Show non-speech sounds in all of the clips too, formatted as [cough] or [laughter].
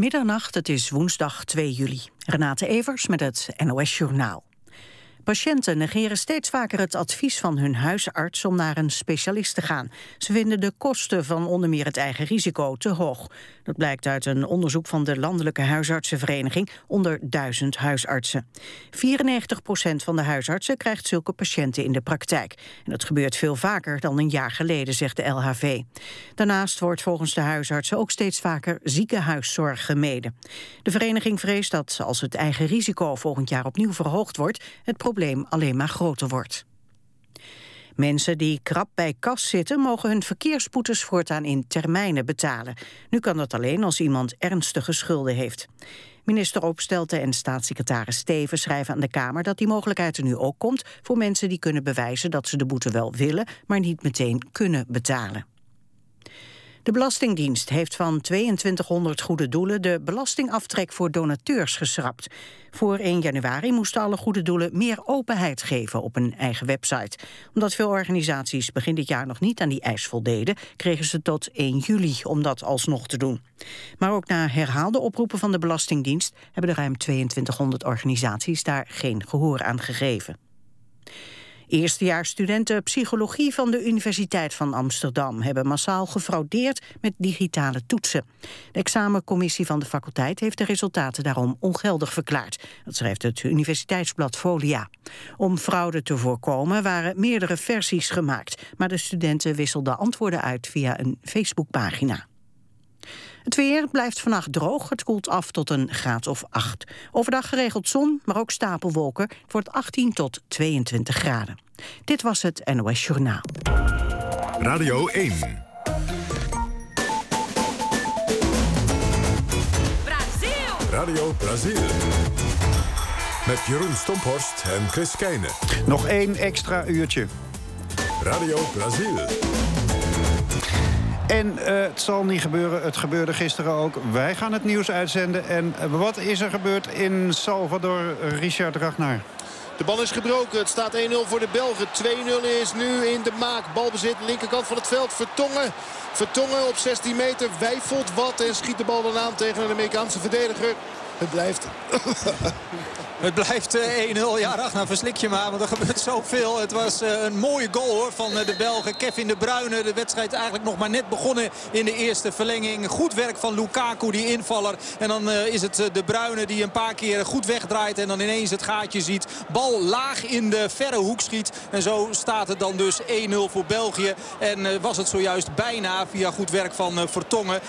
Middernacht, het is woensdag 2 juli. Renate Evers met het NOS Journaal. Patiënten negeren steeds vaker het advies van hun huisarts om naar een specialist te gaan. Ze vinden de kosten van onder meer het eigen risico te hoog. Dat blijkt uit een onderzoek van de Landelijke Huisartsenvereniging onder duizend huisartsen. 94 procent van de huisartsen krijgt zulke patiënten in de praktijk. En dat gebeurt veel vaker dan een jaar geleden, zegt de LHV. Daarnaast wordt volgens de huisartsen ook steeds vaker ziekenhuiszorg gemeden. De vereniging vreest dat als het eigen risico volgend jaar opnieuw verhoogd wordt, het probleem alleen maar groter wordt. Mensen die krap bij kas zitten... mogen hun verkeersboetes voortaan in termijnen betalen. Nu kan dat alleen als iemand ernstige schulden heeft. Minister Opstelten en staatssecretaris Steven schrijven aan de Kamer... dat die mogelijkheid er nu ook komt voor mensen die kunnen bewijzen... dat ze de boete wel willen, maar niet meteen kunnen betalen. De Belastingdienst heeft van 2200 goede doelen de belastingaftrek voor donateurs geschrapt. Voor 1 januari moesten alle goede doelen meer openheid geven op een eigen website. Omdat veel organisaties begin dit jaar nog niet aan die eis voldeden, kregen ze tot 1 juli om dat alsnog te doen. Maar ook na herhaalde oproepen van de Belastingdienst hebben de ruim 2200 organisaties daar geen gehoor aan gegeven. Eerstejaarsstudenten psychologie van de Universiteit van Amsterdam... hebben massaal gefraudeerd met digitale toetsen. De examencommissie van de faculteit heeft de resultaten daarom ongeldig verklaard. Dat schrijft het universiteitsblad Folia. Om fraude te voorkomen waren meerdere versies gemaakt... maar de studenten wisselden antwoorden uit via een Facebookpagina. Het weer blijft vannacht droog. Het koelt af tot een graad of 8. Overdag geregeld zon, maar ook stapelwolken. Het wordt 18 tot 22 graden. Dit was het NOS Journaal. Radio 1. Brazil. Radio Brazil. Met Jeroen Stomphorst en Chris Keijnen. Nog één extra uurtje. Radio Brazil. En uh, het zal niet gebeuren, het gebeurde gisteren ook. Wij gaan het nieuws uitzenden. En uh, wat is er gebeurd in Salvador, Richard Ragnar? De bal is gebroken. Het staat 1-0 voor de Belgen. 2-0 is nu in de maak. Balbezit linkerkant van het veld. Vertongen. Vertongen op 16 meter. Wijfelt wat en schiet de bal dan aan tegen een Amerikaanse verdediger. Het blijft Het blijft 1-0. Eh, ja, Ragnar, verslik je maar, want er gebeurt zoveel. Het was eh, een mooie goal hoor, van eh, de Belgen. Kevin de Bruyne, de wedstrijd eigenlijk nog maar net begonnen in de eerste verlenging. Goed werk van Lukaku, die invaller. En dan is het de Bruyne die een paar keer goed wegdraait en dan ineens het gaatje ziet. Bal laag in de verre hoek schiet. En zo staat het dan dus 1-0 voor België. En was het zojuist bijna via goed werk van Vertongen. 2-0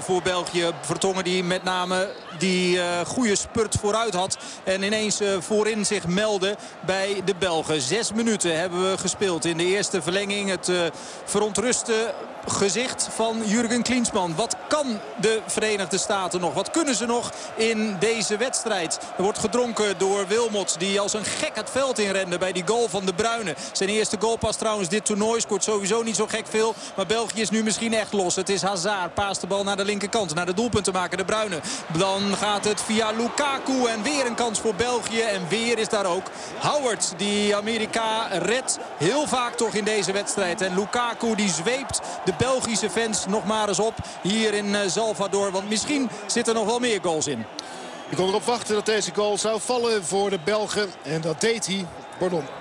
voor België. Vertongen die met name die goede spurt vooruit had. En ineens eh, voorin zich melden bij de Belgen. Zes minuten hebben we gespeeld in de eerste verlenging. Het uh, verontruste gezicht van Jurgen Klinsman. Wat kan de Verenigde Staten nog? Wat kunnen ze nog in deze wedstrijd? Er wordt gedronken door Wilmot die als een gek het veld inrende bij die goal van de Bruyne. Zijn eerste goalpas trouwens dit toernooi scoort sowieso niet zo gek veel. Maar België is nu misschien echt los. Het is Hazard. Paast de bal naar de linkerkant. Naar de doelpunt te maken. De Bruyne. Dan gaat het via Lukaku. En weer een kans voor België. En weer is daar ook Howard die Amerika redt. Heel vaak toch in deze wedstrijd. En Lukaku die zweept de Belgische fans nog maar eens op hier in eh, Salvador. Want misschien zitten er nog wel meer goals in. Je kon erop wachten dat deze goal zou vallen voor de Belgen. En dat deed hij. Pardon.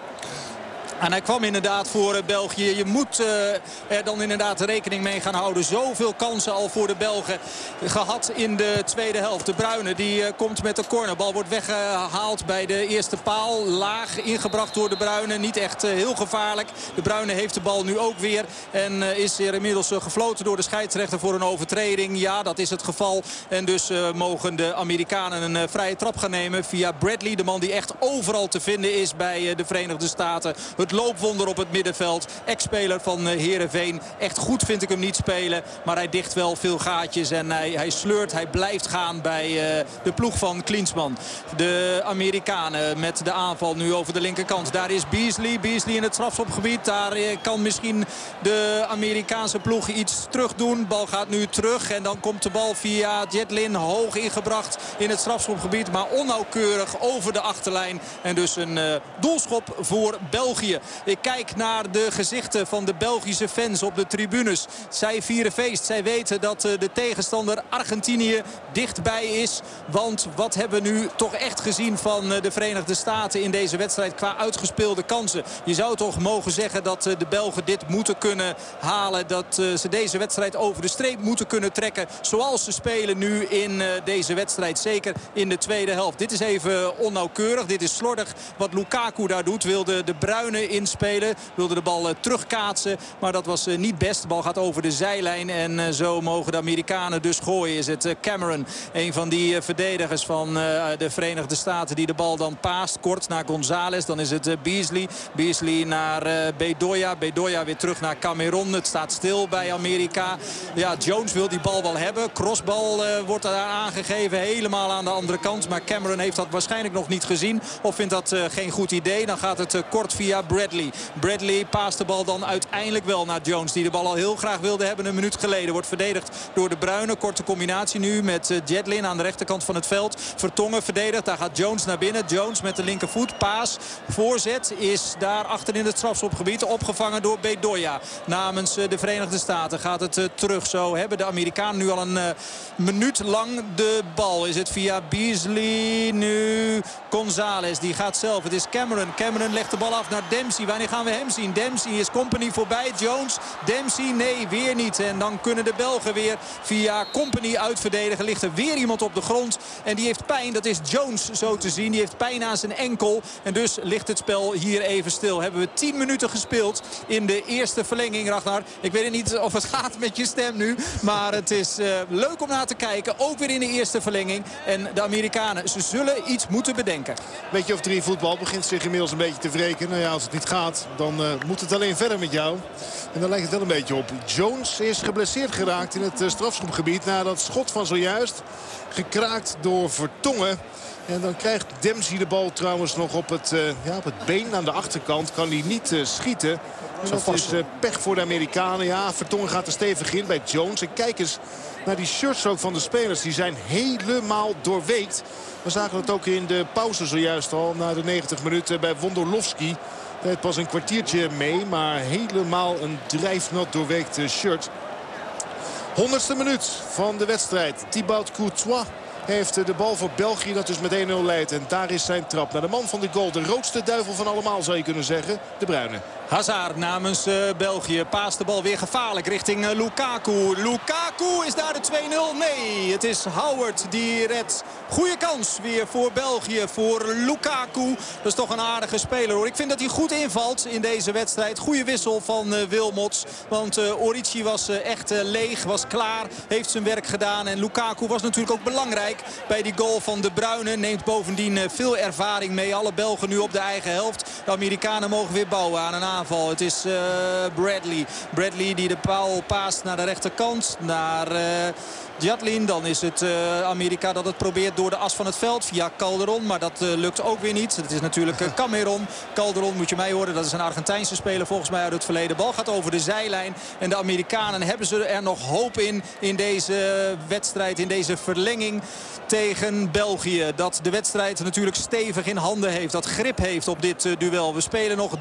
En hij kwam inderdaad voor eh, België. Je moet uh, er dan inderdaad rekening mee gaan houden. Zoveel kansen al voor de Belgen gehad in de tweede helft. De Bruyne die uh, komt met de cornerbal. Wordt weggehaald bij de eerste paal. Laag ingebracht door de Bruyne. Niet echt uh, heel gevaarlijk. De Bruyne heeft de bal nu ook weer. En is er inmiddels gefloten door de scheidsrechter voor een overtreding. Ja, dat is het geval. En dus mogen de Amerikanen een vrije trap gaan nemen via Bradley. De man die echt overal te vinden is bij de Verenigde Staten. Het loopwonder op het middenveld. Ex-speler van Herenveen. Echt goed vind ik hem niet spelen. Maar hij dicht wel veel gaatjes. En hij, hij sleurt, hij blijft gaan bij uh, de ploeg van Klinsman. De Amerikanen met de aanval nu over de linkerkant. Daar is Beasley. Beasley in het strafschopgebied. Daar eh, kan misschien de Amerikaanse ploeg iets terug doen. Bal gaat nu terug. En dan komt de bal via Jetlin hoog ingebracht in het strafschopgebied. Maar onnauwkeurig over de achterlijn. En dus een doelschop voor België. Ik kijk naar de gezichten van de Belgische fans op de tribunes. Zij vieren feest. Zij weten dat de tegenstander Argentinië dichtbij is. Want wat hebben we nu toch echt gezien van de Verenigde Staten in deze wedstrijd qua uitgespeelde kansen. Je zou toch mogen zeggen dat de Belgen dit moeten kunnen halen. Dat ze deze wedstrijd over de streep moeten kunnen trekken. Zoals ze spelen nu in deze wedstrijd. Zeker in de tweede helft. Dit is even onnauwkeurig. Dit is slordig wat Lukaku daar doet. Wilde de Bruine inspelen. Wilde de bal terugkaatsen. Maar dat was niet best. De bal gaat over de zijlijn. En zo mogen de Amerikanen dus gooien. Is het Cameron. Een van die verdedigers van de Verenigde Staten die de bal dan paast. Kort naar González. Dan is het Beasley. Beasley naar Bedoya. Bedoya weer terug naar Cameron. Het staat stil bij Amerika. Ja, Jones wil die bal wel hebben. Crossbal wordt daar aangegeven. Helemaal aan de andere kant. Maar Cameron heeft dat waarschijnlijk nog niet gezien. Of vindt dat geen goed idee. Dan gaat het kort via Bradley. Bradley paast de bal dan uiteindelijk wel naar Jones. Die de bal al heel graag wilde hebben een minuut geleden. Wordt verdedigd door de Bruine. Korte combinatie nu met Jetlin aan de rechterkant van het veld. Vertongen verdedigd. Daar gaat Jones naar binnen. Jones met de linkervoet. Paas. Voorzet is daar achter in het strafschopgebied. Opgevangen door Bedoya. Namens de Verenigde Staten gaat het terug. Zo hebben de Amerikanen nu al een minuut lang de bal. Is het via Beasley. Nu González. Die gaat zelf. Het is Cameron. Cameron legt de bal af naar Dempsey. Wanneer gaan we hem zien? Dempsey is Company voorbij. Jones. Dempsey. Nee, weer niet. En dan kunnen de Belgen weer via Company uitverdedigen. Ligt er weer iemand op de grond. En die heeft pijn. Dat is Jones zo te zien. Die heeft pijn aan zijn enkel. En dus ligt het spel hier even stil. Hebben we 10 minuten gespeeld in de eerste verlenging, Ragnar. Ik weet niet of het [laughs] gaat met je stem nu. Maar het is uh, leuk om naar te kijken. Ook weer in de eerste verlenging. En de Amerikanen, ze zullen iets moeten bedenken. Weet je of drie voetbal begint zich inmiddels een beetje te wreken. Nou ja, als het niet gaat, dan uh, moet het alleen verder met jou. En dan lijkt het wel een beetje op. Jones is geblesseerd geraakt in het uh, strafschopgebied. Na dat schot van zojuist. Gekraakt door Vertongen. En dan krijgt Dempsey de bal trouwens nog op het, uh, ja, op het been aan de achterkant. Kan hij niet uh, schieten. En dat is uh, pech voor de Amerikanen. Ja, Vertongen gaat er stevig in bij Jones. En kijk eens naar die shirts ook van de spelers. Die zijn helemaal doorweekt. We zagen het ook in de pauze zojuist al. Na de 90 minuten bij Wondolowski. Het pas een kwartiertje mee. Maar helemaal een drijfnat doorweekt shirt. Honderdste minuut van de wedstrijd. Thibaut Courtois heeft de bal voor België dat dus met 1-0 leidt. En daar is zijn trap naar de man van de goal. De roodste duivel van allemaal zou je kunnen zeggen. De Bruine. Hazard namens uh, België paast de bal weer gevaarlijk richting uh, Lukaku. Lukaku is daar de 2-0. Nee, het is Howard die redt. Goede kans weer voor België, voor Lukaku. Dat is toch een aardige speler hoor. Ik vind dat hij goed invalt in deze wedstrijd. Goede wissel van uh, Wilmots. Want Orici was echt leeg, was klaar. Heeft zijn werk gedaan. En Lukaku was natuurlijk ook belangrijk bij die goal van De Bruyne. Neemt bovendien veel ervaring mee. Alle Belgen nu op de eigen helft. De Amerikanen mogen weer bouwen aan een aanval. Het is uh, Bradley. Bradley die de paal paast naar de rechterkant. Naar... Uh, Jatlin. Dan is het uh, Amerika dat het probeert door de as van het veld via Calderon. Maar dat uh, lukt ook weer niet. Het is natuurlijk uh, Cameron. Calderon moet je mij horen. Dat is een Argentijnse speler volgens mij uit het verleden. Bal gaat over de zijlijn. En de Amerikanen hebben ze er nog hoop in. In deze wedstrijd. In deze verlenging tegen België. Dat de wedstrijd natuurlijk stevig in handen heeft. Dat grip heeft op dit duel. We spelen nog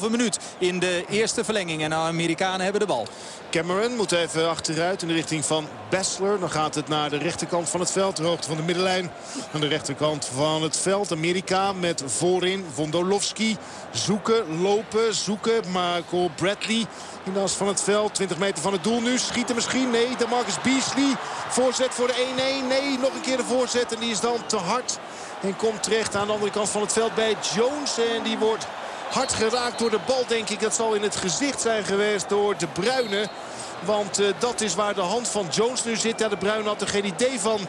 3,5 minuut in de eerste verlenging. En de Amerikanen hebben de bal. Cameron moet even achteruit in de richting van Bessler. Dan gaat het naar de rechterkant van het veld. De hoogte van de middenlijn. Aan de rechterkant van het veld. Amerika met voorin Wondolowski. Zoeken, lopen, zoeken. Marco Bradley in de as van het veld. 20 meter van het doel nu. Schieten misschien. Nee, de Marcus Beasley. Voorzet voor de 1-1. Nee, nog een keer de voorzet. En die is dan te hard. En komt terecht aan de andere kant van het veld bij Jones. En die wordt hard geraakt door de bal, denk ik. Dat zal in het gezicht zijn geweest door de Bruine. Want uh, dat is waar de hand van Jones nu zit. Ja, de Bruin had er geen idee van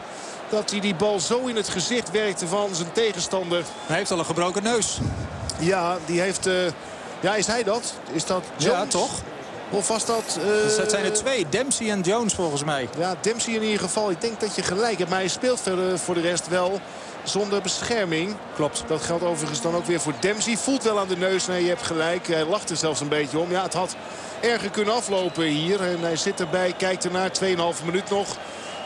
dat hij die bal zo in het gezicht werkte van zijn tegenstander. Hij heeft al een gebroken neus. Ja, die heeft... Uh, ja, is hij dat? Is dat Jones? Ja, toch? Of was dat... Uh... Dus dat zijn er twee. Dempsey en Jones volgens mij. Ja, Dempsey in ieder geval. Ik denk dat je gelijk hebt. Maar hij speelt verder voor de rest wel zonder bescherming. Klopt. Dat geldt overigens dan ook weer voor Dempsey. Voelt wel aan de neus. Nee, je hebt gelijk. Hij lacht er zelfs een beetje om. Ja, het had erger kunnen aflopen hier. En hij zit erbij, kijkt ernaar. 2,5 minuut nog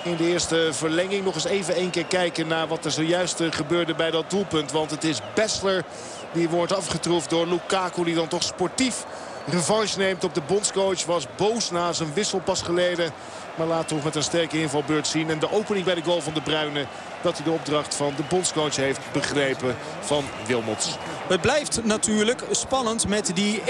in de eerste verlenging. Nog eens even één keer kijken naar wat er zojuist gebeurde bij dat doelpunt. Want het is Bessler Die wordt afgetroefd door Lukaku die dan toch sportief revanche neemt op de bondscoach. Was boos na zijn wissel pas geleden. Maar laat toch met een sterke invalbeurt zien. En de opening bij de goal van de Bruyne. Dat hij de opdracht van de bondscoach heeft begrepen van Wilmots. Het blijft natuurlijk spannend met die 1-0.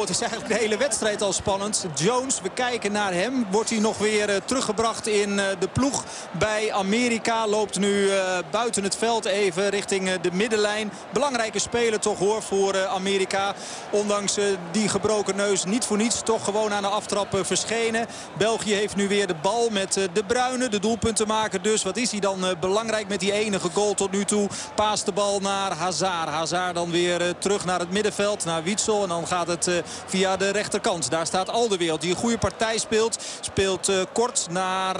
Het is eigenlijk de hele wedstrijd al spannend. Jones, we kijken naar hem. Wordt hij nog weer uh, teruggebracht in uh, de ploeg bij Amerika. Loopt nu uh, buiten het veld even richting de middenlijn. Belangrijke speler toch hoor voor Amerika. Ondanks die gebroken neus niet voor niets. Toch gewoon aan de aftrap verschenen. België heeft nu weer de bal met de Bruine. De doelpunten maken dus. Wat is hij dan belangrijk met die enige goal tot nu toe. Paast de bal naar Hazard. Hazard dan weer eh, terug naar het middenveld. Naar Wietsel. En dan gaat het eh, via de rechterkant. Daar staat Alderwereld die een goede partij speelt. Speelt eh, kort naar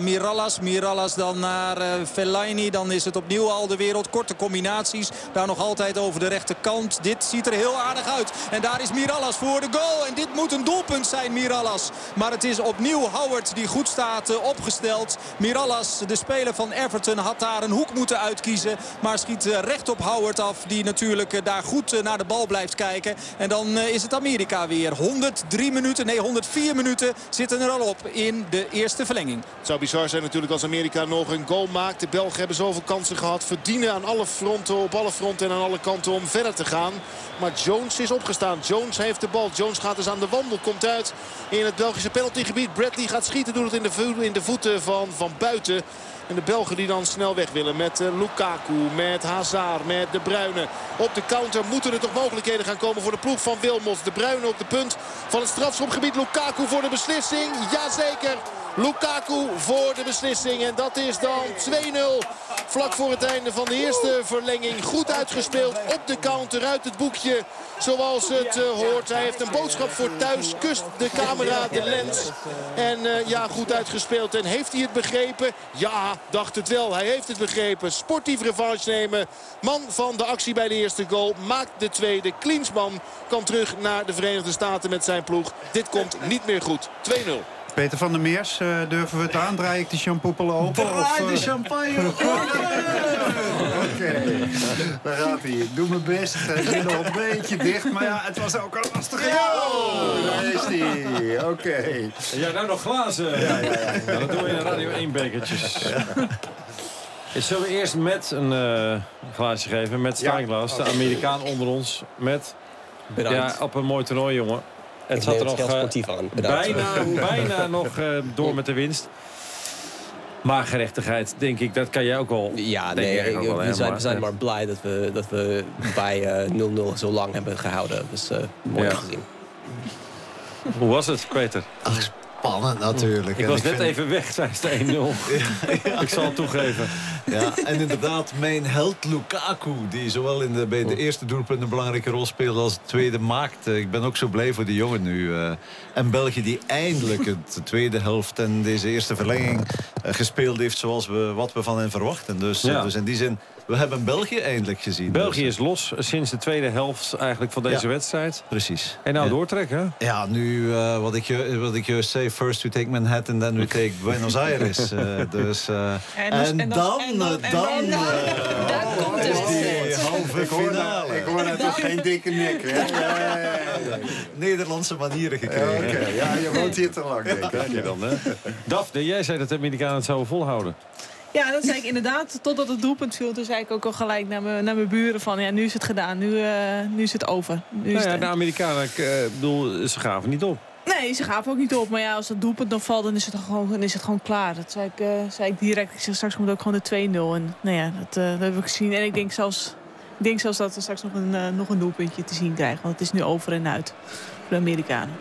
Mirallas. Mirallas dan naar Fellaini. Dan is het opnieuw Alderwereld. Korte combinaties. Daar nog altijd over de rechterkant. Dit ziet er heel aardig uit. En daar is Mirallas voor de goal. En dit moet een doelpunt zijn, Mirallas. Maar het is opnieuw Howard die goed staat opgesteld. Mirallas, de speler van Everton, had daar een hoek moeten uitkiezen. Maar schiet recht op Howard af. Die natuurlijk eh, daar goed eh, naar de bal blijft kijken. En dan eh, is het Amerika weer. 103 minuten, nee 104 minuten zitten er al op in de eerste verlenging. Het zou bizar zijn natuurlijk als Amerika nog een goal maakt. De Belgen hebben zoveel kansen gehad. Verdienen aan alle fronten, op alle fronten en aan alle kanten om verder te gaan. Maar Jones is opgestaan. Jones heeft de bal. Jones gaat dus aan de wandel. Komt uit in het Belgische penaltygebied. Bradley gaat schieten. Doet het in de, in de voeten van, van buiten. En de Belgen die dan snel weg willen met uh, Lukaku, met Hazard, met De Bruyne. Op de counter moeten er toch mogelijkheden gaan komen voor de ploeg van Wilmots. De Bruyne op de punt van het strafschopgebied. Lukaku voor de beslissing. Jazeker. Lukaku voor de beslissing. En dat is dan 2-0. Vlak voor het einde van de eerste verlenging. Goed uitgespeeld op de counter uit het boekje. Zoals het uh, hoort. Hij heeft een boodschap voor thuis. Kust de camera de lens. En uh, ja, goed uitgespeeld. En heeft hij het begrepen? Ja, dacht het wel. Hij heeft het begrepen. Sportief revanche nemen. Man van de actie bij de eerste goal. Maakt de tweede. Klinsman kan terug naar de Verenigde Staten met zijn ploeg. Dit komt niet meer goed. 2-0. Peter van der Meers, uh, durven we het aan? Draai ik de shampoo open? Draai of, de champagne [laughs] Oké, okay. daar gaat hij. Doe mijn best. Hij zit nog een beetje dicht, maar ja, het was ook een lastige. Oh, daar is hij. Oké. Okay. Ja, nou nog glazen. Ja, ja, ja. ja dat doen we in Radio 1 bekertjes. Zullen we eerst met een uh, glaasje geven, met Steinglas, de Amerikaan onder ons, met... Bedankt. Ja, op een mooi toernooi, jongen. Het zat er nog sportief aan. bijna, [laughs] bijna nog uh, door met de winst. Maar gerechtigheid, denk ik, dat kan jij ook wel. Ja, nee, ik, wel, we, zijn, we zijn maar blij dat we, dat we bij 0-0 uh, zo lang hebben gehouden. Dus uh, mooi ja. gezien. Hoe was het, Peter? Ach, spannend natuurlijk. Ik was net even weg tijdens de 1-0. ja, ik zal het toegeven. Ja, en inderdaad, mijn held Lukaku... die zowel in de, bij de eerste doelpunt een belangrijke rol speelde... als de tweede maakt. Ik ben ook zo blij voor die jongen nu. En België die eindelijk [laughs] de tweede helft en deze eerste verlenging gespeeld heeft... zoals we, wat we van hen verwachten. Dus, ja. dus in die zin... We hebben België eindelijk gezien. België dus. is los sinds de tweede helft eigenlijk van deze ja, wedstrijd. Precies. En nou doortrekken. Ja, nu uh, wat, ik, wat ik juist zei. First we take Manhattan, then we take Buenos [laughs] Aires. Uh, dus, uh, en, en, en, dan... En dan, dan, dan [laughs] daar komt het. Die halve finale. Ik hoor daar toch geen dikke nek. Hè? [laughs] Ja, ja, ja, Nederlandse manieren gekregen. Okay. Ja, je woont hier te lang, denk ik. Krijg je dan, hè? Daphne, jij zei dat de Amerikanen het zouden volhouden. Ja, dat zei ik inderdaad. Totdat het doelpunt viel. Toen zei ik ook al gelijk naar mijn, naar mijn buren van... ja, nu is het gedaan. Nu, uh, nu is het over. Nu nou is ja, het de Amerikanen, ik uh, bedoel, ze gaven niet op. Nee, ze gaven ook niet op. Maar ja, als het doelpunt dan valt, dan is het gewoon, dan is het gewoon klaar. Dat zei ik, uh, zei ik direct. Ik zeg, straks moet ook gewoon de 2-0. En nou ja, dat, dat heb ik gezien. En ik denk zelfs, ik denk zelfs dat we straks nog een, nog een doelpuntje te zien krijgen. Want het is nu over en uit voor de Amerikanen.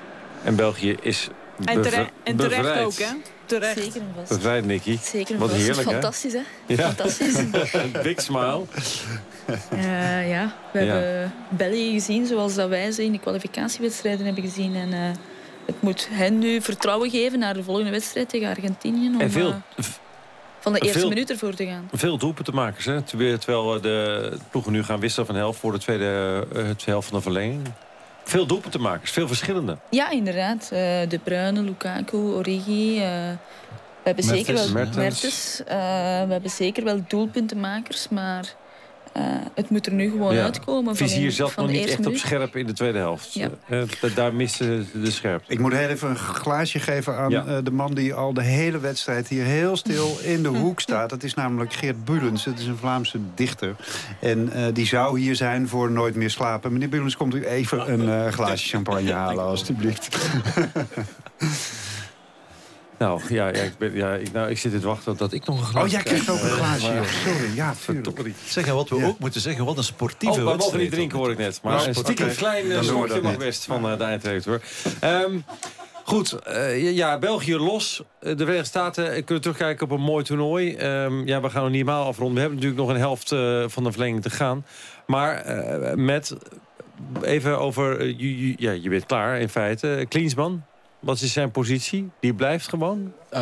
En België is en, tere en terecht ook, hè? Terecht. Zeker en vast. Bevrijd, Nicky. Zeker Wat vast. heerlijk, Fantastisch, hè? Ja. Fantastisch. [laughs] Big smile. Uh, ja, we ja. hebben België gezien zoals dat wij ze in de kwalificatiewedstrijden hebben gezien. En uh, het moet hen nu vertrouwen geven naar de volgende wedstrijd tegen Argentinië. Om, en veel, uh, van de eerste veel, minuut ervoor te gaan. Veel doelpuntenmakers, hè? Terwijl de ploegen nu gaan wisselen van helft voor de tweede het helft van de verlenging. Veel doelpuntenmakers, veel verschillende. Ja, inderdaad. Uh, de Bruyne, Lukaku, Origi. Uh, we hebben Mertens. zeker wel Mertens. Mertens. Uh, we hebben zeker wel doelpuntenmakers, maar het moet er nu gewoon uitkomen. Vizier zat nog niet echt op scherp in de tweede helft. Ja. daar miste de scherp. Ik moet heel even een glaasje geven aan de man die al de hele wedstrijd hier heel stil in de hoek staat. Dat is namelijk Geert Bulens. Het is een Vlaamse dichter. En die zou hier zijn voor Nooit meer slapen. Meneer Bulens, komt u even een glaasje champagne halen, alstublieft. [laughs] Nou, ja, ja, ik, ben, ja ik, nou, ik zit te wachten dat ik nog een glaasje Oh, jij krijgt ook een glaasje. Sorry, ja, tuurlijk. Zeg, wat we ook moeten zeggen, wat een sportieve oh, we mogen niet drinken, hoor ik net. Maar nou, een stiekem klein uh, slokje mag best van uh, de eindredacteur. Um, Goed, uh, ja, België los. De Verenigde Staten kunnen terugkijken op een mooi toernooi. Um, ja, we gaan nog niet helemaal afronden. We hebben natuurlijk nog een helft uh, van de verlenging te gaan. Maar uh, met, even over, ja, je bent klaar in feite. Klinsman, wat is zijn positie? Die blijft gewoon? Uh,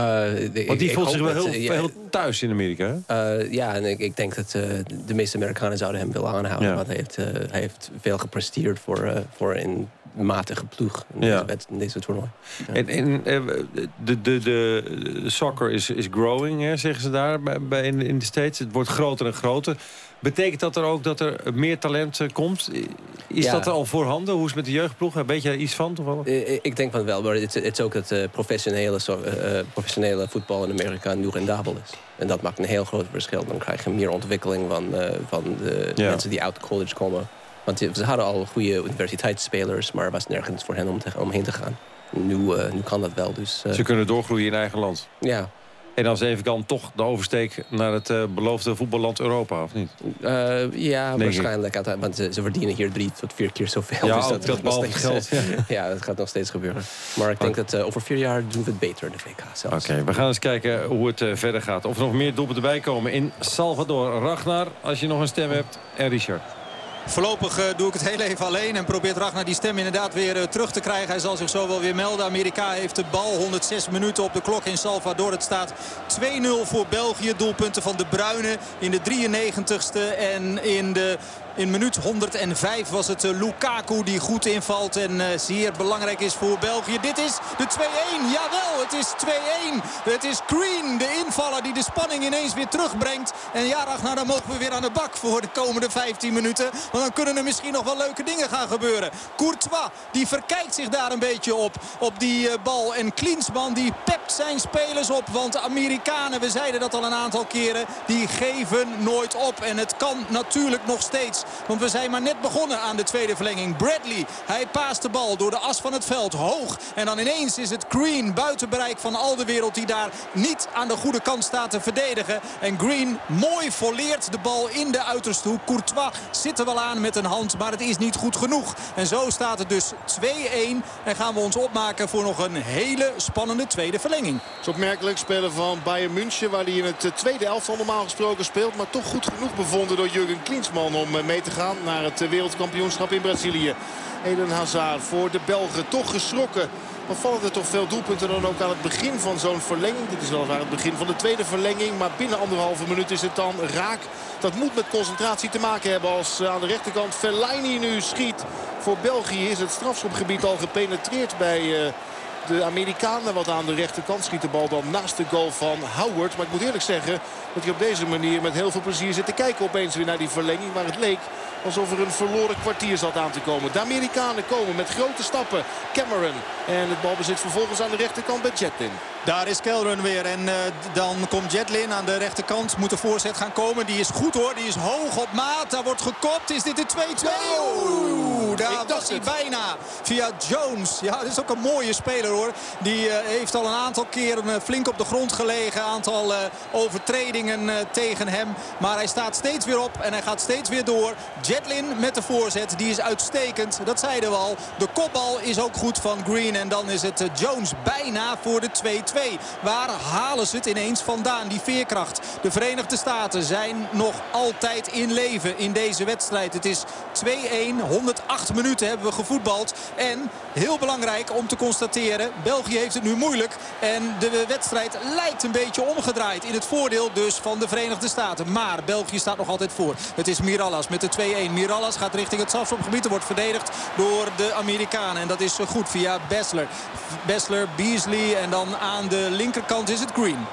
Want die voelt zich wel heel, heel, thuis in Amerika. Uh, ja, en ik, ik denk dat uh, de meeste Amerikanen zouden hem willen aanhouden. Ja. Want hij heeft, hij heeft veel gepresteerd voor, voor een matige ploeg in, ja. deze, in deze toernooi. En de, de, de soccer is, is growing, hè, zeggen ze daar bij, in, in de States. Het wordt groter en groter. Betekent dat er ook dat er meer talent eh, komt? Is dat al voorhanden? Hoe is het met de jeugdploeg? Weet je iets van toevallig? Ik denk van wel, maar het, is ook dat uh, professionele, uh, professionele voetbal in Amerika nu rendabel is. En dat maakt een heel groot verschil. Dan krijg je meer ontwikkeling van, uh, van de ja. mensen die uit college komen. Want ze hadden al goede universiteitsspelers, maar er was nergens voor hen om, te, om heen te gaan. Nu, nu kan dat wel. Dus, ze kunnen doorgroeien in eigen land? Ja, en even kan toch de oversteek naar het uh, beloofde voetballand Europa, of niet? Uh, ja, Denk waarschijnlijk. Ik. Want ze, ze, verdienen hier drie tot vier keer zoveel. Ja, dus dat, dat gaat steeds, geld. Ja. [laughs] ja. dat gaat nog steeds gebeuren. Maar ik denk dat uh, over vier jaar doen we het beter, de VK zelfs. Oké, we gaan eens kijken hoe het verder gaat. Of er nog meer doelpunten bij komen in Salvador. Ragnar, als je nog een stem hebt. En Richard. Voorlopig uh, doe ik het heel even alleen en probeert Ragnar die stem inderdaad weer uh, terug te krijgen. Hij zal zich zo wel weer melden. Amerika heeft de bal 106 minuten op de klok in Salvador. Het staat 2-0 voor België. Doelpunten van de Bruyne in de 93ste en in de in minuut 105 was het eh, Lukaku die goed invalt en uh, zeer belangrijk is voor België. Dit is de 2-1. Jawel, het is 2-1. Het is Green, de invaller die de spanning ineens weer terugbrengt. En ja, Ragnar, dan mogen we weer aan de bak voor de komende 15 minuten. Want dan kunnen er misschien nog wel leuke dingen gaan gebeuren. Courtois, die verkijkt zich daar een beetje op, op die uh, bal. En Klinsman, die pept zijn spelers op. Want de Amerikanen, we zeiden dat al een aantal keren, die geven nooit op. En het kan natuurlijk nog steeds. Want we zijn maar net begonnen aan de tweede verlenging. Bradley, hij paast de bal door de as van het veld. Hoog. En dan ineens is het Green buiten bereik van al de wereld die daar niet aan de goede kant staat te verdedigen. En Green mooi volleert de bal in de uiterste hoek. Courtois zit er wel aan met een hand, maar het is niet goed genoeg. En zo staat het dus 2-1. En gaan we ons opmaken voor nog een hele spannende tweede verlenging. Het is opmerkelijk spelen van Bayern München... waar hij in het tweede elftal normaal gesproken speelt... maar toch goed genoeg bevonden door Jurgen Klinsman om mee te gaan naar het wereldkampioenschap in Brazilië. Eden Hazard voor de Belgen toch geschrokken. Maar vallen er toch veel doelpunten dan ook aan het begin van zo'n verlenging. Dit is weliswaar het begin van de tweede verlenging. Maar binnen anderhalve minuut is het dan raak. Dat moet met concentratie te maken hebben als aan de rechterkant Fellaini nu schiet. Voor België is het strafschopgebied al gepenetreerd bij... Uh, de Amerikanen wat aan de rechterkant schiet de bal dan naast de goal van Howard. Maar ik moet eerlijk zeggen dat hij op deze manier met heel veel plezier zit te kijken opeens weer naar die verlenging. Waar het leek alsof er een verloren kwartier zat aan te komen. De Amerikanen komen met grote stappen. Cameron. En het balbezit vervolgens aan de rechterkant bij Jetlin. Daar is Kelren weer. En uh, dan komt Jetlin aan de rechterkant. Moet de voorzet gaan komen. Die is goed hoor. Die is hoog op maat. Daar wordt gekopt. Is dit de 2-2? Oeh, daar was hij bijna. Via Jones. Ja, dat is ook een mooie speler hoor. Die uh, heeft al een aantal keren uh, flink op de grond gelegen. Een aantal overtredingen tegen hem. Maar hij staat steeds weer op. En hij gaat steeds weer door. Jetlin met de voorzet. Die is uitstekend. Dat zeiden we al. De kopbal is ook goed van Green. En dan is het Jones bijna voor de 2-2. Waar halen ze het ineens vandaan, die veerkracht? De Verenigde Staten zijn nog altijd in leven in deze wedstrijd. Het is 2-1, 108 minuten hebben we gevoetbald. En heel belangrijk om te constateren, België heeft het nu moeilijk. En de wedstrijd lijkt een beetje omgedraaid. In het voordeel dus van de Verenigde Staten. Maar België staat nog altijd voor. Het is Mirallas met de 2-1. Mirallas gaat richting het strafschopgebied. Er wordt verdedigd door de Amerikanen. En dat is goed via Bessler. Bessler, Beasley en dan aan de linkerkant is het Green.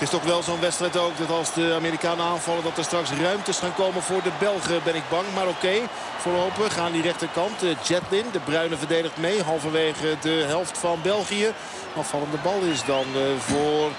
Het is toch wel zo'n wedstrijd ook dat als de Amerikanen aanvallen... dat er straks ruimtes gaan komen voor de Belgen, ben ik bang. Maar oké, voorlopig aan die rechterkant. Jetlin, de Bruine verdedigt mee. Halverwege de helft van België. Afvallende bal is dan eh, voor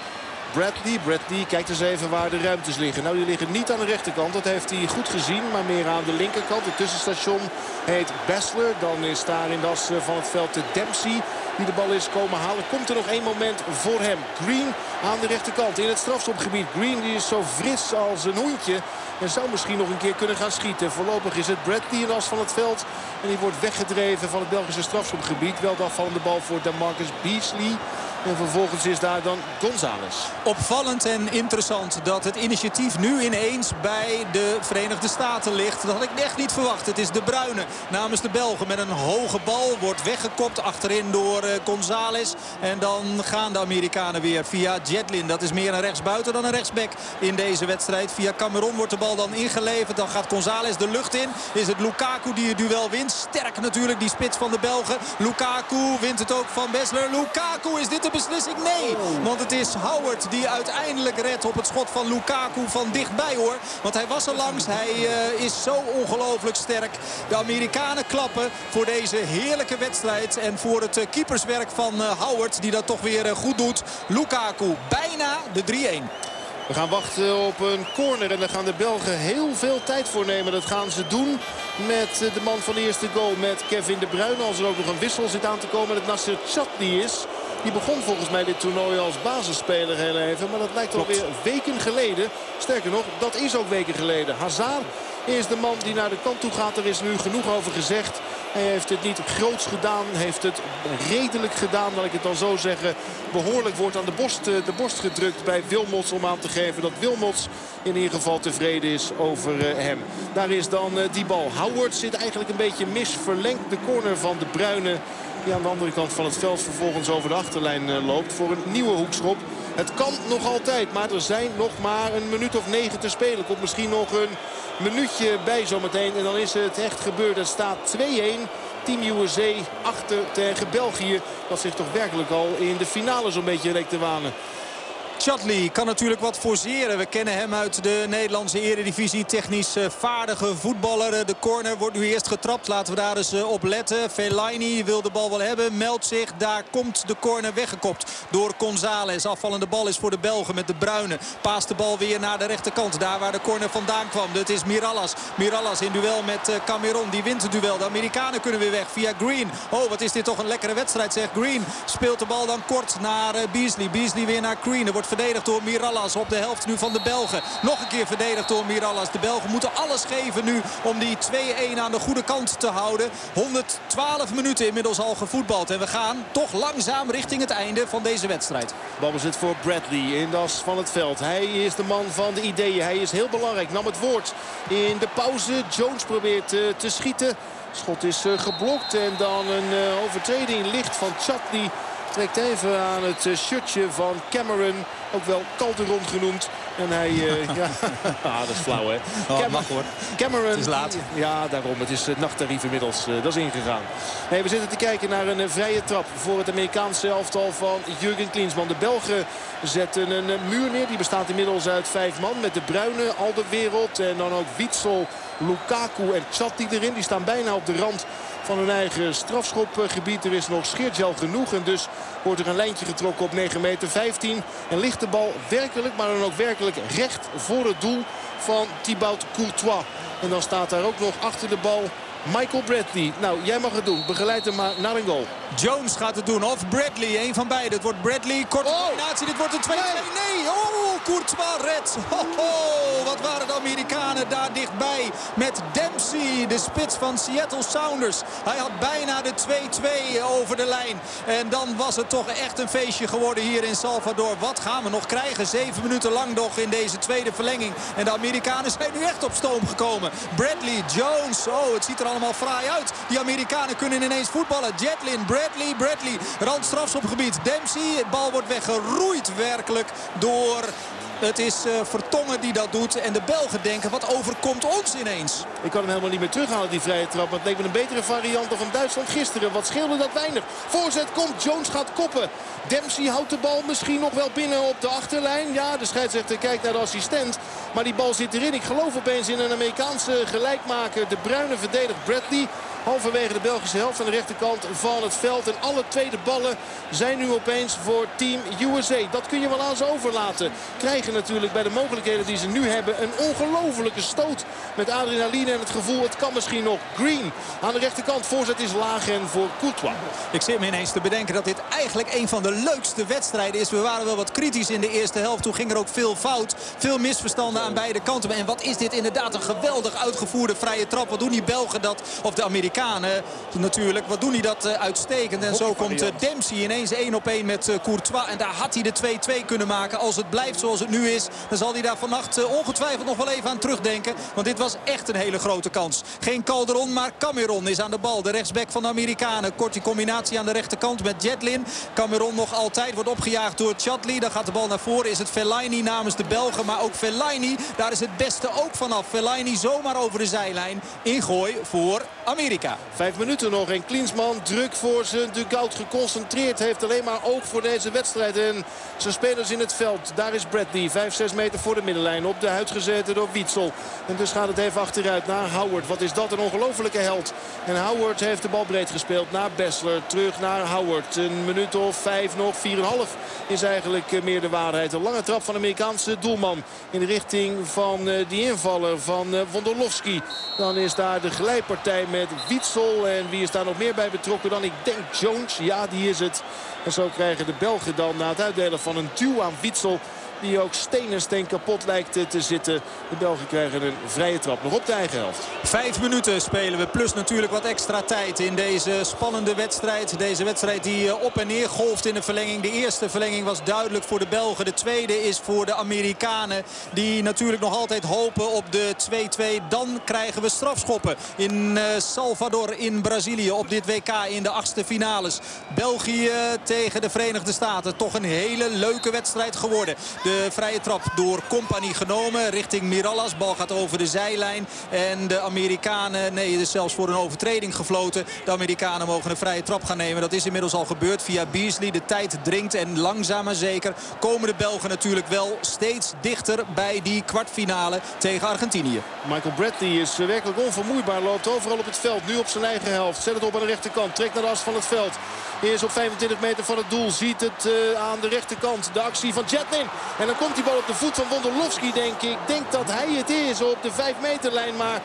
Bradley. Bradley kijkt eens even waar de ruimtes liggen. Nou, die liggen niet aan de rechterkant. Dat heeft hij goed gezien. Maar meer aan de linkerkant. Het tussenstation heet Bessler. Dan is daar in de as van het veld de Dempsey die de bal is komen halen. Komt er nog één moment voor hem. Green aan de rechterkant in het strafschopgebied. Green die is zo fris als een hondje. En zou misschien nog een keer kunnen gaan schieten. Voorlopig is het Bradley in van het veld. En die wordt weggedreven van het Belgische strafschopgebied. Wel de afvallende bal voor Damarcus Beasley. En vervolgens is daar dan González. Opvallend en interessant dat het initiatief nu ineens bij de Verenigde Staten ligt. Dat had ik echt niet verwacht. Het is de Bruine namens de Belgen met een hoge bal. Wordt weggekopt achterin door uh, González. En dan gaan de Amerikanen weer via Jetlin. Dat is meer een rechtsbuiten dan een rechtsback in deze wedstrijd. Via Cameron wordt de bal dan ingeleverd. Dan gaat González de lucht in. Is het Lukaku die het duel wint. Sterk natuurlijk die spits van de Belgen. Lukaku wint het ook van Bessler. Lukaku is dit de beslissing? Nee, want het is Howard die uiteindelijk redt op het schot van Lukaku van dichtbij hoor. Want hij was er langs. Hij uh, is zo ongelooflijk sterk. De Amerikanen klappen voor deze heerlijke wedstrijd. En voor het uh, keeperswerk van uh, Howard die dat toch weer goed doet. Lukaku bijna de 3-1. We gaan wachten op een corner en daar gaan de Belgen heel veel tijd voor nemen. Dat gaan ze doen met de man van de eerste goal, met Kevin De Bruyne. Als er ook nog een wissel zit aan te komen dat Nasser Chatli is. Die begon volgens mij dit toernooi als basisspeler heel even. Maar dat lijkt alweer weken geleden. Sterker nog, dat is ook weken geleden. Hazard is de man die naar de kant toe gaat. Er is nu genoeg over gezegd. Hij heeft het niet groots gedaan. Heeft het redelijk gedaan, laat ik het dan zo zeggen. Behoorlijk wordt aan de borst, eh, de borst gedrukt bij Wilmots. Om aan te geven dat Wilmots in ieder geval tevreden is over eh, hem. Daar is dan eh, die bal. Howard zit eigenlijk een beetje mis. Verlengt de corner van de Bruine. Die aan de andere kant van het veld vervolgens over de achterlijn loopt. Voor een nieuwe hoekschop. Het kan nog altijd, maar er zijn nog maar een minuut of negen te spelen. Komt misschien nog een minuutje bij zometeen. En dan is het echt gebeurd. Het staat 2-1. Team USA achter tegen België. Dat zich toch werkelijk al in de finale zo'n beetje leek te wanen. Chatley kan natuurlijk wat forceren. We kennen hem uit de Nederlandse eredivisie. Technisch eh, vaardige voetballer. De corner wordt nu eerst getrapt. Laten we daar eens eh, op letten. Fellaini wil de bal wel hebben. Meldt zich. Daar komt de corner weggekopt door González. Afvallende bal is voor de Belgen met de Bruine. Paast de bal weer naar de rechterkant. Daar waar de corner vandaan kwam. Het is Mirallas. Mirallas in duel met eh, Cameron. Die wint het duel. De Amerikanen kunnen weer weg via Green. Oh, wat is dit toch een lekkere wedstrijd, zegt Green. Speelt de bal dan kort naar Beasley. Beasley weer naar Green. Er wordt verdedigd door Mirallas op de helft nu van de Belgen. Nog een keer verdedigd door Mirallas. De Belgen moeten alles geven nu om die 2-1 aan de goede kant te houden. 112 minuten inmiddels al gevoetbald. En we gaan toch langzaam richting het einde van deze wedstrijd. Balbezit voor Bradley in de as van het veld. Hij is de man van de ideeën. Hij is heel belangrijk. Nam het woord in de pauze. Jones probeert uh, te schieten. Schot is uh, geblokt en dan een uh, overtreding licht van Chatli Trekt even aan het eh, shirtje van Cameron. Ook wel Calderon genoemd. En hij... Uh, [laughs] ja, ah, dat is flauw hè. Oh, mag hoor. Cameron. Het is laat. Ja, daarom. Het is het nachttarief inmiddels. Uh, dat is ingegaan. Hey, we zitten te kijken naar een vrije trap voor het Amerikaanse elftal van Jurgen Klinsman. De Belgen zetten een muur neer. Die bestaat inmiddels uit vijf man. Met de Bruine, Alderwereld en dan ook Witsel, Lukaku en Chatti erin. Die staan bijna op de rand van hun eigen strafschopgebied. Er is nog scheergel genoeg en dus wordt er een lijntje getrokken op 9 meter 15. En ligt de bal werkelijk, maar dan ook werkelijk recht voor het doel van Thibaut Courtois. En dan staat daar ook nog achter de bal Michael Bradley. Nou, jij mag het doen. Begeleid hem maar naar een goal. Jones gaat het doen. Of Bradley. Een van beiden. Het wordt Bradley. Korte oh. combinatie. Dit wordt een 2-2. Nee. nee. Oh, Courtois redt. Oh, wat waren de Amerikanen daar dichtbij. Met Dempsey, de spits van Seattle Sounders. Hij had bijna de 2-2 over de lijn. En dan was het toch echt een feestje geworden hier in Salvador. Wat gaan we nog krijgen? Zeven minuten lang nog in deze tweede verlenging. En de Amerikanen zijn nu echt op stoom gekomen. Bradley, Jones. Oh, het ziet er allemaal fraai uit. Die Amerikanen kunnen ineens voetballen. Jetlin, Bradley. Bradley. Bradley, rand strafschopgebied. Dempsey, het bal wordt weggeroeid werkelijk door het is uh, Vertongen die dat doet. En de Belgen denken, wat overkomt ons ineens? Ik kan hem helemaal niet meer terughalen, die vrije trap. Maar het leek me een betere variant dan van Duitsland gisteren. Wat scheelde dat weinig. Voorzet komt, Jones gaat koppen. Dempsey houdt de bal misschien nog wel binnen op de achterlijn. Ja, de scheidsrechter kijkt naar de assistent. Maar die bal zit erin. Ik geloof opeens in een Amerikaanse gelijkmaker. De bruine verdedigt Bradley. Halverwege de Belgische helft aan de rechterkant van het veld. En alle tweede ballen zijn nu opeens voor Team USA. Dat kun je wel aan ze overlaten. Krijgen natuurlijk bij de mogelijkheden die ze nu hebben een ongelofelijke stoot. Met adrenaline en het gevoel het kan misschien nog. Green aan de rechterkant. Voorzet is laag en voor Courtois. Ik zit me ineens te bedenken dat dit eigenlijk een van de leukste wedstrijden is. We waren wel wat kritisch in de eerste helft. Toen ging er ook veel fout. Veel misverstanden aan beide kanten. En wat is dit inderdaad een geweldig uitgevoerde vrije trap. Wat doen die Belgen dat? Of de Amerikanen? Amerikanen natuurlijk. Wat doen die dat eh, uitstekend. En zo komt eh, Dempsey ineens 1 op 1 met eh, Courtois. En daar had hij de 2-2 kunnen maken. Als het blijft zoals het nu is, dan zal hij daar vannacht ongetwijfeld nog wel even aan terugdenken. Want dit was echt een hele grote kans. Geen Calderon, maar Cameron is aan de bal. De rechtsback van de Amerikanen. Kort die combinatie aan de rechterkant met Jetlin. Cameron nog altijd wordt opgejaagd door Chadli. Dan gaat de bal naar voren. Is het Fellaini namens de Belgen. Maar ook Fellaini, daar is het beste ook vanaf. Fellaini zomaar over de zijlijn. Ingooi voor Amerika. Vijf minuten nog en Klinsman druk voor zijn dugout geconcentreerd. Heeft alleen maar oog voor deze wedstrijd. En zijn spelers in het veld. Daar is Bradley. Vijf, zes meter voor de middenlijn. Op de huid gezeten door Wietsel. En dus gaat het even achteruit naar Howard. Wat is dat een ongelofelijke held. En Howard heeft de bal breed gespeeld naar Bessler. Terug naar Howard. Een minuut of vijf nog. Vier en half is eigenlijk eh, meer de waarheid. Een lange trap van de Amerikaanse doelman. In de richting van eh, die invaller van eh, Wondolowski. Dan is daar de glijpartij met En wie is daar nog meer bij betrokken dan ik denk Jones. Ja, die is het. En zo krijgen de Belgen dan na het uitdelen van een duw aan Witsel die ook steen en steen kapot lijkt te zitten. De Belgen krijgen een vrije trap nog op de eigen helft. Vijf minuten spelen we. Plus natuurlijk wat extra tijd in deze spannende wedstrijd. Deze wedstrijd die eh, op en neer golft in de verlenging. De eerste verlenging was duidelijk voor de Belgen. De tweede is voor de Amerikanen. Die natuurlijk nog altijd hopen op de 2-2. Dan krijgen we strafschoppen in eh, Salvador in Brazilië. Op dit WK in de achtste finales. België tegen de Verenigde Staten. Toch een hele leuke wedstrijd geworden. De de vrije trap door Company genomen richting Mirallas. Bal gaat over de zijlijn. En de Amerikanen, nee, is zelfs voor een overtreding gefloten. De Amerikanen mogen een vrije trap gaan nemen. Dat is inmiddels al gebeurd via Beasley. De tijd dringt en langzaam maar zeker komen de Belgen natuurlijk wel steeds dichter bij die kwartfinale tegen Argentinië. Michael Bradley is werkelijk onvermoeibaar. Loopt overal op het veld. Nu op zijn eigen helft. Zet het op aan de rechterkant. Trekt naar de as van het veld. Eerst op 25 meter van het doel. Ziet het uh, aan de rechterkant. De actie van Jetlin. En dan komt die bal op de voet van Wondolowski, denk ik. Denk dat hij het is op de 5 meterlijn. Maar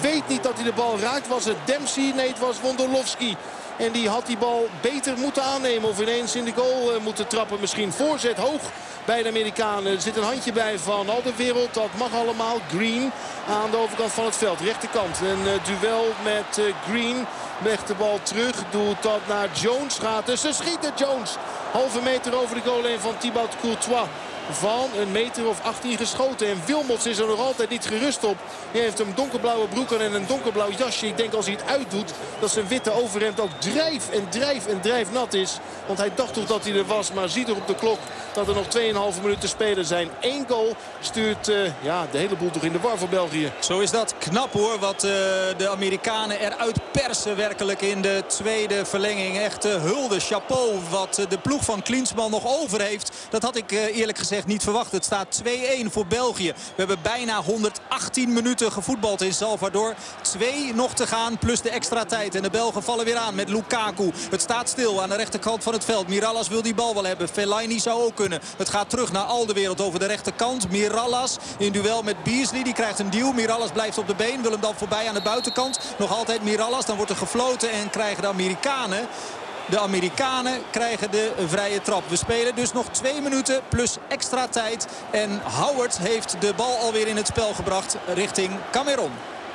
weet niet dat hij de bal raakt. Was het Dempsey? Nee, het was Wondolowski. En die had die bal beter moeten aannemen. Of ineens in de goal uh, moeten trappen. Misschien voorzet hoog bij de Amerikanen. Er zit een handje bij van al de wereld. Dat mag allemaal. Green aan de overkant van het veld. Rechterkant. Een uh, duel met Green. Legt de bal terug. Doet dat naar Jones. Gaat dus ze schieten Jones. Halve meter over de goal heen van Thibaut Courtois van een meter of 18 geschoten. En Wilmots is er nog altijd niet gerust op. Hij heeft een donkerblauwe broek en een donkerblauw jasje. Ik denk als hij het uitdoet dat zijn witte overhemd ook drijf en drijf en drijf nat is. Want hij dacht toch dat hij er was, maar ziet er op de klok dat er nog 2,5 minuten te spelen zijn. Eén goal stuurt uh, ja, de hele boel toch in de war voor België. Zo is dat knap hoor, wat uh, de Amerikanen eruit persen werkelijk in de tweede verlenging. Echt uh, hulde, chapeau wat de ploeg van Klinsman nog over heeft. Dat had ik eerlijk gezegd niet verwacht. Het staat 2-1 voor België. We hebben bijna 118 minuten gevoetbald in Salvador. Twee nog te gaan, plus de extra tijd. En de Belgen vallen weer aan met Lukaku. Het staat stil aan de rechterkant van het veld. Mirallas wil die bal wel hebben. Fellaini zou ook kunnen. Het gaat terug naar al de wereld over de rechterkant. Mirallas in duel met Beasley. Die krijgt een duw. Mirallas blijft op de been. Wil hem dan voorbij aan de buitenkant. Nog altijd Mirallas. Dan wordt er gefloten en krijgen de Amerikanen de Amerikanen krijgen de vrije trap. We spelen dus nog twee minuten plus extra tijd. En Howard heeft de bal alweer in het spel gebracht richting Cameron.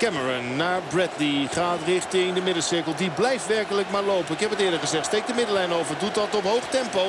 Cameron naar Bradley. Gaat richting de middencirkel. Die blijft werkelijk maar lopen. Ik heb het eerder gezegd. Steekt de middenlijn over. Doet dat op hoog tempo.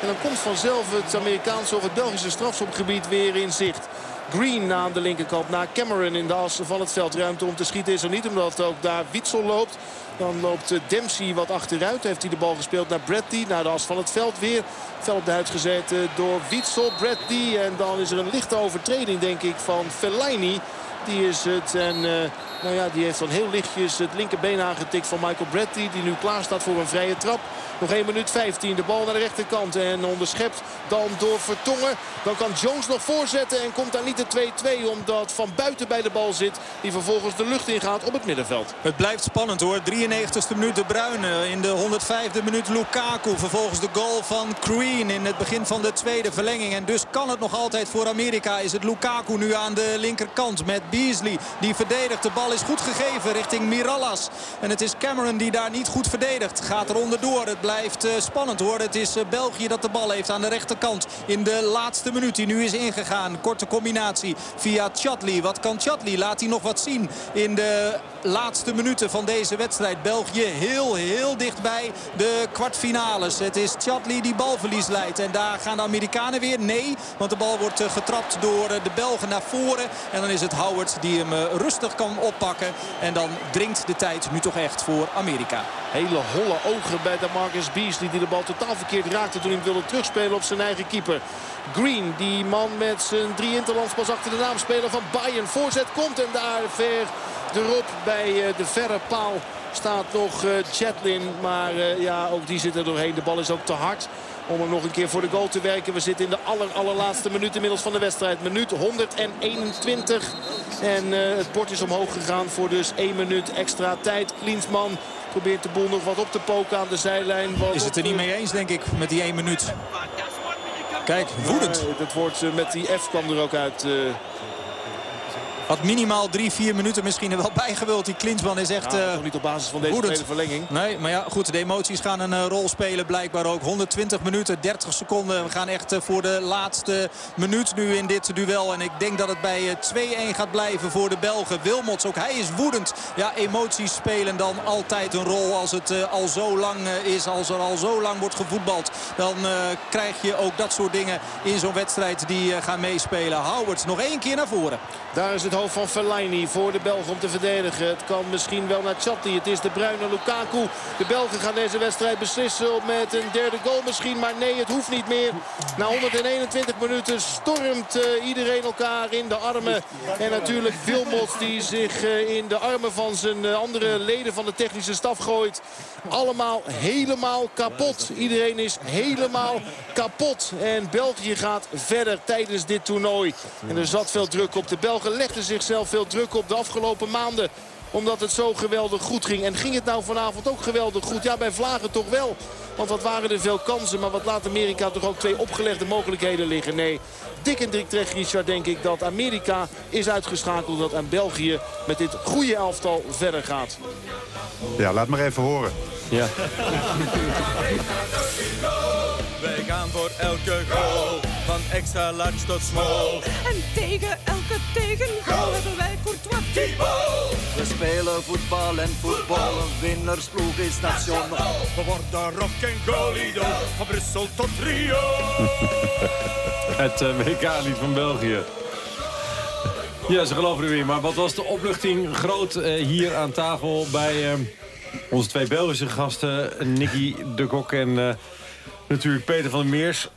En dan komt vanzelf het Amerikaanse of het Belgische strafschopgebied weer in zicht. Green aan de linkerkant naar Cameron in de as van het veld. Ruimte om te schieten is er niet omdat ook daar Witsel loopt. Dan loopt Dempsey wat achteruit. Heeft hij de bal gespeeld naar Bradley. Naar de as van het veld weer. Vel op de huid gezet door Witsel. Bradley. En dan is er een lichte overtreding denk ik van Fellaini. Die is het. En uh, nou ja, die heeft dan heel lichtjes het linkerbeen aangetikt van Michael Bradley. Die nu klaar staat voor een vrije trap. Nog 1 minuut 15. De bal naar de rechterkant. En onderschept dan door Vertongen. Dan kan Jones nog voorzetten. En komt daar niet de 2-2. Omdat Van Buiten bij de bal zit. Die vervolgens de lucht ingaat op het middenveld. Het blijft spannend hoor. 93ste minuut de Bruyne. In de 105e minuut Lukaku. Vervolgens de goal van Green in het begin van de tweede verlenging. En dus kan het nog altijd voor Amerika. Is het Lukaku nu aan de linkerkant met Beasley. Die verdedigt. De bal is goed gegeven richting Mirallas. En het is Cameron die daar niet goed verdedigt. Gaat er onderdoor. Het blijft eh, spannend hoor. Het is eh, België dat de bal heeft aan de rechterkant. In de laatste minuut die nu is ingegaan. Korte combinatie via Chatli. Wat kan Chatli? Laat hij nog wat zien in de laatste minuten van deze wedstrijd. België heel, heel dichtbij de kwartfinales. Het is Chatli die balverlies leidt. En daar gaan de Amerikanen weer. Nee, want de bal wordt eh, getrapt door de Belgen naar voren. En dan is het Howard die hem rustig kan oppakken. En dan dringt de tijd nu toch echt voor Amerika. Hele holle ogen bij de Marcus Beasley die de bal totaal verkeerd raakte toen hij wilde terugspelen op zijn eigen keeper. Green, die man met zijn drie interlands pas achter de naam speler van Bayern. Voorzet komt en daar ver erop bij eh, de verre paal staat nog eh, Chatlin. Maar eh, ja, ook die zit er doorheen. De bal is ook te hard om hem nog een keer voor de goal te werken. We zitten in de aller, allerlaatste minuut inmiddels van de wedstrijd. Minuut 121. En het bord is omhoog gegaan voor dus 1 minuut extra tijd. Klinsman probeert de boel nog wat op te poken aan de zijlijn. Is het er niet mee eens, denk ik, met die 1 minuut. Kijk, woedend. het wordt met die F kwam er ook uit. Had minimaal drie, vier minuten misschien er wel [laughs] bijgewild. Die Klinsman is echt ja, nog niet op basis van deze tweede verlenging. Nee, maar ja, goed. De emoties gaan een uh, rol spelen blijkbaar ook. 120 minuten, 30 seconden. We gaan echt uh, voor de laatste minuut nu in dit duel. En ik denk dat het bij uh, 2-1 gaat blijven voor de Belgen. Wilmots, ook hij is woedend. Ja, emoties spelen dan altijd een rol als het al zo lang is. Als er al zo lang wordt gevoetbald. Dan krijg je ook dat soort dingen in zo'n wedstrijd die gaan meespelen. Howard nog één keer naar voren. Daar is het van Fellaini voor de Belgen om te verdedigen. Het kan misschien wel naar Chatti. Het is de bruine Lukaku. De Belgen gaan deze wedstrijd beslissen met een derde goal misschien. Maar nee, het hoeft niet meer. Na 121 minuten stormt uh, iedereen elkaar in de armen. En natuurlijk Wilmots die zich uh, in de armen van zijn uh, andere leden van de technische staf gooit. Allemaal helemaal kapot. Iedereen is helemaal kapot. En België gaat verder tijdens dit toernooi. En er zat veel druk op. De Belgen legden zichzelf veel druk op de afgelopen maanden omdat het zo geweldig goed ging. En ging het nou vanavond ook geweldig goed? Ja, bij Vlagen toch wel. Want wat waren er veel kansen. Maar wat laat Amerika toch ook twee opgelegde mogelijkheden liggen? Nee, dik en dik terecht, Richard, denk ik dat Amerika is uitgeschakeld. Dat aan België met dit goede elftal verder gaat. Ja, laat maar even horen. Ja. [laughs] Wij gaan voor elke goal, van extra large tot small. En tegen elke tegengoal hebben wij Courtois. We spelen voetbal en voetbal, een winnersploeg is nationaal. We worden rock en goalido, van Brussel tot Rio. [laughs] Het uh, WK-lied van België. Ja, ze geloven er weer. Maar wat was de opluchting groot uh, hier aan tafel bij uh, onze twee Belgische gasten. Nicky de Kok en natuurlijk Peter van der Meers.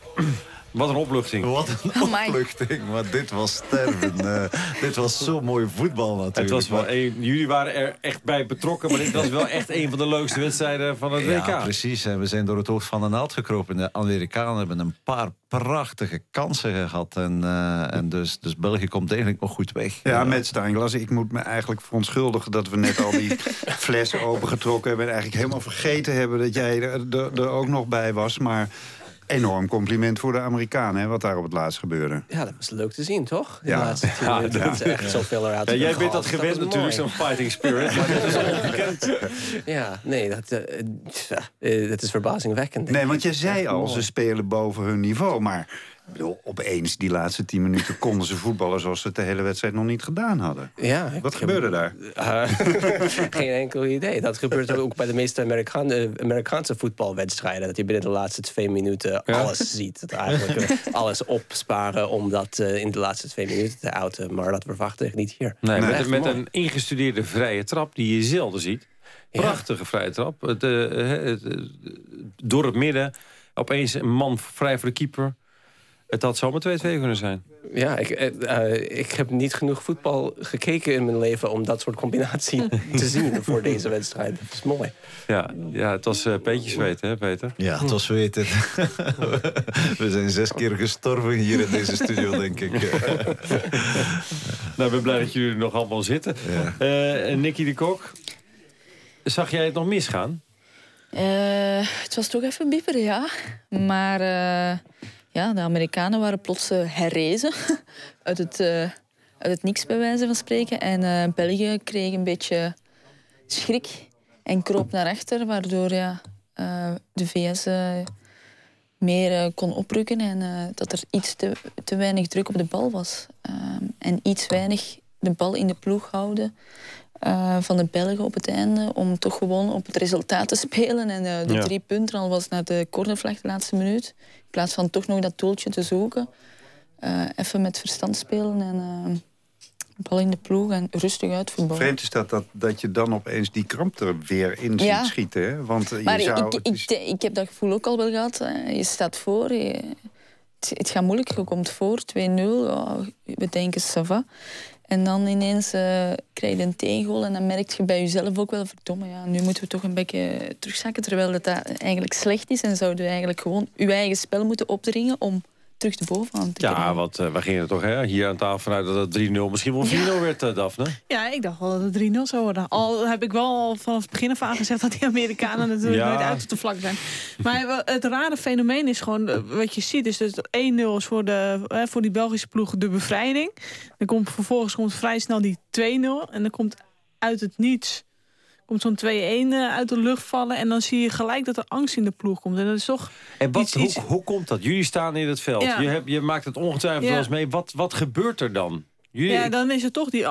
Wat een opluchting. Wat een opluchting. Maar dit was sterven. uh, dit was zo mooi voetbal natuurlijk. Het was wel een, jullie waren er echt bij betrokken. Maar dit was wel echt een van de leukste wedstrijden van het WK. Ja, precies. We zijn door het hoofd van de naald gekropen. De Amerikanen hebben een paar prachtige kansen gehad. En, uh, en dus, dus België komt eigenlijk nog goed weg. Ja, met Steinglas. Ik moet me eigenlijk verontschuldigen dat we net al die [laughs] flessen opengetrokken hebben. En eigenlijk helemaal vergeten hebben dat jij er, er, er ook nog bij was. Maar enorm compliment voor de Amerikanen, hè, wat daar op het laatst gebeurde. Ja, dat was leuk te zien, toch? Ja. laatste ja, dat is echt zoveel eruit. Ja, jij bent dat gewend dat natuurlijk, zo'n fighting spirit. [laughs] maar dat is ongekend. Ja, nee, dat, uh, dat is verbazingwekkend. Nee, want je zei al, ze spelen boven hun niveau. Maar Ik bedoel, opeens die laatste tien minuten konden ze voetballen... zoals ze het de hele wedstrijd nog niet gedaan hadden. Ja, Wat gebeurde daar? Uh, [laughs] geen enkel idee. Dat gebeurt ook bij de meeste Amerikaan, Amerikaanse voetbalwedstrijden. Dat je binnen de laatste twee minuten alles ziet. Dat eigenlijk uh, alles opsparen om dat uh, in de laatste twee minuten te outen. Maar dat verwacht ik niet hier. Nee, met, met een ingestudeerde vrije trap die je zelden ziet. Prachtige vrije trap. Door het midden. Opeens een man vrij voor de keeper. Het had zomaar 2-2 kunnen zijn. Ja, ik, uh, ik heb niet genoeg voetbal gekeken in mijn leven... om dat soort combinatie [laughs] te zien voor deze wedstrijd. Dat is mooi. Ja, ja het was uh, peetjes zweten, hè Peter? Ja, het was zweten. [laughs] We zijn zes keer gestorven hier in deze studio, denk ik. [laughs] nou, ik ben blij dat jullie er nog allemaal zitten. Ja. Uh, Nicky de Kok, zag jij het nog misgaan? het was toch even bieperen, ja. Maar ja, de Amerikanen waren plots uh, herrezen [laughs] uit het, uh, uit het niks, bij wijze van spreken. En uh, België kreeg een beetje schrik en kroop naar achter, waardoor ja, de VS meer kon oprukken en dat er iets te, te weinig druk op de bal was. en iets weinig de bal in de ploeg houden. van de Belgen op het einde. Om toch gewoon op het resultaat te [laughs] spelen. En uh, de ja. drie punten al was naar de cornervlag de laatste minuut plaats van toch nog dat doeltje te zoeken. Uh, even met verstand spelen en uh, bal in de ploeg en rustig uitvoetballen. Vreemd is dat, dat, dat je dan opeens die kramp er weer in ziet schieten. Hè? Want uh, maar je zou, ik, ik, ik, heb dat gevoel ook al wel gehad. Je staat voor, je, het, het, gaat moeilijk, je komt voor, 2-0. Oh, we denken, ça va. En dan ineens uh, krijg je een tegengoal en dan merk je bij jezelf ook wel... verdomme, ja, nu moeten we toch een beetje terugzakken... terwijl dat, dat eigenlijk slecht is en zouden we eigenlijk gewoon je eigen spel moeten opdringen... om terug de bovenaan te Ja, want uh, we gingen toch hè, hier aan tafel vanuit dat het 3-0 misschien wel 4-0 ja. werd, uh, Daphne? Ja, ik dacht wel dat het 3-0 zou worden. Al heb ik wel vanaf het begin af aan gezegd dat die Amerikanen natuurlijk ja. nooit uit te vlak zijn. Maar het rare fenomeen is gewoon, uh, wat je ziet, is dat 1-0 is voor, de, voor die Belgische ploeg de bevrijding. Dan komt vervolgens komt vrij snel die 2-0 en dan komt uit het niets komt zo'n 2-1 uit de lucht vallen... en dan zie je gelijk dat er angst in de ploeg komt. En dat is toch en wat, iets, hoe, iets... hoe komt dat? Jullie staan in het veld. Ja. Je, hebt, je maakt het ongetwijfeld Ja. wel eens mee. Wat, wat gebeurt er dan? Jullie, Ja, dan is het toch die,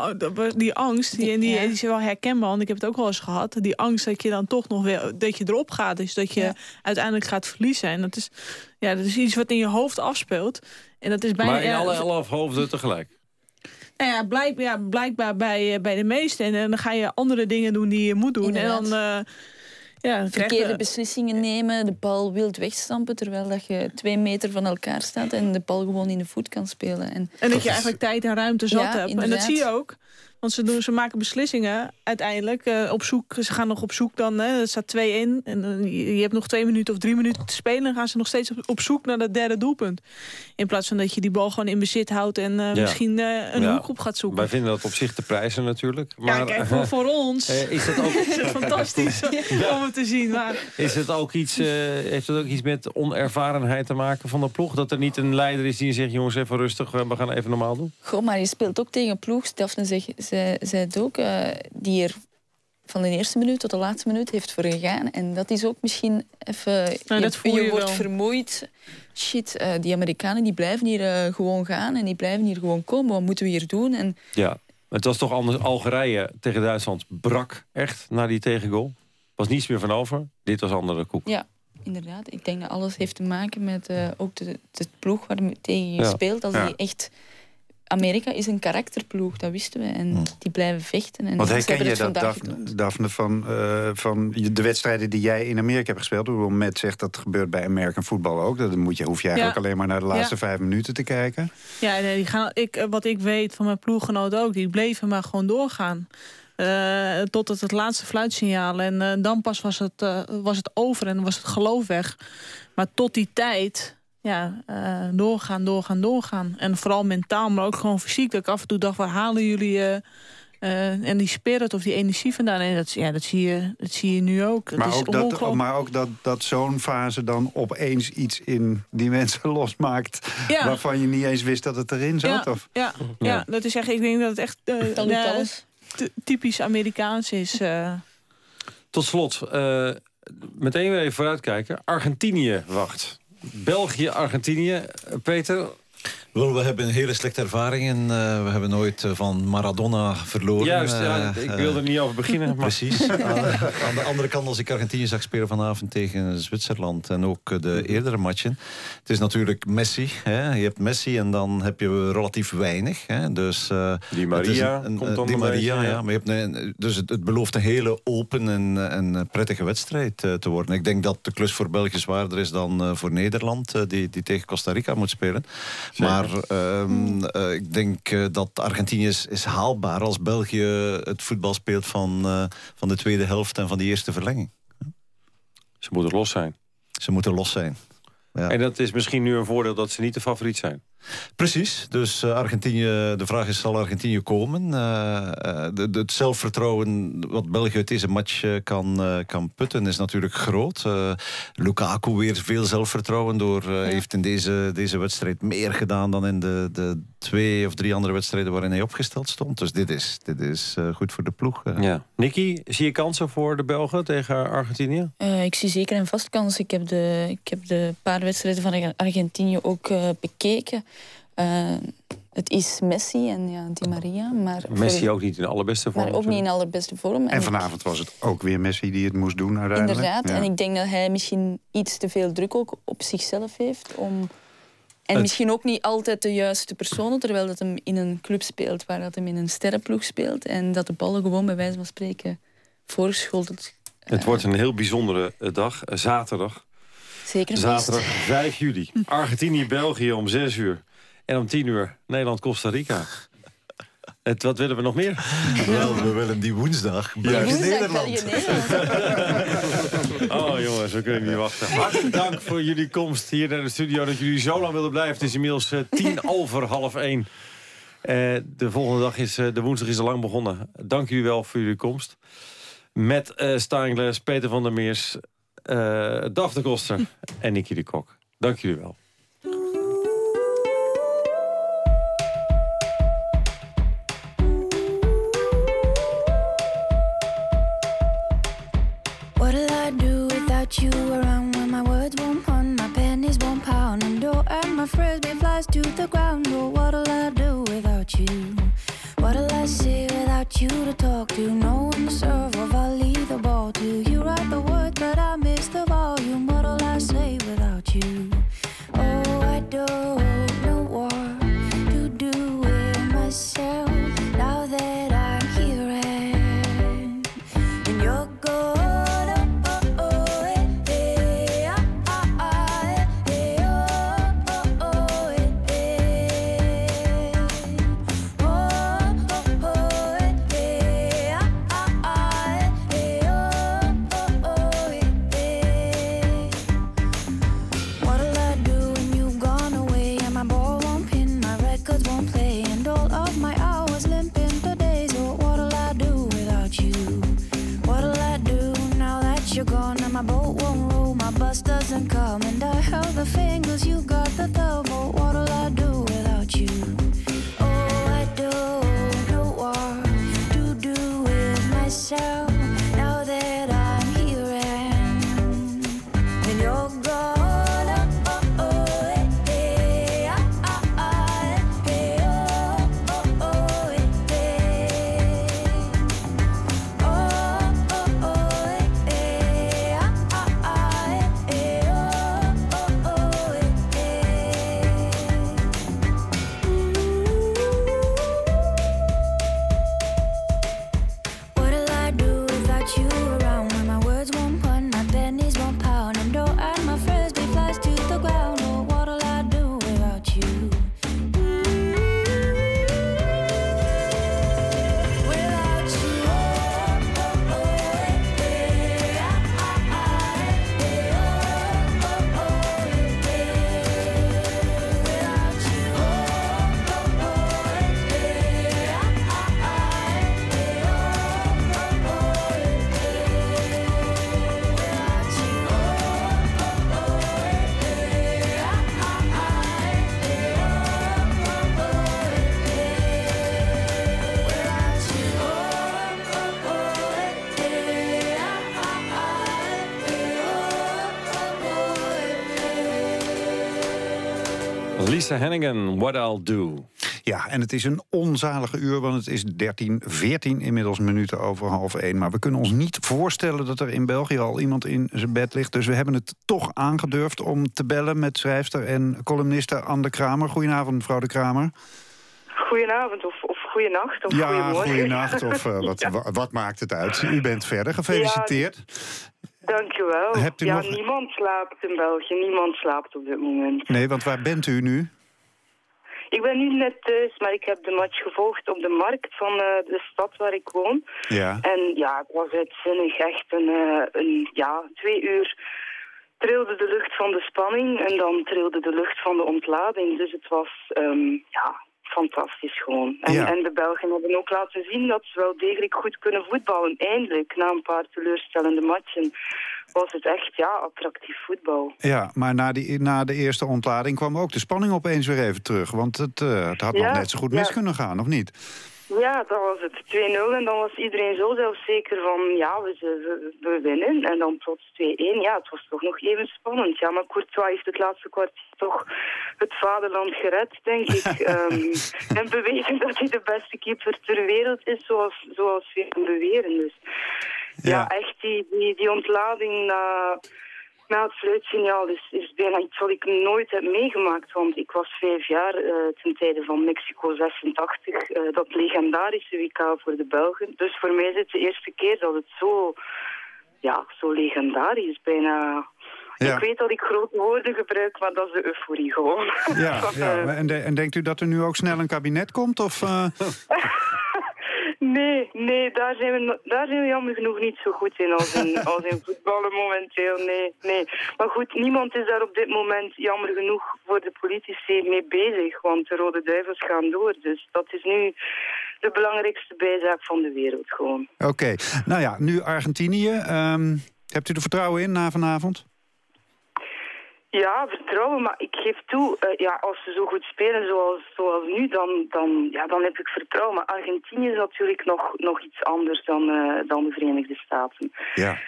die angst. Die, die, Ja. die is wel herkenbaar, want ik heb het ook wel eens gehad. Die angst dat je dan toch nog weer dat je erop gaat. Dus dat je Ja. uiteindelijk gaat verliezen. En dat is, ja, dat is iets wat in je hoofd afspeelt. En dat is bijna. maar in alle elf hoofden tegelijk. Nou ja, blijk, ja, blijkbaar bij, eh, bij de meesten. En, eh, dan ga je andere dingen doen die je moet doen. Inderdaad. En dan. eh ja, Verkeerde beslissingen nemen, de bal wild wegstampen... terwijl dat je twee meter van elkaar staat en de bal gewoon in de voet kan spelen. En En dat je eigenlijk tijd en ruimte zat Ja, hebt. En dat zie je ook. Want ze, doen, ze maken beslissingen uiteindelijk eh, op zoek. Ze gaan nog op zoek dan. Hè, er staat 2 in. En dan, je, hebt nog twee minuten of drie minuten te spelen. Dan gaan ze nog steeds op, op zoek naar dat derde doelpunt. In plaats van dat je die bal gewoon in bezit houdt. En eh, Ja. misschien eh, een Ja. hoek op gaat zoeken. Wij vinden dat op zich te prijzen natuurlijk. Maar, ja, kijk, voor, voor ons [laughs] Eh, is dat ook- [laughs] is het fantastisch om het te zien. Maar Is het ook iets, eh, heeft het ook iets met onervarenheid te maken van de ploeg? Dat er niet een leider is die zegt, jongens, even rustig, we gaan even normaal doen? Goh, maar je speelt ook tegen ploeg. Daphne zei, zei, zei het ook. eh, die er van de eerste minuut tot de laatste minuut heeft voor gegaan. En dat is ook misschien even... Nou, dat voel je wordt wel. vermoeid. Shit, eh, die Amerikanen die blijven hier eh, gewoon gaan. En die blijven hier gewoon komen. Wat moeten we hier doen? En Ja, het was toch anders. Algerije tegen Duitsland brak echt na die tegengoal. Was niets meer van over. Dit was andere koek. ja, inderdaad. Ik denk dat alles heeft te maken met eh, ook de, de ploeg waar je tegen je Ja. speelt. Als Ja. die echt... Amerika is een karakterploeg, dat wisten we. En die blijven vechten. En Want ze herken hebben je dat, Daphne. Daphne van, eh, van de wedstrijden die jij in Amerika hebt gespeeld? Hoe Matt zegt, dat gebeurt bij American voetbal ook. Dan moet je, hoef je eigenlijk Ja. alleen maar naar de laatste Ja. vijf minuten te kijken. Ja, nee, die gaan, ik, eh, wat ik weet van mijn ploeggenoten ook, die bleven maar gewoon doorgaan. Eh, tot het, het laatste fluitsignaal. En dan pas was het, was het over en was het geloof weg. Maar tot die tijd, ja, eh, doorgaan, doorgaan, doorgaan. En vooral mentaal, maar ook gewoon fysiek. Dat ik af en toe dacht, waar halen jullie... eh, eh, en die spirit of die energie vandaan. En dat, ja, dat, zie, je, dat zie je nu ook. Maar is ook, dat, ongelooflijk. maar ook dat, dat zo'n fase dan opeens iets in die mensen [laughs] losmaakt... Ja. waarvan je niet eens wist dat het erin zat? Ja, Of? ja, ja. dat is echt, ik denk dat het echt eh, ja, typisch Amerikaans is. eh. Tot slot, eh, meteen weer even vooruitkijken. Argentinië wacht. België, Argentinië. Peter, wel, we hebben hele slechte ervaringen. Uh, we hebben nooit uh, van Maradona verloren. Juist, ja, ik wilde er niet over beginnen. [laughs] Maar... Precies. [laughs] aan de andere kant, als ik Argentinië zag spelen vanavond tegen Zwitserland... en ook de eerdere matchen... het is natuurlijk Messi. Hè. Je hebt Messi en dan heb je relatief weinig. Hè. Dus, die Maria een, komt dan Die Maria, ja. Maar je hebt een, dus het, het, belooft een hele open en, en prettige wedstrijd te worden. Ik denk dat de klus voor België zwaarder is dan voor Nederland... die, die tegen Costa Rica moet spelen. Maar maar uh, ik denk uh, dat Argentinië is, is, haalbaar als België het voetbal speelt van, uh, van de tweede helft en van die eerste verlenging. Ze moeten los zijn. Ze moeten los zijn. Ja. En dat is misschien nu een voordeel dat ze niet de favoriet zijn. Precies, dus uh, Argentinië, de vraag is, zal Argentinië komen? Uh, de, de, het zelfvertrouwen wat België uit deze match kan, kan putten is natuurlijk groot. Lukaku weer veel zelfvertrouwen door, heeft in deze, deze wedstrijd meer gedaan dan in de, de twee of drie andere wedstrijden waarin hij opgesteld stond. Dus dit is, dit is goed voor de ploeg. Ja. Nicky, zie je kansen voor de Belgen tegen Argentinië? ik zie zeker een vast kans. Ik heb de, ik heb de paar wedstrijden van Argentinië ook bekeken. Uh, het is Messi en ja, Di Maria. Maar Messi ook niet in de allerbeste vorm. Maar ook niet in de allerbeste vorm. En, vanavond was het ook weer Messi die het moest doen uiteindelijk. Inderdaad, en ik denk dat hij misschien iets te veel druk ook op zichzelf heeft. Om... En misschien ook niet altijd de juiste personen, terwijl dat hem in een club speelt waar dat hem in een sterrenploeg speelt. En dat de ballen gewoon bij wijze van spreken voorgeschoteld. Het wordt een heel bijzondere dag, eh, zaterdag. Zeker Zaterdag 5 juli. Argentinië-België om 6 uur. En om 10 uur Nederland-Costa Rica. Het, wat willen we nog meer? Wel, we willen die woensdag. België-Nederland. [laughs] oh jongens, we kunnen niet wachten. Hartelijk dank voor jullie komst hier naar de studio. Dat jullie zo lang willen blijven. Het is inmiddels uh, tien [laughs] over half één. Uh, de volgende dag is, uh, de woensdag is al lang begonnen. Dank jullie wel voor jullie komst. Met uh, Steingles, Peter van der Meers, Daf de Koster en Nicky de Kok. Dank jullie wel. Lisa Hennigan, What I'll Do. Ja, en het is een onzalige uur, want het is 13, 14 inmiddels minuten over half 1. Maar we kunnen ons niet voorstellen dat er in België al iemand in zijn bed ligt. Dus we hebben het toch aangedurfd om te bellen met schrijfster en columniste Anne Kramer. Goedenavond, mevrouw de Kramer. Goedenavond of, of goeienacht of ja, goeiemorgen. goeienacht [laughs] of uh, wat, ja. wat maakt het uit? U bent verder, gefeliciteerd. Ja, dankjewel. Hebt u ja, nog... niemand slaapt in België. Niemand slaapt op dit moment. Nee, want waar bent u nu? Ik ben nu net thuis, maar ik heb de match gevolgd op de markt van uh, de stad waar ik woon. Ja. En ja, het was uitzinnig. Echt een, uh, een ja, twee uur trilde de lucht van de spanning en dan trilde de lucht van de ontlading. Dus het was, um, ja, fantastisch gewoon. En, Ja. en de Belgen hebben ook laten zien dat ze wel degelijk goed kunnen voetballen. Eindelijk, na een paar teleurstellende matchen, was het echt, ja, attractief voetbal. Ja, maar na, die, na de eerste ontlading kwam ook de spanning opeens weer even terug. Want het, uh, het had Ja, nog net zo goed ja. mis kunnen gaan, of niet? Ja, dan was het 2-0 en dan was iedereen zo zelfzeker van, ja, we, we, we winnen. En dan plots 2-1, ja, het was toch nog even spannend. Ja, maar Courtois heeft het laatste kwartier toch het vaderland gered, denk ik. [laughs] Ehm, en bewezen dat hij de beste keeper ter wereld is, zoals, zoals we beweren. Dus ja, echt die, die, die ontlading na, na het fluitsignaal is, is bijna iets wat ik nooit heb meegemaakt. Want ik was vijf jaar eh, ten tijde van Mexico 86, eh, dat legendarische WK voor de Belgen. Dus voor mij is het de eerste keer dat het zo, ja, zo legendarisch is. Bijna... Ja. Ik weet dat ik grote woorden gebruik, maar dat is de euforie gewoon. [laughs] Ja, eh, En, de- en denkt u dat er nu ook snel een kabinet komt? Of, eh, [laughs] Nee, nee, daar zijn, we, daar zijn we jammer genoeg niet zo goed in als in, [laughs] als in voetballen momenteel. Nee, nee. Maar goed, niemand is daar op dit moment jammer genoeg voor de politici mee bezig. Want de Rode Duivels gaan door. Dus dat is nu de belangrijkste bijzaak van de wereld gewoon. Oké, nou ja, nu Argentinië. Ehm, hebt u er vertrouwen in na vanavond? Ja, vertrouwen, maar ik geef toe, eh, ja, als ze zo goed spelen zoals, zoals nu, dan, dan, ja, dan heb ik vertrouwen. Maar Argentinië is natuurlijk nog, nog iets anders dan, eh, dan de Verenigde Staten. Ja.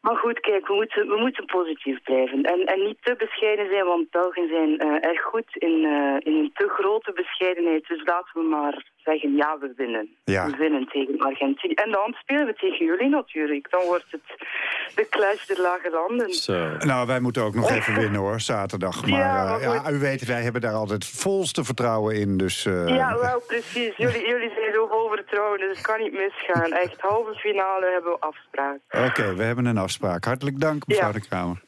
Maar goed, kijk, we moeten, we moeten positief blijven. En, en niet te bescheiden zijn, want Belgen zijn eh, erg goed in, in een te grote bescheidenheid. Dus laten we maar zeggen, ja, we winnen. Ja. We winnen tegen Argentinië. En dan spelen we tegen jullie natuurlijk. Dan wordt het de clash der lage landen. Zo. Nou, wij moeten ook nog even winnen hoor, zaterdag. Maar, Ja, eh, ja, u weet, wij hebben daar altijd volste vertrouwen in. Dus, eh, Ja, wel precies. Jullie, [laughs] jullie zijn zo vol vertrouwen, dus het kan niet misgaan. Echt, halve finale hebben we afspraak. Oké, we hebben een afspraak. Hartelijk dank, mevrouw Ja. de Kramer.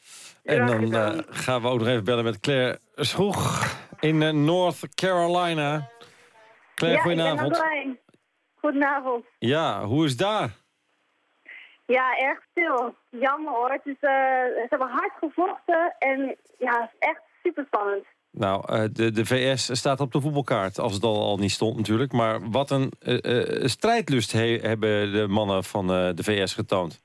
En dan eh, gaan we ook nog even bellen met Claire Schroeg in North Carolina. Claire, ja, ik ben goedenavond. Goedenavond. Ja, hoe is het daar? Ja, erg stil. Jammer hoor. Het is, eh, ze hebben hard gevochten en ja, het is echt super spannend. Nou, eh, de, de VS staat op de voetbalkaart, als het al, al niet stond natuurlijk. Maar wat een eh, strijdlust he- hebben de mannen van de VS getoond.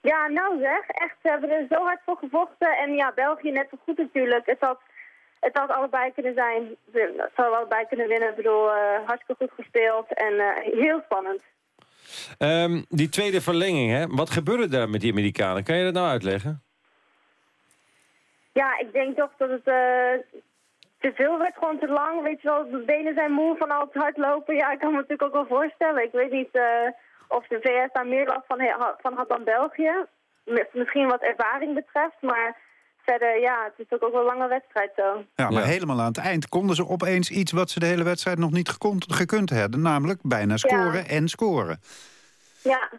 Ja, nou zeg, echt, ze hebben er zo hard voor gevochten. En ja, België net zo goed natuurlijk. Het had, het had allebei kunnen zijn. Het zou allebei kunnen winnen. Ik bedoel, eh, hartstikke goed gespeeld en eh, heel spannend. Ehm, die tweede verlenging, hè? wat gebeurde daar met die Amerikanen? Kan je dat nou uitleggen? Ja, ik denk toch dat het eh, te veel werd, gewoon te lang. Weet je wel, de benen zijn moe van al het hardlopen. Ja, ik kan me natuurlijk ook wel voorstellen. Ik weet niet eh, of de VS daar meer last van, van had dan België. Misschien wat ervaring betreft, maar verder, ja, het is ook, ook wel een lange wedstrijd zo. Ja, maar helemaal aan het eind konden ze opeens iets wat ze de hele wedstrijd nog niet gekund, gekund hadden. Namelijk bijna scoren en scoren. Ja,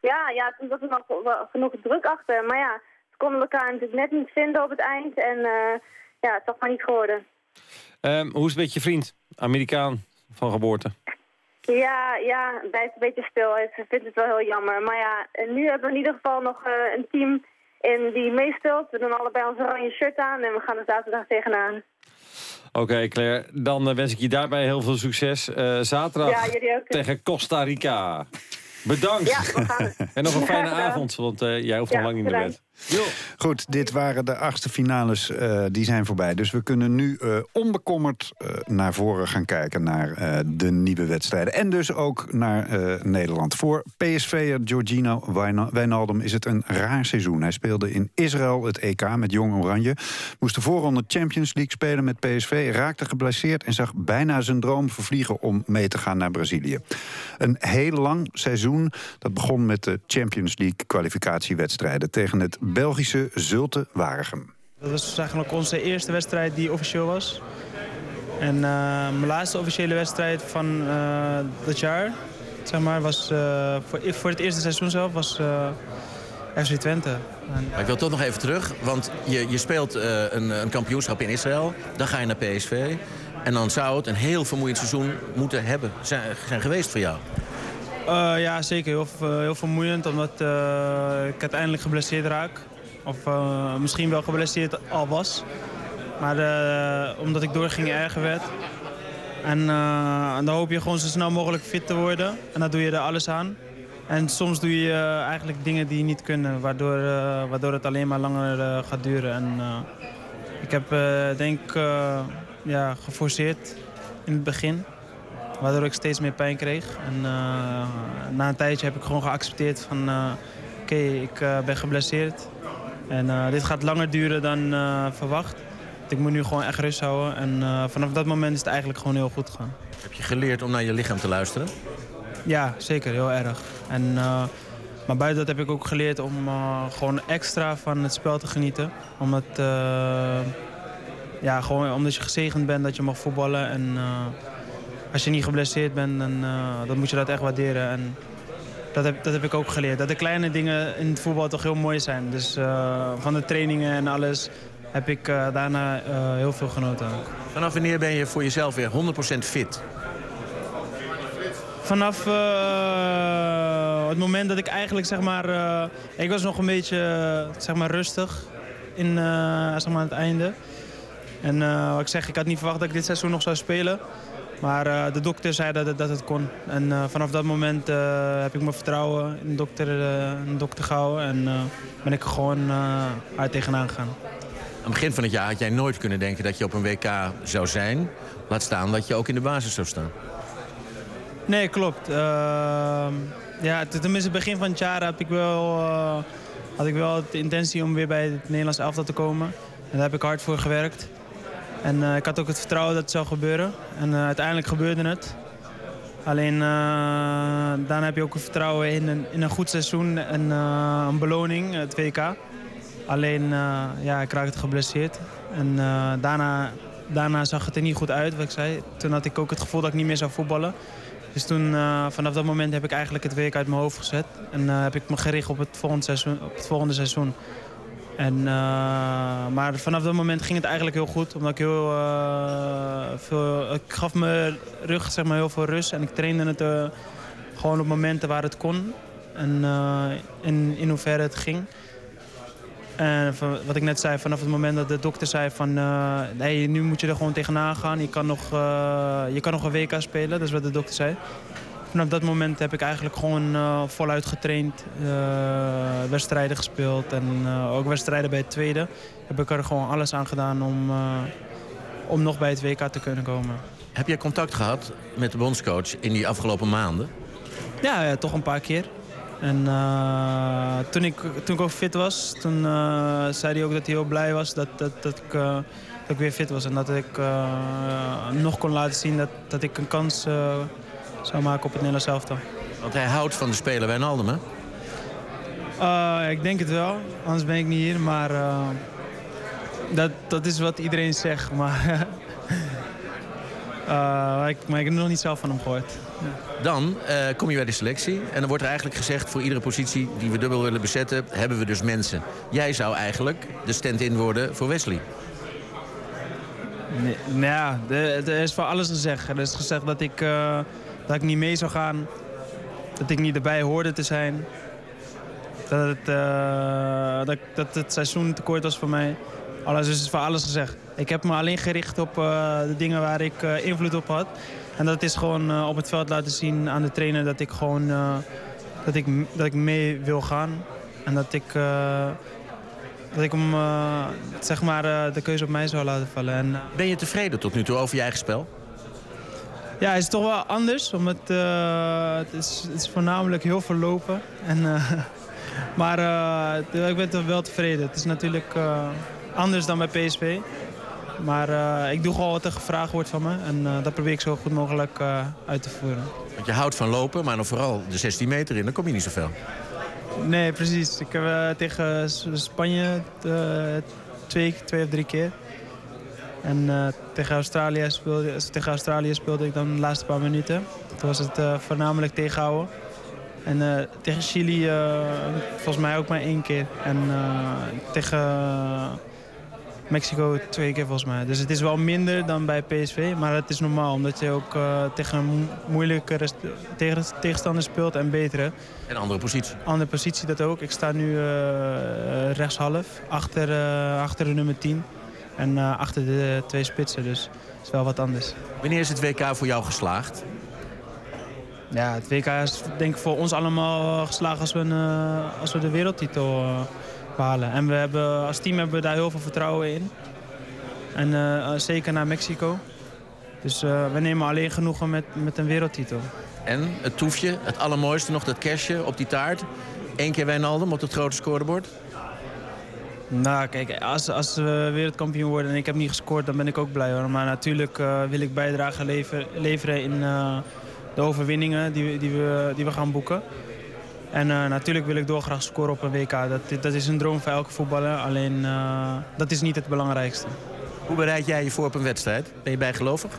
ja, ja toen was er nog wel genoeg druk achter. Maar ja, ze konden elkaar natuurlijk net niet vinden op het eind. En eh, ja, het is toch maar niet geworden. Ehm, hoe is het met je vriend? Amerikaan van geboorte. Ja, ja, blijft een beetje stil. Ik vind het wel heel jammer. Maar ja, nu hebben we in ieder geval nog eh, een team in die meespeelt. We doen allebei ons oranje shirt aan en we gaan er zaterdag tegenaan. Oké, Claire, dan eh, wens ik je daarbij heel veel succes. Eh, zaterdag Ja, tegen Costa Rica. Bedankt. Ja, we gaan het. [laughs] en nog een fijne [laughs] avond, want eh, jij hoeft nog lang niet naar gedaan. Goed, dit waren de achtste finales. Uh, die zijn voorbij. Dus we kunnen nu uh, onbekommerd uh, naar voren gaan kijken... naar de nieuwe wedstrijden. En dus ook naar Nederland. Voor PSV'er Giorgino Wijnaldum is het een raar seizoen. Hij speelde in Israël het EK met Jong Oranje. Moest de voorronde Champions League spelen met PSV. Raakte geblesseerd en zag bijna zijn droom vervliegen... om mee te gaan naar Brazilië. Een heel lang seizoen. Dat begon met de Champions League kwalificatiewedstrijden... tegen het Belgische Zulte Waregem. Dat was eigenlijk onze eerste wedstrijd die officieel was. En uh, mijn laatste officiële wedstrijd van uh, dat jaar, zeg maar, was uh, voor, voor, het eerste seizoen zelf, was FC Twente. Maar ik wil toch nog even terug, want je, je speelt een, een kampioenschap in Israël. Dan ga je naar PSV. En dan zou het een heel vermoeiend seizoen moeten hebben, zijn, zijn geweest voor jou. Uh, ja, zeker. Heel, heel vermoeiend, omdat uh, ik uiteindelijk geblesseerd raak. Of misschien wel geblesseerd al was. Maar omdat ik doorging erger werd. En dan hoop je gewoon zo snel mogelijk fit te worden. En dan doe je er alles aan. En soms doe je eigenlijk dingen die niet kunnen, waardoor, waardoor het alleen maar langer gaat duren. En ik heb denk ja, geforceerd in het begin. Waardoor ik steeds meer pijn kreeg. En uh, na een tijdje heb ik gewoon geaccepteerd van... Uh, oké, okay, ik uh, ben geblesseerd. En dit gaat langer duren dan verwacht. Ik moet nu gewoon echt rust houden. En vanaf dat moment is het eigenlijk gewoon heel goed gegaan. Heb je geleerd om naar je lichaam te luisteren? Ja, zeker. Heel erg. En, maar buiten dat heb ik ook geleerd om gewoon extra van het spel te genieten. Omdat, ja, gewoon omdat je gezegend bent dat je mag voetballen. En als je niet geblesseerd bent, dan, uh, dan moet je dat echt waarderen. En dat heb, dat heb ik ook geleerd. Dat de kleine dingen in het voetbal toch heel mooi zijn. Dus uh, van de trainingen en alles heb ik uh, daarna heel veel genoten. Ook. Vanaf wanneer ben je voor jezelf weer 100% fit? Vanaf het moment dat ik eigenlijk, zeg maar... ik was nog een beetje, zeg maar, rustig in, zeg maar, aan het einde. En wat ik zeg, ik had niet verwacht dat ik dit seizoen nog zou spelen. Maar uh, de dokter zei dat het, dat het kon. En uh, vanaf dat moment uh, heb ik mijn vertrouwen in de dokter, in de dokter gehouden. En ben ik gewoon uit tegenaan gegaan. Aan het begin van het jaar had jij nooit kunnen denken dat je op een WK zou zijn. Laat staan dat je ook in de basis zou staan. Nee, klopt. Ehm, ja, tenminste, begin van het jaar heb ik wel, had ik wel de intentie om weer bij het Nederlands elftal te komen. En daar heb ik hard voor gewerkt. En uh, ik had ook het vertrouwen dat het zou gebeuren. En uh, uiteindelijk gebeurde het. Alleen uh, daarna heb je ook het vertrouwen in een, in een goed seizoen en een beloning, het WK. Alleen, ja, ik raakte geblesseerd. En daarna, daarna zag het er niet goed uit, wat ik zei. Toen had ik ook het gevoel dat ik niet meer zou voetballen. Dus toen, vanaf dat moment heb ik eigenlijk het WK uit mijn hoofd gezet. En heb ik me gericht op het volgende seizoen. Op het volgende seizoen. En, uh, maar vanaf dat moment ging het eigenlijk heel goed. Omdat ik heel uh, veel... Ik gaf mijn rug zeg maar, heel veel rust. En ik trainde het uh, gewoon op momenten waar het kon. En in, in hoeverre het ging. En wat ik net zei, vanaf het moment dat de dokter zei van... hey, nu moet je er gewoon tegenaan gaan. Je kan nog, je kan nog een WK spelen. Dat is wat de dokter zei vanaf dat moment heb ik eigenlijk gewoon uh, voluit getraind. Uh, wedstrijden gespeeld en uh, ook wedstrijden bij het tweede. Heb ik er gewoon alles aan gedaan om, om nog bij het WK te kunnen komen. Heb jij contact gehad met de bondscoach in die afgelopen maanden? Ja, ja toch een paar keer. En toen, ik, toen ik ook fit was, toen zei hij ook dat hij heel blij was dat, dat, dat, ik, dat ik weer fit was. En dat ik nog kon laten zien dat, dat ik een kans zou maken op het Nederlands elftal. Want hij houdt van de speler Wijnaldum, hè? Uh, ik denk het wel, anders ben ik niet hier. Maar uh, dat, dat is wat iedereen zegt. Maar, uh, [laughs] ik, maar ik heb nog niet zelf van hem gehoord. Ja. Dan kom je bij de selectie en dan wordt er eigenlijk gezegd... voor iedere positie die we dubbel willen bezetten, hebben we dus mensen. Jij zou eigenlijk de stand-in worden voor Wesley. Nee, nou ja, er is voor alles gezegd. Er is gezegd dat ik dat ik niet mee zou gaan. Dat ik niet erbij hoorde te zijn. Dat het, uh, dat, dat het seizoen te kort was voor mij. Alles is voor alles gezegd. Ik heb me alleen gericht op uh, de dingen waar ik uh, invloed op had. En dat is gewoon op het veld laten zien aan de trainer dat ik gewoon dat ik, dat ik mee wil gaan. En dat ik dat ik hem zeg maar, de keuze op mij zou laten vallen. En, ben je tevreden tot nu toe over je eigen spel? Ja, het is toch wel anders. Omdat het, is, het is voornamelijk heel veel lopen. En, [laughs] maar ik ben toch wel tevreden. Het is natuurlijk anders dan bij PSV. Maar uh, ik doe gewoon wat er gevraagd wordt van me. En uh, dat probeer ik zo goed mogelijk uh, uit te voeren. Want je houdt van lopen, maar dan vooral de 16 meter in. Dan kom je niet zoveel. Nee, precies. Ik heb tegen Spanje twee, twee of drie keer. En tegen, Australië speelde, tegen Australië speelde ik dan de laatste paar minuten. Toen was het voornamelijk tegenhouden. En tegen Chili volgens mij ook maar één keer. En tegen Mexico twee keer volgens mij. Dus het is wel minder dan bij PSV. Maar het is normaal, omdat je ook tegen een moeilijke tegen tegenstander speelt en betere. En andere positie. Andere positie, dat ook. Ik sta nu rechtshalf, achter, achter de nummer 10. En achter de twee spitsen, dus het is wel wat anders. Wanneer is het WK voor jou geslaagd? Ja, het WK is denk ik voor ons allemaal geslaagd als we, een, als we de wereldtitel en we hebben, als team hebben we daar heel veel vertrouwen in. En uh, zeker naar Mexico. Dus uh, we nemen alleen genoegen met, met een wereldtitel. En het toefje, het allermooiste nog, dat kerstje op die taart. Eén keer Wijnaldum op het grote scorebord. Nou, kijk, als, als we wereldkampioen worden en ik heb niet gescoord, dan ben ik ook blij hoor. Maar natuurlijk uh, wil ik bijdrage lever, leveren in de overwinningen die, die, we, die we gaan boeken. En uh, natuurlijk wil ik doorgraag scoren op een WK. Dat, dat is een droom voor elke voetballer. Alleen dat is niet het belangrijkste. Hoe bereid jij je voor op een wedstrijd? Ben je bijgelovig?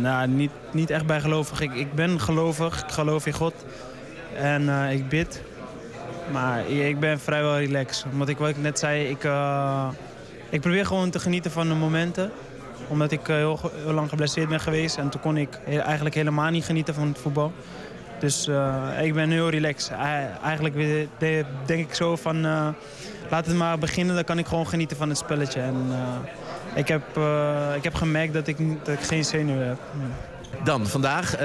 Nou, niet, niet echt bijgelovig. Ik, ik ben gelovig. Ik geloof in God. En ik bid. Maar ik ben vrijwel relaxed. Omdat ik, wat ik net zei, ik, ik probeer gewoon te genieten van de momenten. Omdat ik heel, heel lang geblesseerd ben geweest. En toen kon ik eigenlijk helemaal niet genieten van het voetbal. Dus uh, ik ben heel relaxed. Eigenlijk denk ik zo van, laat het maar beginnen. Dan kan ik gewoon genieten van het spelletje. En, ik, heb, ik heb gemerkt dat ik, dat ik geen zenuwen heb. Dan, vandaag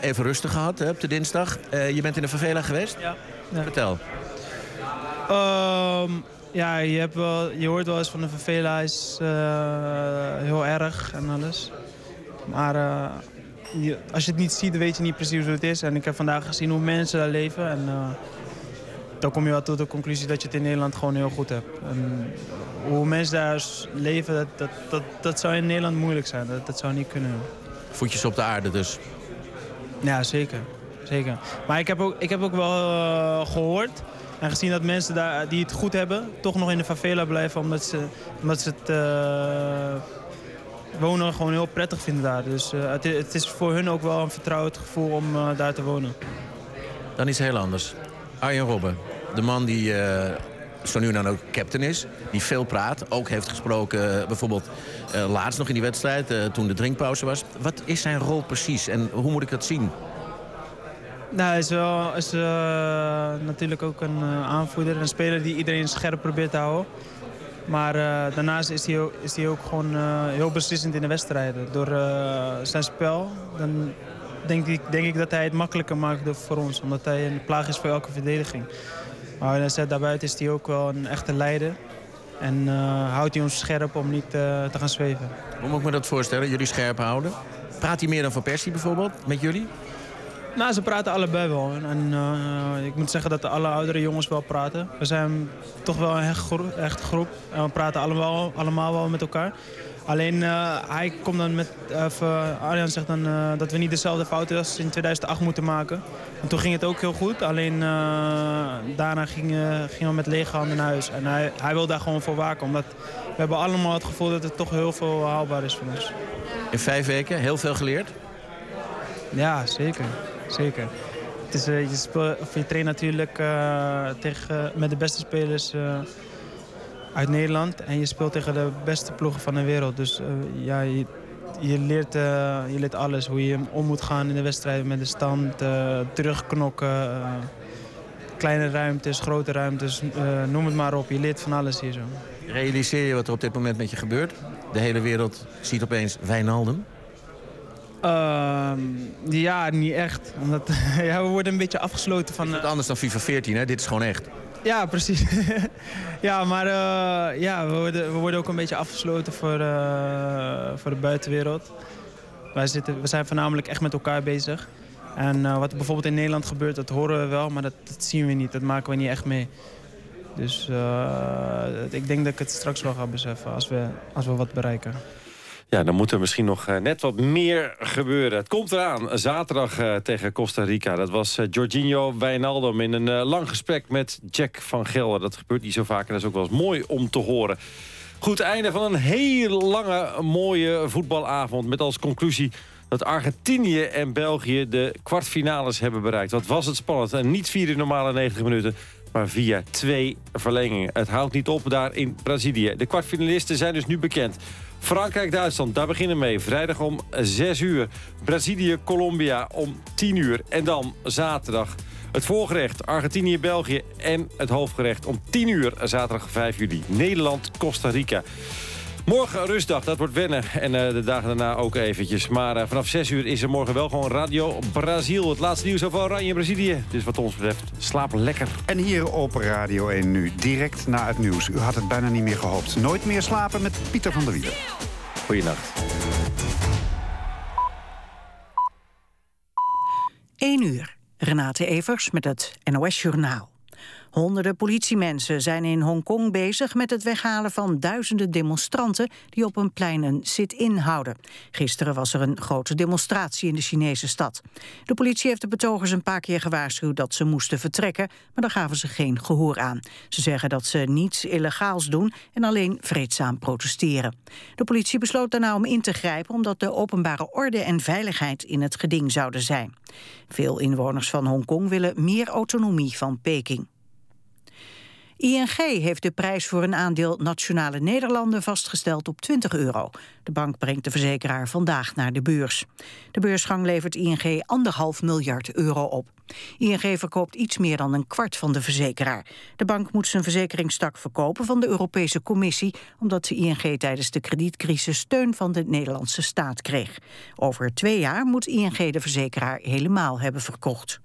even rustig gehad hè, op de dinsdag. je bent in de favela geweest? Ja. Ja. Vertel. Um, ja, je, hebt wel, je hoort wel eens van de favela is heel erg en alles. Maar als je het niet ziet, weet je niet precies hoe het is. En ik heb vandaag gezien hoe mensen daar leven. En uh, dan kom je wel tot de conclusie dat je het in Nederland gewoon heel goed hebt. En hoe mensen daar leven, dat, dat, dat, dat zou in Nederland moeilijk zijn. Dat, dat zou niet kunnen. Voetjes op de aarde dus? Ja, zeker. Zeker. Maar ik heb ook, ik heb ook wel uh, gehoord en gezien dat mensen daar, die het goed hebben... toch nog in de favela blijven omdat ze, omdat ze het... Uh, wonen gewoon heel prettig vinden daar. Dus uh, het, het, is voor hun ook wel een vertrouwd gevoel om daar te wonen. Dan iets heel anders. Arjen Robben, de man die zo nu dan ook captain is. Die veel praat, ook heeft gesproken bijvoorbeeld laatst nog in die wedstrijd... toen de drinkpauze was. Wat is zijn rol precies en hoe moet ik dat zien? Nou, hij is, wel, is natuurlijk ook een aanvoerder. Een speler die iedereen scherp probeert te houden. Maar uh, daarnaast is hij, ook, is hij ook gewoon heel beslissend in de wedstrijden. Door zijn spel dan denk ik, denk ik dat hij het makkelijker maakt voor ons. Omdat hij een plaag is voor elke verdediging. Maar daarbuiten is hij ook wel een echte leider. En houdt hij ons scherp om niet te gaan zweven. Hoe moet ik me dat voorstellen, jullie scherp houden? Praat hij meer dan Van Persie bijvoorbeeld, met jullie? Nou, ze praten allebei wel. En uh, ik moet zeggen dat de alle oudere jongens wel praten. We zijn toch wel een echt groep. En we praten allemaal, allemaal wel met elkaar. Alleen uh, hij komt dan met, uh, Arjan zegt dan uh, dat we niet dezelfde fouten als in 2008 moeten maken. En toen ging het ook heel goed. Alleen daarna gingen, gingen we met lege handen naar huis. En hij, hij wil daar gewoon voor waken. Omdat we hebben allemaal het gevoel dat het toch heel veel haalbaar is voor ons. In vijf weken heel veel geleerd? Ja, zeker zeker. Het is, uh, je, speel, of je traint natuurlijk uh, tegen, met de beste spelers uh, uit Nederland. En je speelt tegen de beste ploegen van de wereld. Dus ja, je, je, leert, je leert alles. Hoe je om moet gaan in de wedstrijden met de stand, terugknokken. kleine ruimtes, grote ruimtes, noem het maar op. Je leert van alles hier zo. Realiseer je wat er op dit moment met je gebeurt? De hele wereld ziet opeens Wijnaldum. Uh, ja, niet echt. Omdat, [laughs] ja, we worden een beetje afgesloten van... Het is anders dan FIFA 14, hè? Dit is gewoon echt. Ja, precies. [laughs] ja, maar uh, ja, we, worden, we worden ook een beetje afgesloten voor, uh, voor de buitenwereld. Wij zitten, we zijn voornamelijk echt met elkaar bezig. En wat er bijvoorbeeld in Nederland gebeurt, dat horen we wel, maar dat, dat, zien we niet. Dat maken we niet echt mee. Dus ik denk dat ik het straks wel ga beseffen als we, als we wat bereiken. Ja, dan moet er misschien nog eh, net wat meer gebeuren. Het komt eraan, zaterdag uh, tegen Costa Rica. Dat was uh, Jorginho Wijnaldum in een lang gesprek met Jack van Gelder. Dat gebeurt niet zo vaak en dat is ook wel eens mooi om te horen. Goed, einde van een heel lange, mooie voetbalavond... met als conclusie dat Argentinië en België de kwartfinales hebben bereikt. Wat was het spannend. En niet via de normale 90 minuten, maar via twee verlengingen. Het houdt niet op daar in Brazilië. De kwartfinalisten zijn dus nu bekend. Frankrijk-Duitsland, daar beginnen mee. Vrijdag om 6 uur. Brazilië-Colombia om 10 uur. En dan zaterdag het voorgerecht Argentinië-België en het hoofdgerecht om 10 uur. Zaterdag 5 juli. Nederland-Costa Rica. Morgen rustdag, dat wordt wennen. En uh, de dagen daarna ook eventjes. Maar uh, vanaf 6 uur is er morgen wel gewoon Radio Brazil. Het laatste nieuws over Oranje Brazilië. Dus wat ons betreft, slaap lekker. En hier op Radio 1 nu, direct na het nieuws. U had het bijna niet meer gehoopt. Nooit meer slapen met Pieter van der Wielen. Goeienacht. 1 uur. Renate Evers met het NOS Journaal. Honderden politiemensen zijn in Hongkong bezig met het weghalen van duizenden demonstranten die op een plein een sit-in houden. Gisteren was er een grote demonstratie in de Chinese stad. De politie heeft de betogers een paar keer gewaarschuwd dat ze moesten vertrekken, maar daar gaven ze geen gehoor aan. Ze zeggen dat ze niets illegaals doen en alleen vreedzaam protesteren. De politie besloot daarna om in te grijpen omdat de openbare orde en veiligheid in het geding zouden zijn. Veel inwoners van Hongkong willen meer autonomie van Peking. ING heeft de prijs voor een aandeel Nationale Nederlanden vastgesteld op 20 euro. De bank brengt de verzekeraar vandaag naar de beurs. De beursgang levert ING anderhalf miljard euro op. ING verkoopt iets meer dan een kwart van de verzekeraar. De bank moet zijn verzekeringstak verkopen van de Europese Commissie... omdat de ING tijdens de kredietcrisis steun van de Nederlandse staat kreeg. Over twee jaar moet ING de verzekeraar helemaal hebben verkocht.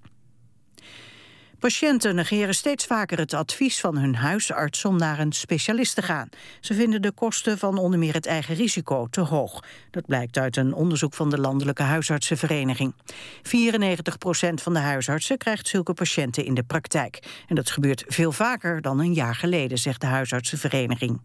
Patiënten negeren steeds vaker het advies van hun huisarts om naar een specialist te gaan. Ze vinden de kosten van onder meer het eigen risico te hoog. Dat blijkt uit een onderzoek van de Landelijke Huisartsenvereniging. 94 procent van de huisartsen krijgt zulke patiënten in de praktijk. En dat gebeurt veel vaker dan een jaar geleden, zegt de Huisartsenvereniging.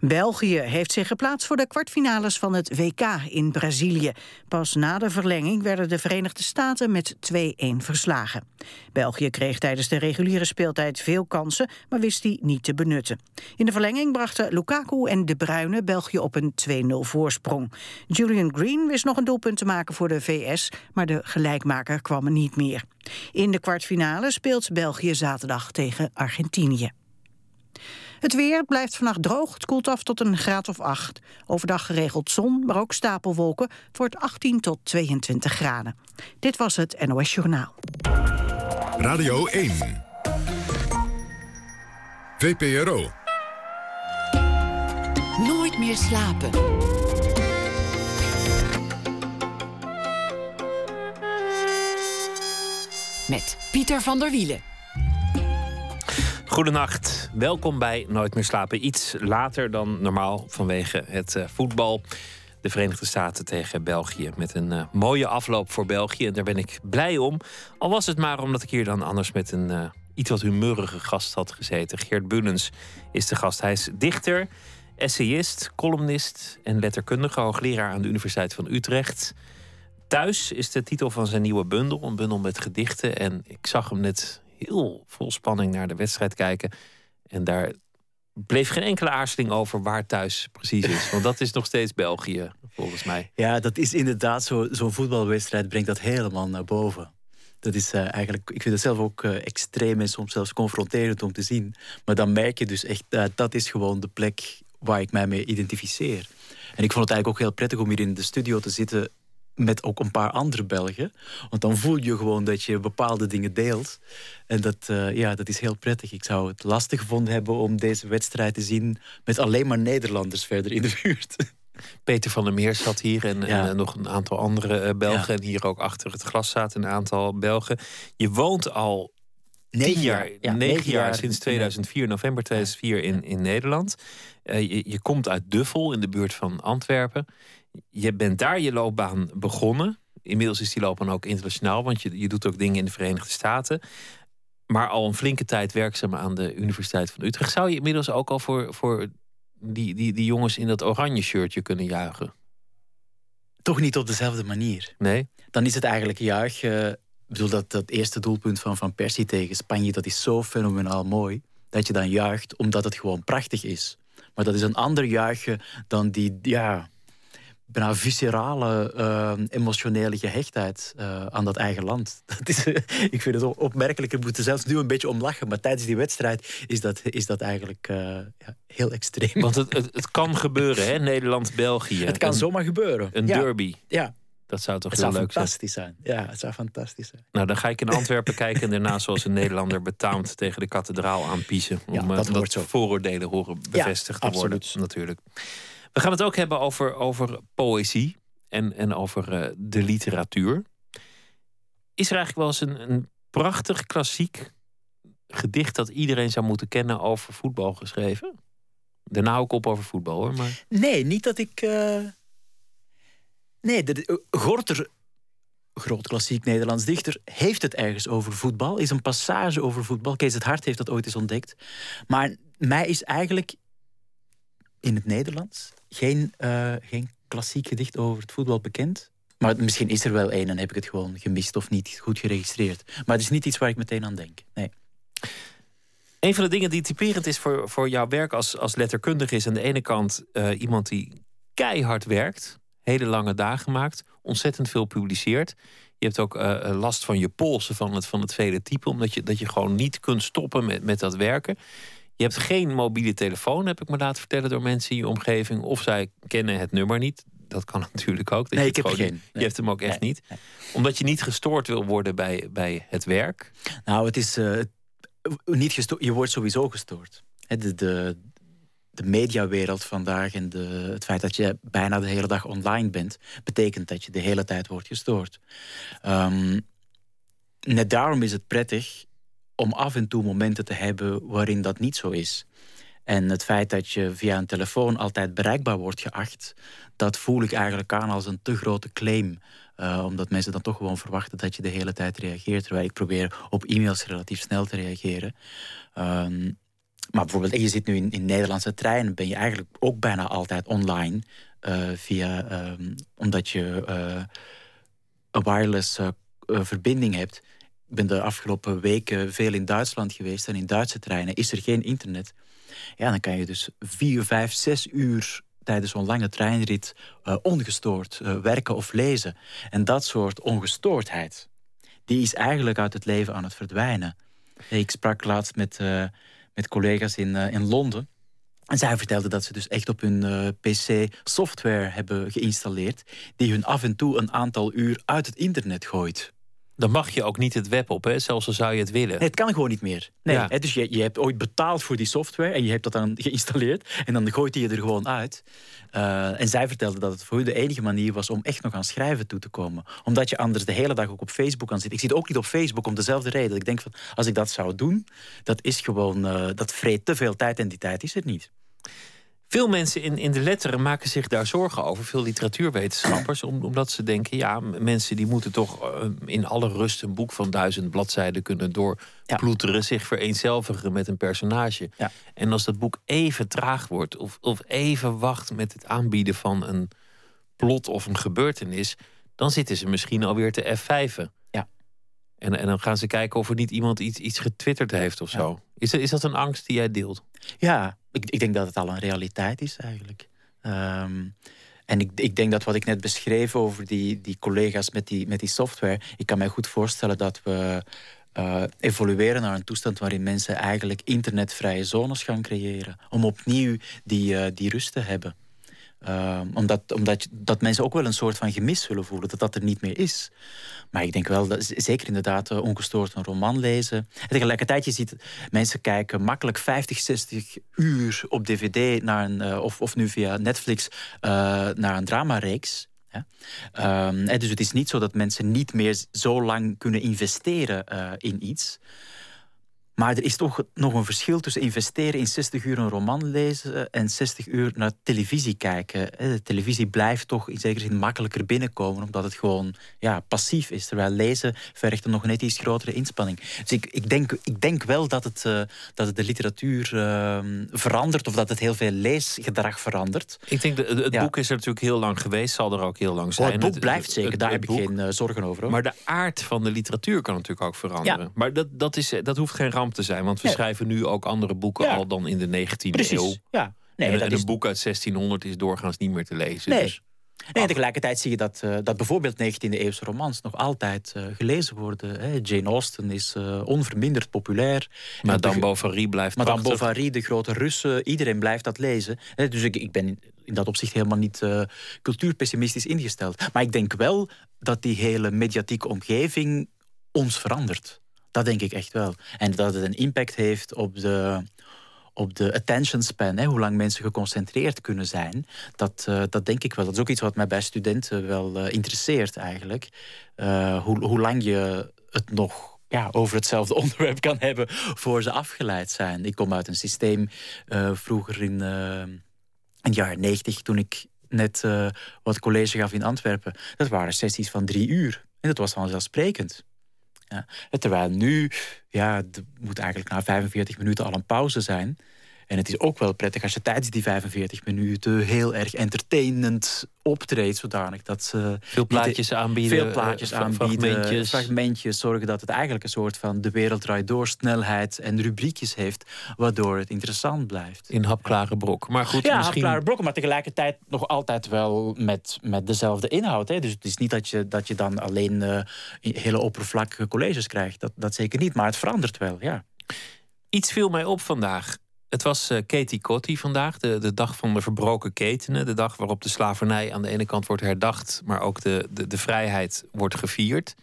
België heeft zich geplaatst voor de kwartfinales van het WK in Brazilië. Pas na de verlenging werden de Verenigde Staten met 2-1 verslagen. België kreeg tijdens de reguliere speeltijd veel kansen, maar wist die niet te benutten. In de verlenging brachten Lukaku en De Bruyne België op een 2-0 voorsprong. Julian Green wist nog een doelpunt te maken voor de VS, maar de gelijkmaker kwam er niet meer. In de kwartfinale speelt België zaterdag tegen Argentinië. Het weer blijft vannacht droog. Het koelt af tot een graad of 8. Overdag geregeld zon, maar ook stapelwolken. Het wordt 18 tot 22 graden. Dit was het NOS Journaal. Radio 1. VPRO. Nooit meer slapen. Met Pieter van der Wielen. Goedenacht, welkom bij Nooit meer slapen. Iets later dan normaal vanwege het uh, voetbal. De Verenigde Staten tegen België. Met een uh, mooie afloop voor België. En daar ben ik blij om. Al was het maar omdat ik hier dan anders met een uh, iets wat humeurige gast had gezeten. Geert Bulens is de gast. Hij is dichter, essayist, columnist en letterkundige. Hoogleraar aan de Universiteit van Utrecht. Thuis is de titel van zijn nieuwe bundel. Een bundel met gedichten. En ik zag hem net heel vol spanning naar de wedstrijd kijken. En daar bleef geen enkele aarzeling over waar thuis precies is. Want dat is nog steeds België, volgens mij. Ja, dat is inderdaad zo. Zo'n voetbalwedstrijd brengt dat helemaal naar boven. Dat is uh, eigenlijk, ik vind het zelf ook uh, extreem en soms zelfs confronterend om te zien. Maar dan merk je dus echt, uh, dat is gewoon de plek waar ik mij mee identificeer. En ik vond het eigenlijk ook heel prettig om hier in de studio te zitten met ook een paar andere Belgen. Want dan voel je gewoon dat je bepaalde dingen deelt. En dat, uh, ja, dat is heel prettig. Ik zou het lastig gevonden hebben om deze wedstrijd te zien... met alleen maar Nederlanders verder in de buurt. [laughs] Peter van der Meer zat hier en, en nog een aantal andere uh, Belgen. En hier ook achter het glas zaten een aantal Belgen. Je woont al Negen jaar, ja, negen, jaar, sinds 2004, november 2004 in, in Nederland. Uh, je, je komt uit Duffel in de buurt van Antwerpen. Je bent daar je loopbaan begonnen. Inmiddels is die loopbaan ook internationaal, want je, je doet ook dingen in de Verenigde Staten. Maar al een flinke tijd werkzaam aan de Universiteit van Utrecht. Zou je inmiddels ook al voor, voor die, die, die jongens in dat oranje shirtje kunnen juichen? Toch niet op dezelfde manier. Nee? Dan is het eigenlijk juichen. Ik bedoel, dat, dat eerste doelpunt van Van Persie tegen Spanje, dat is zo fenomenaal mooi. Dat je dan juicht omdat het gewoon prachtig is. Maar dat is een ander juichen dan die, ja, bijna viscerale, uh, emotionele gehechtheid uh, aan dat eigen land. [laughs] Dat is, ik vind het opmerkelijk. Ik moet er zelfs nu een beetje om lachen. Maar tijdens die wedstrijd is dat, is dat eigenlijk uh, ja, heel extreem. Want het, het, het kan gebeuren, hè? Nederland-België. Het kan een, zomaar gebeuren. Een derby. Ja. Dat zou toch het heel zou leuk fantastisch zijn. Ja, het zou fantastisch zijn. Nou, dan ga ik in Antwerpen [laughs] kijken en daarna zoals een Nederlander betaamt tegen de kathedraal aanpiezen. Om ja, dat omdat vooroordelen horen bevestigd te worden, natuurlijk. We gaan het ook hebben over, over poëzie en, en over uh, de literatuur. Is er eigenlijk wel eens een, een prachtig klassiek gedicht dat iedereen zou moeten kennen over voetbal geschreven? Daarna ook op over voetbal hoor. Maar... Nee, niet dat ik. Uh... Nee, de, de, Gorter, groot klassiek Nederlands dichter, heeft het ergens over voetbal. Is een passage over voetbal. Kees het Hart heeft dat ooit eens ontdekt. Maar mij is eigenlijk in het Nederlands geen, uh, geen klassiek gedicht over het voetbal bekend. Maar misschien is er wel één en heb ik het gewoon gemist of niet goed geregistreerd. Maar het is niet iets waar ik meteen aan denk. Nee. Een van de dingen die typerend is voor, voor jouw werk als, als letterkundige is aan de ene kant uh, iemand die keihard werkt, hele lange dagen maakt, ontzettend veel publiceert. Je hebt ook uh, last van je polsen van het, van het vele typen, omdat je, dat je gewoon niet kunt stoppen met, met dat werken. Je hebt geen mobiele telefoon, heb ik me laten vertellen door mensen in je omgeving. Of zij kennen het nummer niet. Dat kan [laughs] natuurlijk ook. Dat nee, je ik heb geen. Je hebt hem ook echt niet. Omdat je niet gestoord wil worden bij, bij het werk. Nou, het is uh, niet gestoord. Je wordt sowieso gestoord. De, de, de mediawereld vandaag en de, het feit dat je bijna de hele dag online bent, betekent dat je de hele tijd wordt gestoord. Um, net daarom is het prettig om af en toe momenten te hebben waarin dat niet zo is. En het feit dat je via een telefoon altijd bereikbaar wordt geacht, dat voel ik eigenlijk aan als een te grote claim. Uh, omdat mensen dan toch gewoon verwachten dat je de hele tijd reageert. Terwijl ik probeer op e-mails relatief snel te reageren. Um, maar bijvoorbeeld, je zit nu in, in Nederlandse treinen, ben je eigenlijk ook bijna altijd online. Uh, via, um, omdat je uh, een wireless verbinding hebt. Ben de afgelopen weken veel in Duitsland geweest en in Duitse treinen is er geen internet. Ja, dan kan je dus vier, vijf, zes uur tijdens zo'n lange treinrit uh, ongestoord uh, werken of lezen. En dat soort ongestoordheid, die is eigenlijk uit het leven aan het verdwijnen. Ik sprak laatst met, uh, met collega's in, in Londen. En zij vertelden dat ze dus echt op hun PC software hebben geïnstalleerd... die hun af en toe een aantal uur uit het internet gooit dan mag je ook niet het web op, hè? zelfs al zou je het willen. Nee, het kan gewoon niet meer. Nee, ja. hè, dus je, je hebt ooit betaald voor die software en je hebt dat dan [laughs] geïnstalleerd en dan gooit hij je er gewoon uit. Uh, en zij vertelde dat het voor u de enige manier was om echt nog aan schrijven toe te komen. Omdat je anders de hele dag ook op Facebook kan zitten. Ik zit ook niet op Facebook om dezelfde reden. Ik denk van, als ik dat zou doen, dat is gewoon, uh, dat vreet te veel tijd en die tijd is er niet. Veel mensen in, in de letteren maken zich daar zorgen over. Veel literatuurwetenschappers. omdat ze denken, ja, mensen die moeten toch uh, in alle rust een boek van duizend bladzijden kunnen doorploeteren. Ja. Zich vereenzelvigen met een personage. Ja. En als dat boek even traag wordt, of, of even wacht met het aanbieden van een plot of een gebeurtenis, dan zitten ze misschien alweer te F5'en. En, en dan gaan ze kijken of er niet iemand iets, iets getwitterd heeft of zo. Is, dat, is dat een angst die jij deelt? Ja, ik, ik denk dat het al een realiteit is eigenlijk. Um, en ik, ik, denk dat wat ik net beschreef over die, die collega's met die, met die software, ik kan mij goed voorstellen dat we uh, evolueren naar een toestand waarin mensen eigenlijk internetvrije zones gaan creëren. Om opnieuw die, uh, die rust te hebben. Uh, omdat omdat dat mensen ook wel een soort van gemis zullen voelen, dat dat er niet meer is. Maar ik denk wel, dat, zeker inderdaad, uh, ongestoord een roman lezen. En tegelijkertijd, je ziet mensen kijken makkelijk 50, 60 uur op dvd naar een, uh, of, of nu via Netflix naar een dramareeks. Ja. Um, dus het is niet zo dat mensen niet meer zo lang kunnen investeren in iets. Maar er is toch nog een verschil tussen investeren in 60 uur een roman lezen en 60 uur naar televisie kijken. De televisie blijft toch in zekere zin makkelijker binnenkomen, omdat het gewoon ja, passief is. Terwijl lezen vergt een nog net iets grotere inspanning. Dus ik, ik, denk, ik denk wel dat het, uh, dat het de literatuur uh, verandert, of dat het heel veel leesgedrag verandert. Ik denk, dat het boek is er natuurlijk heel lang geweest, zal er ook heel lang zijn. Oh, het boek blijft zeker, het, daar heb ik geen uh, zorgen over. Hoor. Maar de aard van de literatuur kan natuurlijk ook veranderen. Ja. Maar dat, dat, is, dat hoeft geen ramp te zijn. Want we schrijven nu ook andere boeken ja. al dan in de 19e Precies. eeuw. Ja. Nee, en, en een boek uit 1600 is doorgaans niet meer te lezen. Nee. Dus Nee, tegelijkertijd zie je dat, uh, dat bijvoorbeeld 19e-eeuwse romans nog altijd uh, gelezen worden. Hè. Jane Austen is uh, onverminderd populair. Madame Bovary blijft Madame prachtig. Bovary, de grote Russen, iedereen blijft dat lezen. Hè. Dus ik, ik ben in dat opzicht helemaal niet cultuurpessimistisch ingesteld. Maar ik denk wel dat die hele mediatieke omgeving ons verandert. Dat denk ik echt wel. En dat het een impact heeft op de, op de attention span, hè, hoe lang mensen geconcentreerd kunnen zijn, dat, uh, dat denk ik wel. Dat is ook iets wat mij bij studenten wel uh, interesseert eigenlijk. Uh, hoe, hoe lang je het nog ja, over hetzelfde [laughs] onderwerp kan hebben voor ze afgeleid zijn. Ik kom uit een systeem vroeger in, in jaren negentig, toen ik net wat college gaf in Antwerpen. Dat waren sessies van drie uur. En dat was vanzelfsprekend. Ja. Terwijl nu, ja, het moet eigenlijk na 45 minuten al een pauze zijn. En het is ook wel prettig als je tijdens die 45 minuten heel erg entertainend optreedt, zodanig dat ze veel plaatjes aanbieden, veel plaatjes aanbieden, fragmentjes. fragmentjes, zorgen dat het eigenlijk een soort van de wereld draait door snelheid en rubriekjes heeft, waardoor het interessant blijft. In hapklare brok. Maar goed, ja, misschien... hapklare brokken, maar tegelijkertijd nog altijd wel met, met dezelfde inhoud. Hè. Dus het is niet dat je, dat je dan alleen uh, hele oppervlakkige colleges krijgt. Dat, dat zeker niet, maar het verandert wel, ja. Iets viel mij op vandaag. Het was uh, Katie Cotty vandaag, de, de dag van de verbroken ketenen. De dag waarop de slavernij aan de ene kant wordt herdacht, maar ook de, de, de vrijheid wordt gevierd.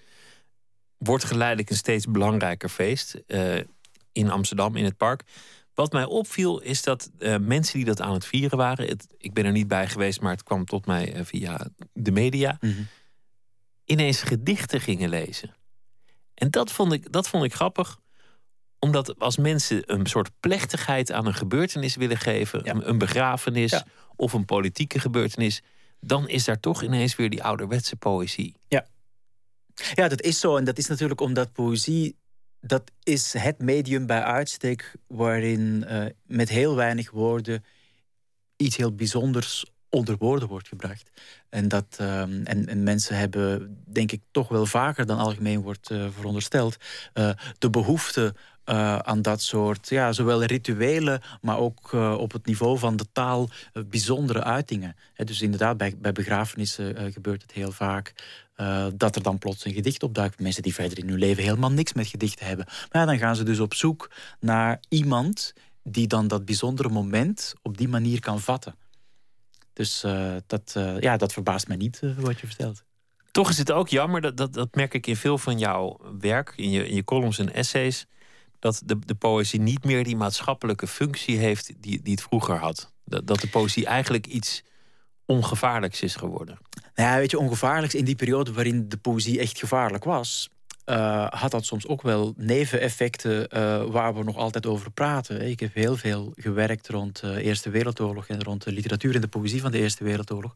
Wordt geleidelijk een steeds belangrijker feest uh, in Amsterdam, in het park. Wat mij opviel is dat uh, mensen die dat aan het vieren waren, het, ik ben er niet bij geweest, maar het kwam tot mij via de media, Mhm. mm -hmm. ineens gedichten gingen lezen. En dat vond ik, dat vond ik grappig omdat als mensen een soort plechtigheid aan een gebeurtenis willen geven, ja. een, een, begrafenis ja. of een politieke gebeurtenis, dan is daar toch ineens weer die ouderwetse poëzie. Ja. ja, dat is zo. En dat is natuurlijk omdat poëzie, dat is het medium bij uitstek waarin uh, met heel weinig woorden iets heel bijzonders onder woorden wordt gebracht. En, dat, um, en, en, mensen hebben, denk ik, toch wel vaker dan algemeen wordt uh, verondersteld, uh, de behoefte uh, aan dat soort, ja, zowel rituele, maar ook uh, op het niveau van de taal, uh, bijzondere uitingen. Dus inderdaad, bij, bij begrafenissen gebeurt het heel vaak dat er dan plots een gedicht opduikt. Mensen die verder in hun leven helemaal niks met gedichten hebben. Maar dan gaan ze dus op zoek naar iemand die dan dat bijzondere moment op die manier kan vatten. Dus dat, ja, dat verbaast mij niet wat je vertelt. Toch is het ook jammer, dat, dat, dat merk ik in veel van jouw werk, in je, in je columns en essays dat de, de poëzie niet meer die maatschappelijke functie heeft die, die het vroeger had. Dat, dat de poëzie eigenlijk iets ongevaarlijks is geworden. Nou ja, weet je, ongevaarlijks in die periode waarin de poëzie echt gevaarlijk was. Uh, had dat soms ook wel neveneffecten uh, waar we nog altijd over praten. Ik heb heel veel gewerkt rond de Eerste Wereldoorlog en rond de literatuur en de poëzie van de Eerste Wereldoorlog.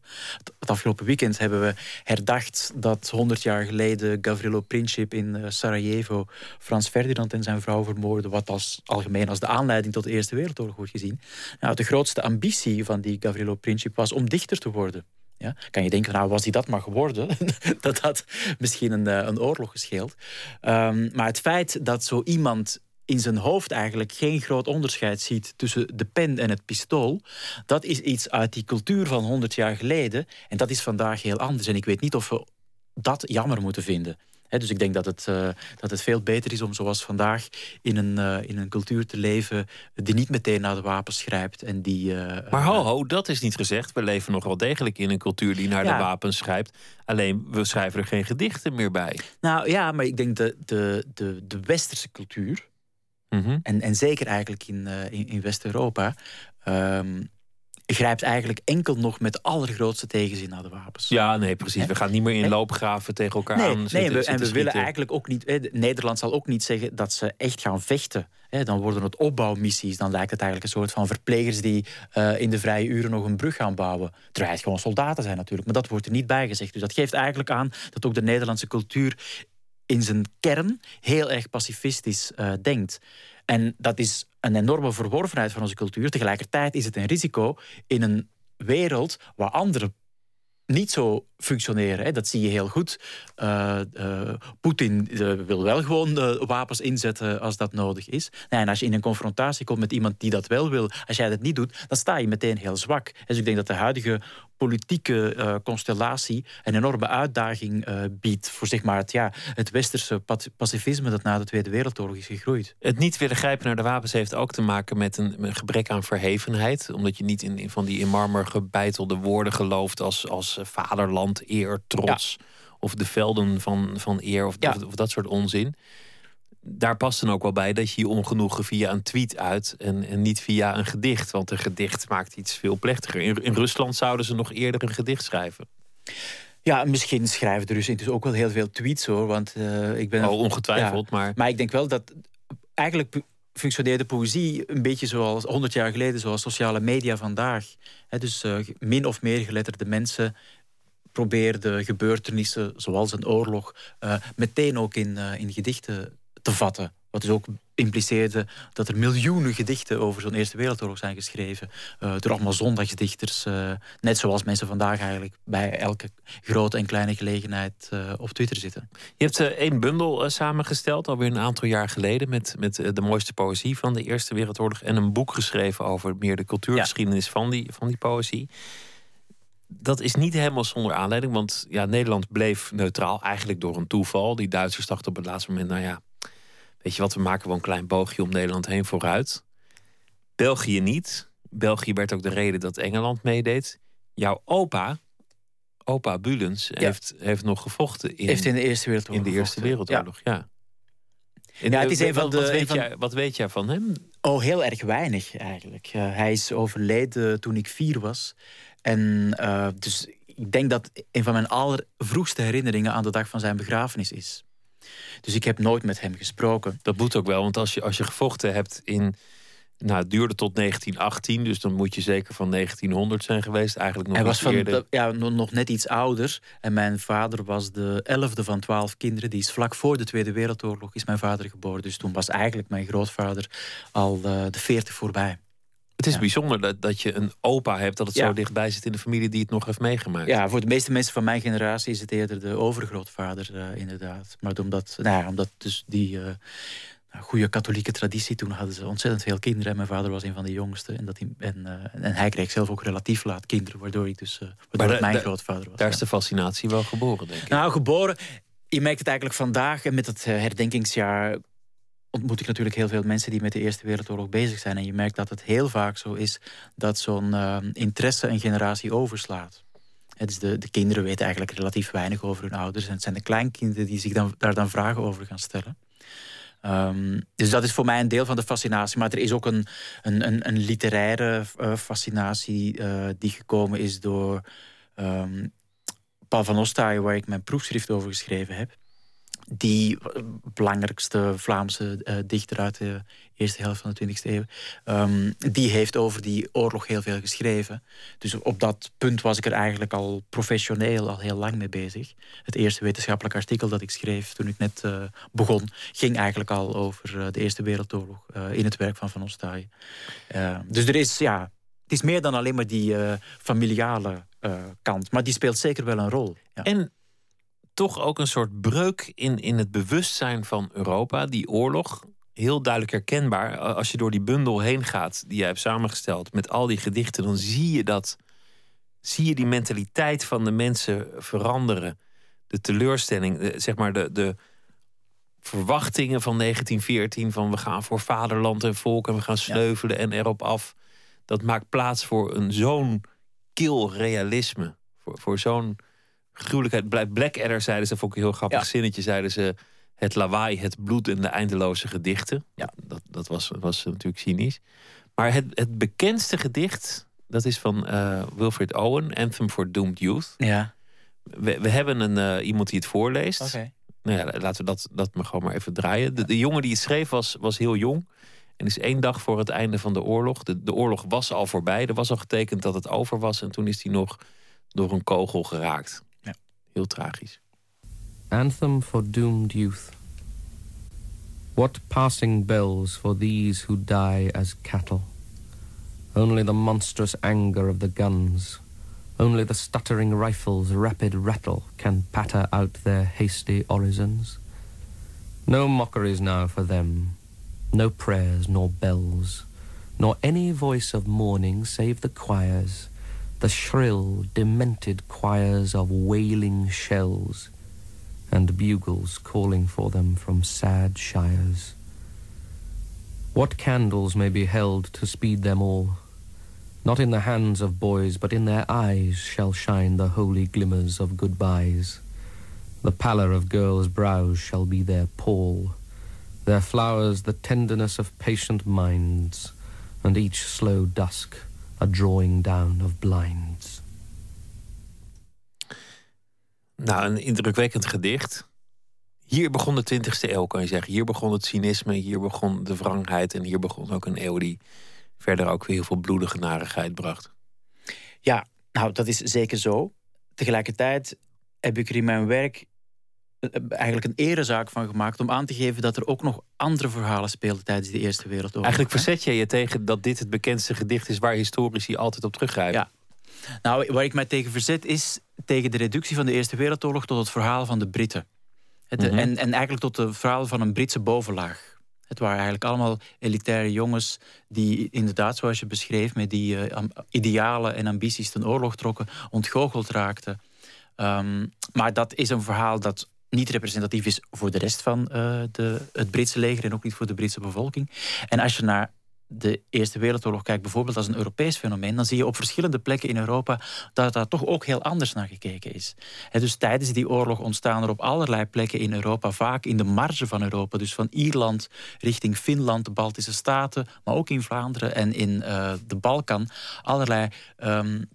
Het afgelopen weekend hebben we herdacht dat 100 jaar geleden Gavrilo Princip in Sarajevo Frans Ferdinand en zijn vrouw vermoordde, wat als algemeen als de aanleiding tot de Eerste Wereldoorlog wordt gezien. Nou, de grootste ambitie van die Gavrilo Princip was om dichter te worden. Ja? Kan je denken, nou was hij dat maar geworden, [laughs] dat had misschien een, een oorlog gescheeld. Um, maar het feit dat zo iemand in zijn hoofd eigenlijk geen groot onderscheid ziet tussen de pen en het pistool, dat is iets uit die cultuur van 100 jaar geleden. En dat is vandaag heel anders. En ik weet niet of we dat jammer moeten vinden. He, dus ik denk dat het, uh, dat het veel beter is om zoals vandaag in een, uh, in een cultuur te leven die niet meteen naar de wapens grijpt. En die, uh, maar ho, ho, dat is niet gezegd. We leven nog wel degelijk in een cultuur die naar ja. de wapens grijpt. Alleen we schrijven er geen gedichten meer bij. Nou ja, maar ik denk de, de, de, de westerse cultuur, mm -hmm. en, en zeker eigenlijk in, in, in West-Europa. Um, grijpt eigenlijk enkel nog met de allergrootste tegenzin naar de wapens. Ja, nee, precies. We gaan niet meer in loopgraven tegen elkaar nee, aan Nee, zitten, en we, en zitten we willen schieten. eigenlijk ook niet... eh, Nederland zal ook niet zeggen dat ze echt gaan vechten. Hè, dan worden het opbouwmissies. Dan lijkt het eigenlijk een soort van verplegers... die eh, in de vrije uren nog een brug gaan bouwen. Terwijl het gewoon soldaten zijn natuurlijk. Maar dat wordt er niet bij gezegd. Dus dat geeft eigenlijk aan dat ook de Nederlandse cultuur... in zijn kern heel erg pacifistisch eh, denkt. En dat is een enorme verworvenheid van onze cultuur. Tegelijkertijd is het een risico in een wereld waar andere niet zo functioneren. Hè. Dat zie je heel goed. Uh, uh, Poetin uh, wil wel gewoon wapens inzetten als dat nodig is. En als je in een confrontatie komt met iemand die dat wel wil, als jij dat niet doet, dan sta je meteen heel zwak. Dus ik denk dat de huidige politieke constellatie een enorme uitdaging biedt voor zeg maar, het, ja, het westerse pacifisme dat na de Tweede Wereldoorlog is gegroeid. Het niet willen grijpen naar de wapens heeft ook te maken met een, een gebrek aan verhevenheid. Omdat je niet in, in van die in marmer gebeitelde woorden gelooft als, als vaderland, eer, trots. Ja. Of de velden van, van eer of, ja. of, of, dat soort onzin. Daar past dan ook wel bij dat je je ongenoegen via een tweet uit en, en niet via een gedicht. Want een gedicht maakt iets veel plechtiger. In, in Rusland zouden ze nog eerder een gedicht schrijven. Ja, misschien schrijven de Russen intussen ook wel heel veel tweets hoor. Want uh, ik ben. Oh, ongetwijfeld, ja, maar. Maar ik denk wel dat eigenlijk functioneerde poëzie een beetje zoals 100 jaar geleden, zoals sociale media vandaag. He, dus uh, min of meer geletterde mensen probeerden gebeurtenissen zoals een oorlog uh, meteen ook in, in gedichten te vatten. Wat dus ook impliceerde dat er miljoenen gedichten over zo'n Eerste Wereldoorlog zijn geschreven. Uh, door allemaal zondagsdichters. Uh, net zoals mensen vandaag eigenlijk bij elke grote en kleine gelegenheid uh, op Twitter zitten. Je hebt één bundel samengesteld, alweer een aantal jaar geleden. Met, met de mooiste poëzie van de Eerste Wereldoorlog. En een boek geschreven over meer de cultuurgeschiedenis ja. van, die, van die poëzie. Dat is niet helemaal zonder aanleiding, want ja, Nederland bleef neutraal, eigenlijk door een toeval. Die Duitsers dachten op het laatste moment, nou ja, weet je wat, we maken wel een klein boogje om Nederland heen vooruit. België niet. België werd ook de reden dat Engeland meedeed. Jouw opa, opa Bulens, ja. heeft, heeft nog gevochten in, heeft in de Eerste Wereldoorlog. In de Eerste Wereldoorlog, ja. ja. En ja, het is een van de, wat, weet van... jij, wat weet jij van hem? Oh, heel erg weinig eigenlijk. Uh, hij is overleden toen ik vier was. En uh, dus ik denk dat een van mijn allervroegste herinneringen aan de dag van zijn begrafenis is. Dus ik heb nooit met hem gesproken. Dat moet ook wel, want als je, als je gevochten hebt in. Nou, het duurde tot 1918, dus dan moet je zeker van 1900 zijn geweest. Eigenlijk nog Hij was van, eerder. ja, nog net iets ouder. En mijn vader was de elfde van twaalf kinderen. Die is vlak voor de Tweede Wereldoorlog is mijn vader geboren. Dus toen was eigenlijk mijn grootvader al uh, de veertig voorbij. Het is ja. bijzonder dat, dat je een opa hebt, dat het ja. zo dichtbij zit in de familie die het nog heeft meegemaakt. Ja, voor de meeste mensen van mijn generatie is het eerder de overgrootvader, uh, inderdaad. Maar omdat, nou ja, omdat dus die uh, goede katholieke traditie, toen hadden ze ontzettend veel kinderen. En mijn vader was een van de jongste. En, dat hij, en, uh, en hij kreeg zelf ook relatief laat kinderen, waardoor ik dus waardoor mijn grootvader was. Daar is de fascinatie wel geboren, denk ik. Nou, geboren. Je merkt het eigenlijk vandaag en met het herdenkingsjaar ontmoet ik natuurlijk heel veel mensen die met de Eerste Wereldoorlog bezig zijn. En je merkt dat het heel vaak zo is dat zo'n uh, interesse een generatie overslaat. Dus de, de kinderen weten eigenlijk relatief weinig over hun ouders. En het zijn de kleinkinderen die zich dan, daar dan vragen over gaan stellen. Um, dus dat is voor mij een deel van de fascinatie. Maar er is ook een, een, een, een literaire uh, fascinatie uh, die gekomen is door um, Paul van Ostaaien, waar ik mijn proefschrift over geschreven heb die belangrijkste Vlaamse uh, dichter uit de eerste helft van de 20e eeuw, um, die heeft over die oorlog heel veel geschreven. Dus op dat punt was ik er eigenlijk al professioneel al heel lang mee bezig. Het eerste wetenschappelijk artikel dat ik schreef toen ik net uh, begon, ging eigenlijk al over de Eerste Wereldoorlog in het werk van Van Ostaaien. dus er is, ja, het is meer dan alleen maar die familiale kant, maar die speelt zeker wel een rol. En toch ook een soort breuk in, in het bewustzijn van Europa. Die oorlog, heel duidelijk herkenbaar. Als je door die bundel heen gaat die jij hebt samengesteld met al die gedichten, dan zie je dat. Zie je die mentaliteit van de mensen veranderen. De teleurstelling, de, zeg maar de, de verwachtingen van 1914: van we gaan voor vaderland en volk en we gaan sleuvelen ja. en erop af. Dat maakt plaats voor een zo'n kil realisme. Voor, voor zo'n gruwelijkheid. Blackadder zeiden ze, vond ik een heel grappig ja. zinnetje, zeiden ze... het lawaai, het bloed en de eindeloze gedichten. Ja. Dat, dat was, was natuurlijk cynisch. Maar het, het bekendste gedicht Dat is van uh, Wilfred Owen, Anthem for Doomed Youth. Ja. We, we hebben een, uh, iemand die het voorleest. Oké. Nou ja, laten we dat, dat maar gewoon maar even draaien. De, de jongen die het schreef was, was heel jong. En is één dag voor het einde van de oorlog. De, de oorlog was al voorbij. Er was al getekend dat het over was. En toen is hij nog door een kogel geraakt. Heel tragisch. Anthem for doomed youth. What passing bells for these who die as cattle? Only the monstrous anger of the guns, only the stuttering rifle's rapid rattle can patter out their hasty orisons. No mockeries now for them, no prayers nor bells, nor any voice of mourning save the choirs, the shrill, demented choirs of wailing shells, and bugles calling for them from sad shires. What candles may be held to speed them all? Not in the hands of boys, but in their eyes shall shine the holy glimmers of goodbyes. The pallor of girls' brows shall be their pall, their flowers the tenderness of patient minds, and each slow dusk a drawing down of blinds. Nou, een indrukwekkend gedicht. Hier begon de 20e eeuw, kan je zeggen. Hier begon het cynisme, hier begon de wrangheid en hier begon ook een eeuw die verder ook weer heel veel bloedige narigheid bracht. Ja, nou, dat is zeker zo. Tegelijkertijd heb ik er in mijn werk eigenlijk een erezaak van gemaakt om aan te geven dat er ook nog andere verhalen speelden tijdens de Eerste Wereldoorlog. Eigenlijk verzet je je tegen dat dit het bekendste gedicht is waar historici altijd op teruggrijpen. Ja. Nou, waar ik mij tegen verzet is tegen de reductie van de Eerste Wereldoorlog tot het verhaal van de Britten. Het, mhm. en, en eigenlijk tot het verhaal van een Britse bovenlaag. Het waren eigenlijk allemaal elitaire jongens die inderdaad, zoals je beschreef, met die uh, idealen en ambities ten oorlog trokken, ontgoocheld raakten. Ehm, maar dat is een verhaal dat niet representatief is voor de rest van uh, de, het Britse leger en ook niet voor de Britse bevolking. En als je naar de Eerste Wereldoorlog kijkt, bijvoorbeeld als een Europees fenomeen, dan zie je op verschillende plekken in Europa dat daar toch ook heel anders naar gekeken is. dus tijdens die oorlog ontstaan er op allerlei plekken in Europa, vaak in de marge van Europa, dus van Ierland richting Finland, de Baltische Staten, maar ook in Vlaanderen en in uh, de Balkan, allerlei um,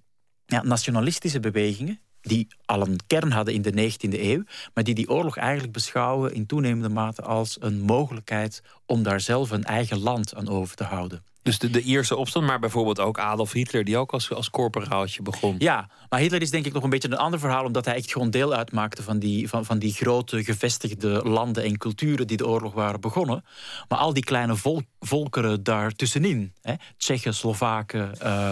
ja, nationalistische bewegingen die al een kern hadden in de 19e eeuw, maar die die oorlog eigenlijk beschouwen in toenemende mate als een mogelijkheid om daar zelf een eigen land aan over te houden. Dus de, de Ierse opstand, maar bijvoorbeeld ook Adolf Hitler, die ook als, als corporaaltje begon. Ja, maar Hitler is denk ik nog een beetje een ander verhaal, omdat hij echt gewoon deel uitmaakte van die, van, van die grote gevestigde landen en culturen die de oorlog waren begonnen. Maar al die kleine volkeren daartussenin, hè, Tsjechen, Slovaken, uh,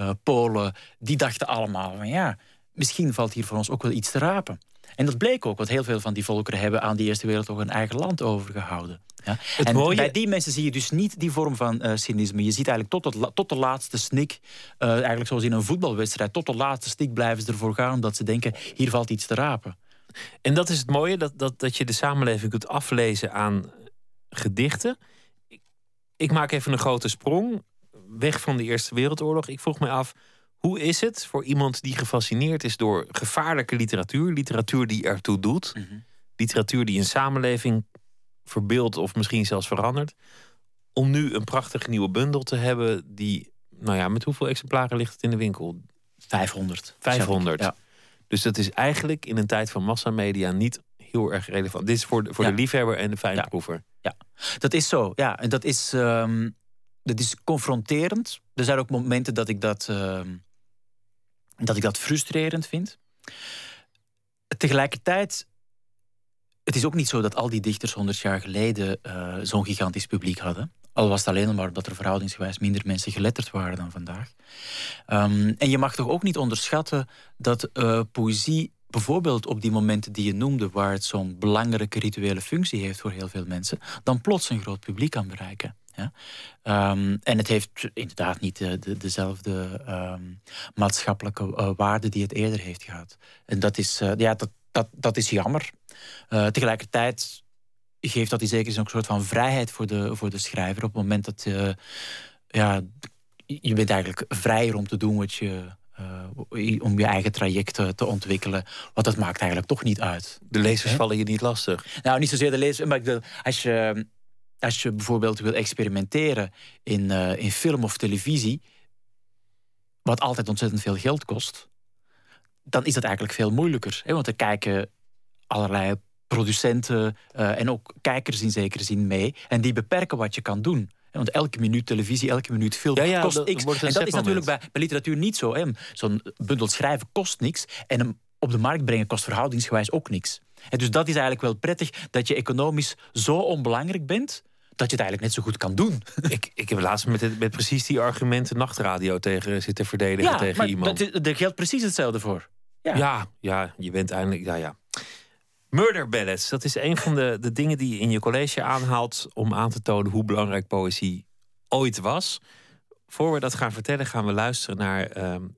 uh, Polen, die dachten allemaal van ja misschien valt hier voor ons ook wel iets te rapen. En dat bleek ook, want heel veel van die volkeren hebben aan die Eerste Wereldoorlog een eigen land overgehouden. Ja? en mooie... bij die mensen zie je dus niet die vorm van uh, cynisme. Je ziet eigenlijk tot, het, tot de laatste snik, uh, eigenlijk zoals in een voetbalwedstrijd, tot de laatste snik blijven ze ervoor gaan omdat ze denken, hier valt iets te rapen. En dat is het mooie, dat, dat, dat je de samenleving kunt aflezen aan gedichten. Ik, ik maak even een grote sprong, weg van de Eerste Wereldoorlog. Ik vroeg me af, hoe is het voor iemand die gefascineerd is door gevaarlijke literatuur, literatuur die ertoe doet, mhm. literatuur die een samenleving verbeeldt of misschien zelfs verandert, om nu een prachtige nieuwe bundel te hebben die, nou ja, met hoeveel exemplaren ligt het in de winkel? 500. 500. Ja. Dus dat is eigenlijk in een tijd van massamedia niet heel erg relevant. Dit is voor de, voor de liefhebber en de fijnproever. Ja. ja, dat is zo. Ja, en dat is, um, dat is confronterend. Er zijn ook momenten dat ik dat. Ehm, dat ik dat frustrerend vind. Tegelijkertijd, het is ook niet zo dat al die dichters honderd jaar geleden uh, zo'n gigantisch publiek hadden. Al was het alleen maar omdat er verhoudingsgewijs minder mensen geletterd waren dan vandaag. Um, en je mag toch ook niet onderschatten dat uh, poëzie bijvoorbeeld op die momenten die je noemde, waar het zo'n belangrijke rituele functie heeft voor heel veel mensen, dan plots een groot publiek kan bereiken. Ja? Um, en het heeft inderdaad niet de, de, dezelfde um, maatschappelijke uh, waarde die het eerder heeft gehad. En dat is, uh, ja, dat, dat, dat is jammer. Uh, tegelijkertijd geeft dat in zekere zin ook een soort van vrijheid voor de, voor de schrijver. Op het moment dat ja, je bent eigenlijk vrijer om te doen wat je. om je eigen traject te ontwikkelen. Want dat maakt eigenlijk toch niet uit. De lezers vallen je niet lastig? Nou, niet zozeer de lezers. Maar als je als je bijvoorbeeld wil experimenteren in, uh, in film of televisie, wat altijd ontzettend veel geld kost, dan is dat eigenlijk veel moeilijker. Hè? Want er kijken allerlei producenten uh, en ook kijkers in zekere zin mee. En die beperken wat je kan doen. Want elke minuut televisie, elke minuut film kost x. En dat is natuurlijk bij, bij, literatuur niet zo. Zo'n bundel schrijven kost niks. En hem op de markt brengen kost verhoudingsgewijs ook niks. En dus dat is eigenlijk wel prettig dat je economisch zo onbelangrijk bent dat je het eigenlijk net zo goed kan doen. [laughs] Ik, ik heb laatst met, met precies die argumenten nachtradio tegen zitten verdedigen ja, tegen maar iemand. Dat, er geldt precies hetzelfde voor. Ja. ja, ja, je bent eindelijk. Ja, ja. Murder ballads, dat is een van de, de dingen die je in je college aanhaalt om aan te tonen hoe belangrijk poëzie ooit was. Voor we dat gaan vertellen, gaan we luisteren naar um,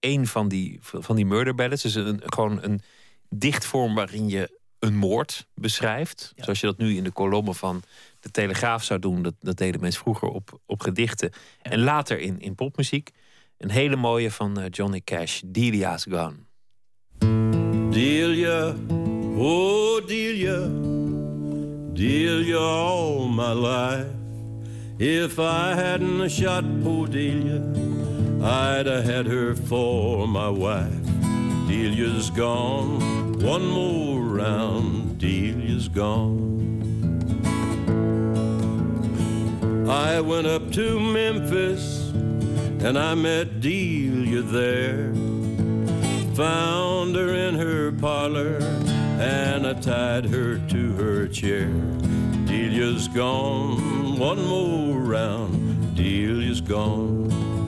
een van die, van die murder ballads. Dus een, gewoon een dichtvorm waarin je een moord beschrijft. Zoals je dat nu in de kolommen van de Telegraaf zou doen. Dat, dat deden mensen vroeger op, op gedichten. En later in, in popmuziek. Een hele mooie van uh, Johnny Cash, Delia's Gone. Delia, oh Delia, Delia all my life. If I hadn't shot poor Delia, I'd have had her for my wife. Delia's gone, one more round, Delia's gone. I went up to Memphis and I met Delia there. Found her in her parlor and I tied her to her chair. Delia's gone, one more round, Delia's gone.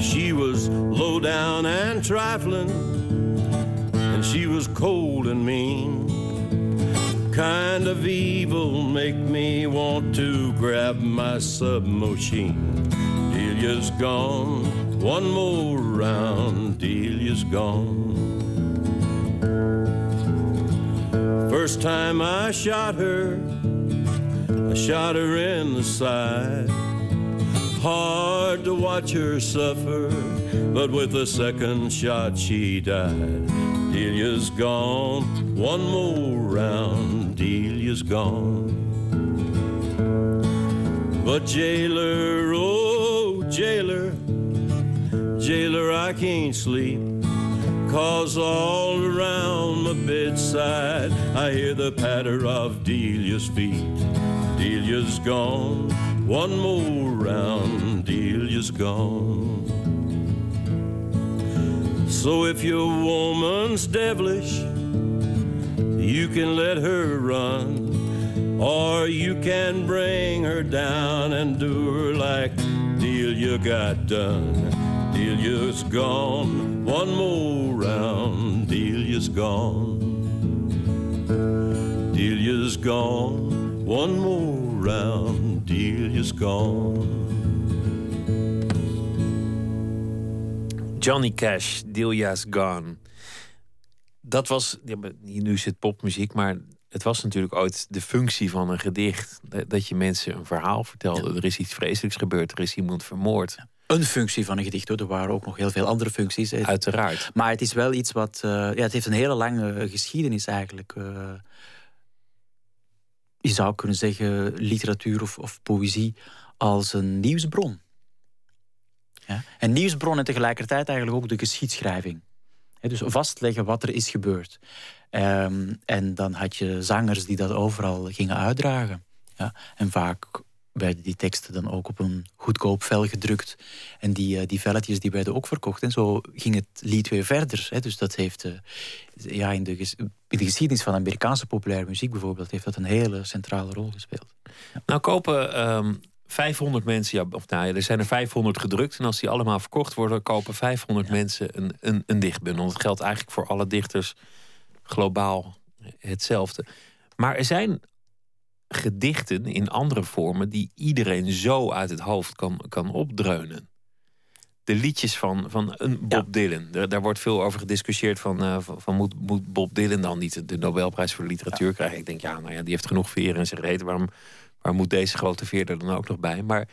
She was low down and trifling, and she was cold and mean kind of evil make me want to grab my submachine. Delia's gone, one more round, Delia's gone. First time I shot her, I shot her in the side. Hard to watch her suffer, but with the second shot she died. Delia's gone, one more round, Delia's gone. But jailer, oh jailer, jailer, I can't sleep. Cause all around my bedside I hear the patter of Delia's feet. Delia's gone, one more round, Delia's gone. So if your woman's devilish, you can let her run, or you can bring her down and do her like Delia got done. Delia's gone, one more round, Delia's gone. Delia's gone, one more round, Delia's gone. Johnny Cash, Delia's Gone. Dat was, ja, nu is het popmuziek, maar het was natuurlijk ooit de functie van een gedicht. Dat je mensen een verhaal vertelde. Er is iets vreselijks gebeurd, er is iemand vermoord. Een functie van een gedicht, hoor. Er waren ook nog heel veel andere functies. Uiteraard. Maar het is wel iets wat... Uh, ja, het heeft een hele lange geschiedenis eigenlijk. Uh, je zou kunnen zeggen literatuur of, of poëzie als een nieuwsbron. Ja? En nieuwsbron en tegelijkertijd eigenlijk ook de geschiedschrijving. dus vastleggen wat er is gebeurd. Um, en dan had je zangers die dat overal gingen uitdragen. Ja? En vaak werden die teksten dan ook op een goedkoop vel gedrukt. En die, uh, die velletjes die werden ook verkocht. En zo ging het lied weer verder. Hè. Dus dat heeft uh, ja, in, de in de geschiedenis van Amerikaanse populaire muziek bijvoorbeeld... heeft dat een hele centrale rol gespeeld. Ja. Nou kopen um, 500 mensen, ja, of nou ja, er zijn er 500 gedrukt. En als die allemaal verkocht worden, kopen 500 mensen een, een, een dichtbundel. Dat geldt eigenlijk voor alle dichters globaal hetzelfde. Maar er zijn gedichten in andere vormen die iedereen zo uit het hoofd kan, kan opdreunen. De liedjes van, van een Bob Dylan. Daar, daar, wordt veel over gediscussieerd van, uh, van, van, moet, moet Bob Dylan dan niet de Nobelprijs voor de literatuur krijgen? Ik denk, ja, nou ja, die heeft genoeg veer in zijn reet. Waarom, waar moet deze grote veer er dan ook nog bij? Maar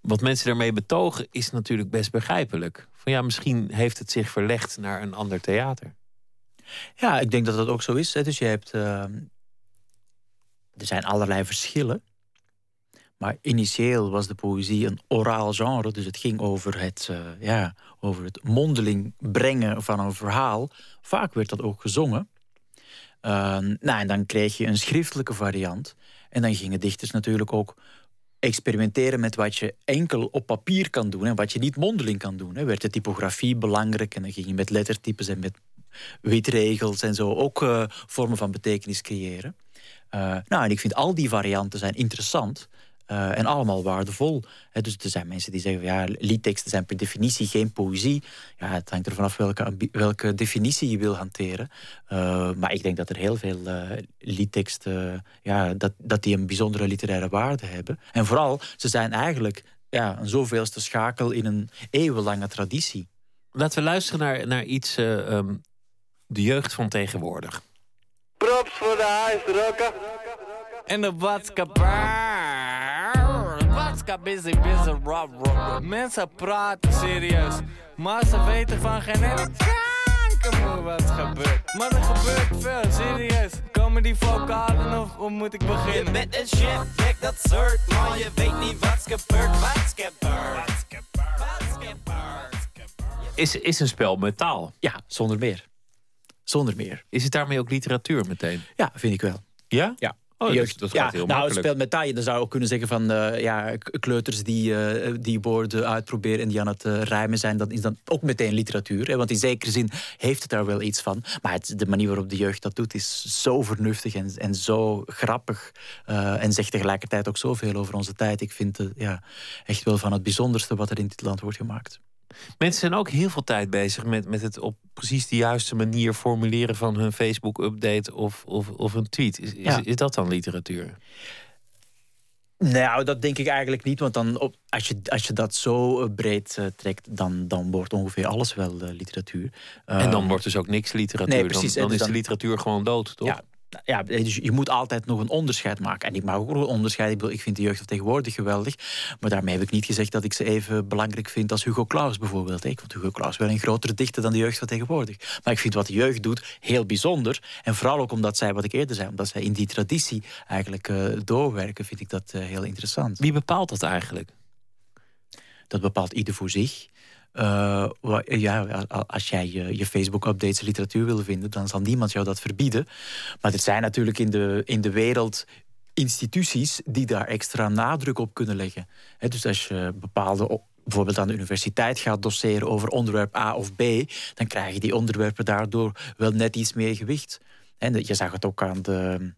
wat mensen daarmee betogen is natuurlijk best begrijpelijk. Van ja, misschien heeft het zich verlegd naar een ander theater. Ja, ik denk dat dat ook zo is. Hè. Dus je hebt. Uh, er zijn allerlei verschillen. Maar initieel was de poëzie een oraal genre, dus het ging over het, uh, ja, over het mondeling brengen van een verhaal. Vaak werd dat ook gezongen. Uh, nou, en dan kreeg je een schriftelijke variant. En dan gingen dichters natuurlijk ook experimenteren met wat je enkel op papier kan doen en wat je niet mondeling kan doen. Hè. Werd de typografie belangrijk en dan ging je met lettertypes en met witregels en zo ook uh, vormen van betekenis creëren. Uh, nou, en ik vind al die varianten zijn interessant. Uh, en allemaal waardevol. Dus er zijn mensen die zeggen, ja, liedteksten zijn per definitie geen poëzie. Ja, het hangt er vanaf welke, welke definitie je wil hanteren. Uh, maar ik denk dat er heel veel liedteksten, ja, dat, dat die een bijzondere literaire waarde hebben. En vooral, ze zijn eigenlijk ja, een zoveelste schakel in een eeuwenlange traditie. Laten we luisteren naar, naar iets, um, de jeugd van tegenwoordig. Props voor de huisrokken. En de watskapaar. Watska busy, busy, rob, rob. Mensen praten serieus, maar ze weten van geen ene kanker wat gebeurt. Maar er gebeurt veel, serieus. Komen die vocalen of hoe moet ik beginnen? Je bent een chef, kijk dat soort, maar je weet niet wat gebeurt. Wat gebeurt? Is, is een spel met taal? Ja, zonder meer. Zonder meer. Is het daarmee ook literatuur meteen? Ja, vind ik wel. Ja? Ja. Oh, jeugd, dat, dat gaat heel nou, makkelijk. spel met taal. Dan zou je ook kunnen zeggen van uh, ja, kleuters die, uh, die woorden uitproberen en die aan het uh, rijmen zijn, dat is dan ook meteen literatuur. Hè? Want in zekere zin heeft het daar wel iets van. Maar het, de manier waarop de jeugd dat doet is zo vernuftig en, en zo grappig. en zegt tegelijkertijd ook zoveel over onze tijd. Ik vind het ja, echt wel van het bijzonderste wat er in dit land wordt gemaakt. Mensen zijn ook heel veel tijd bezig met, met het op precies de juiste manier formuleren van hun Facebook-update of, of, of een tweet. Is, is, is, dat dan literatuur? Nou, dat denk ik eigenlijk niet. Want dan op, als, je, als je dat zo eh, breed uh, trekt, dan, dan wordt ongeveer alles wel uh, literatuur. en dan wordt dus ook niks literatuur. Nee, precies, dan, dan is de literatuur gewoon dood, toch? Ja, ja, dus je moet altijd nog een onderscheid maken. En ik maak ook een onderscheid. Ik vind de jeugd van tegenwoordig geweldig. Maar daarmee heb ik niet gezegd dat ik ze even belangrijk vind als Hugo Claus bijvoorbeeld. Ik vond Hugo Claus wel een grotere dichter dan de jeugd van tegenwoordig. Maar ik vind wat de jeugd doet heel bijzonder. En vooral ook omdat zij, wat ik eerder zei, omdat zij in die traditie eigenlijk uh, doorwerken, vind ik dat uh, heel interessant. Wie bepaalt dat eigenlijk? Dat bepaalt ieder voor zich. Uh, ja, als jij je, Facebook-updates literatuur wil vinden, dan zal niemand jou dat verbieden. Maar er zijn natuurlijk in de, in de wereld instituties die daar extra nadruk op kunnen leggen. Dus als je bepaalde bijvoorbeeld aan de universiteit gaat doseren over onderwerp A of B, dan krijgen die onderwerpen daardoor wel net iets meer gewicht. Je zag het ook aan de,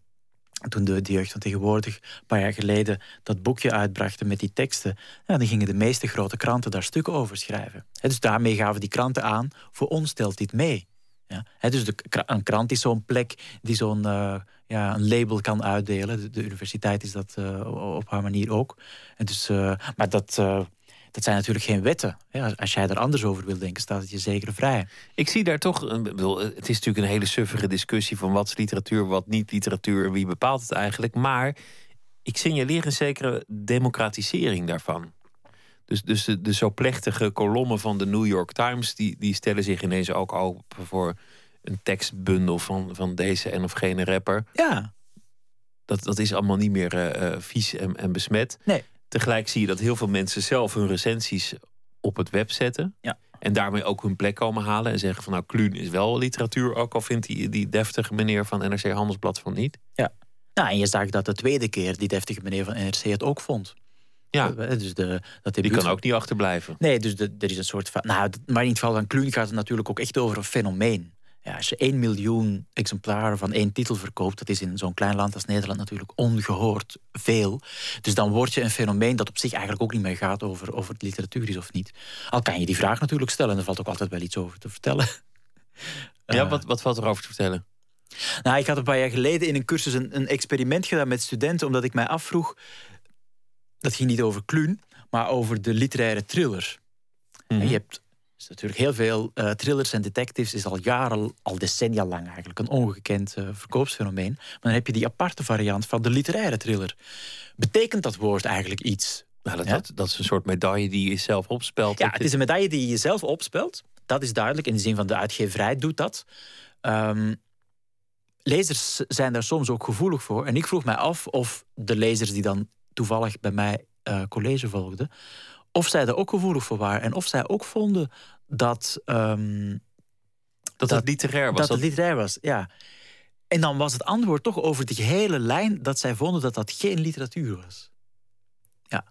toen de, de, jeugd van tegenwoordig, een paar jaar geleden, dat boekje uitbrachten met die teksten, ja, dan gingen de meeste grote kranten daar stukken over schrijven. dus daarmee gaven die kranten aan, voor ons stelt dit mee. Ja. dus de, een krant is zo'n plek die zo'n uh, ja, een label kan uitdelen. De, universiteit is dat uh, op haar manier ook. En dus, uh, maar dat dat zijn natuurlijk geen wetten. als jij er anders over wil denken, staat het je zeker vrij. Ik zie daar toch, het is natuurlijk een hele suffige discussie van wat is literatuur, wat niet literatuur en wie bepaalt het eigenlijk. Maar ik signaleer een zekere democratisering daarvan. Dus, dus de, de zo plechtige kolommen van de New York Times, die, die stellen zich ineens ook open voor een tekstbundel van, van deze en of gene rapper. Ja. Dat, dat is allemaal niet meer uh, vies en, en besmet. Nee. Tegelijk zie je dat heel veel mensen zelf hun recensies op het web zetten. Ja. En daarmee ook hun plek komen halen. En zeggen van nou, Kluun is wel literatuur. Ook al vindt die, die deftige meneer van NRC Handelsblad van niet. Ja. Nou, en je zag dat de tweede keer die deftige meneer van NRC het ook vond. Ja, dus de, dat die kan ook niet achterblijven. Nee, dus de, er is een soort van... Nou, maar in het geval van Kluun gaat het natuurlijk ook echt over een fenomeen. Ja, als je 1 miljoen exemplaren van één titel verkoopt, dat is in zo'n klein land als Nederland natuurlijk ongehoord veel. Dus dan word je een fenomeen dat op zich eigenlijk ook niet meer gaat over of het literatuur is of niet. Al kan je die vraag natuurlijk stellen en er valt ook altijd wel iets over te vertellen. Ja, wat, wat valt er over te vertellen? Nou, ik had een paar jaar geleden in een cursus een, een experiment gedaan met studenten, omdat ik mij afvroeg. Dat ging niet over Kluun, maar over de literaire thriller. En Mhm. je hebt dus natuurlijk heel veel uh, thrillers en detectives is al jaren, al decennia lang eigenlijk een ongekend uh, verkoopsfenomeen. Maar dan heb je die aparte variant van de literaire thriller. Betekent dat woord eigenlijk iets? Nou, dat, ja? dat, dat, is een soort medaille die je zelf opspelt. Ja, het is een medaille die je zelf opspelt. Dat is duidelijk. In de zin van de uitgeverij doet dat. Um, lezers zijn daar soms ook gevoelig voor. En ik vroeg mij af of de lezers die dan toevallig bij mij uh, college volgden, of zij er ook gevoelig voor waren en of zij ook vonden dat. Um, dat, het literair was. Dat het literair was, ja. En dan was het antwoord toch over die hele lijn dat zij vonden dat dat geen literatuur was. Ja.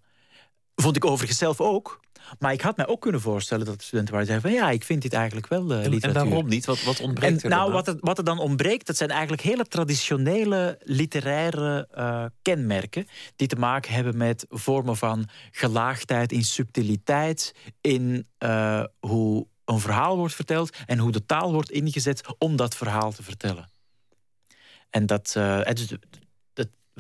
Vond ik overigens zelf ook. Maar ik had mij ook kunnen voorstellen dat de studenten waren zeggen van ja, ik vind dit eigenlijk wel uh, literatuur. En, waarom niet? Wat, wat ontbreekt en, er Nou, wat, het, wat er dan ontbreekt, dat zijn eigenlijk hele traditionele literaire uh, kenmerken die te maken hebben met vormen van gelaagdheid, in subtiliteit, in uh, hoe een verhaal wordt verteld en hoe de taal wordt ingezet om dat verhaal te vertellen. En dat, uh, dus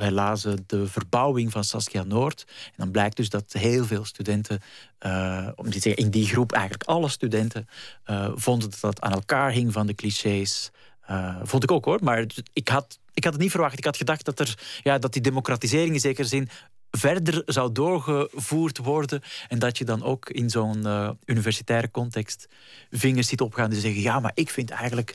wij lazen de verbouwing van Saskia Noord. En dan blijkt dus dat heel veel studenten, uh, om te zeggen, in die groep eigenlijk alle studenten, uh, vonden dat dat aan elkaar hing van de clichés. Uh, vond ik ook hoor, maar ik had, ik had het niet verwacht. Ik had gedacht dat, er, ja, dat die democratisering in zekere zin verder zou doorgevoerd worden. En dat je dan ook in zo'n universitaire context vingers ziet opgaan die zeggen: Ja, maar ik vind eigenlijk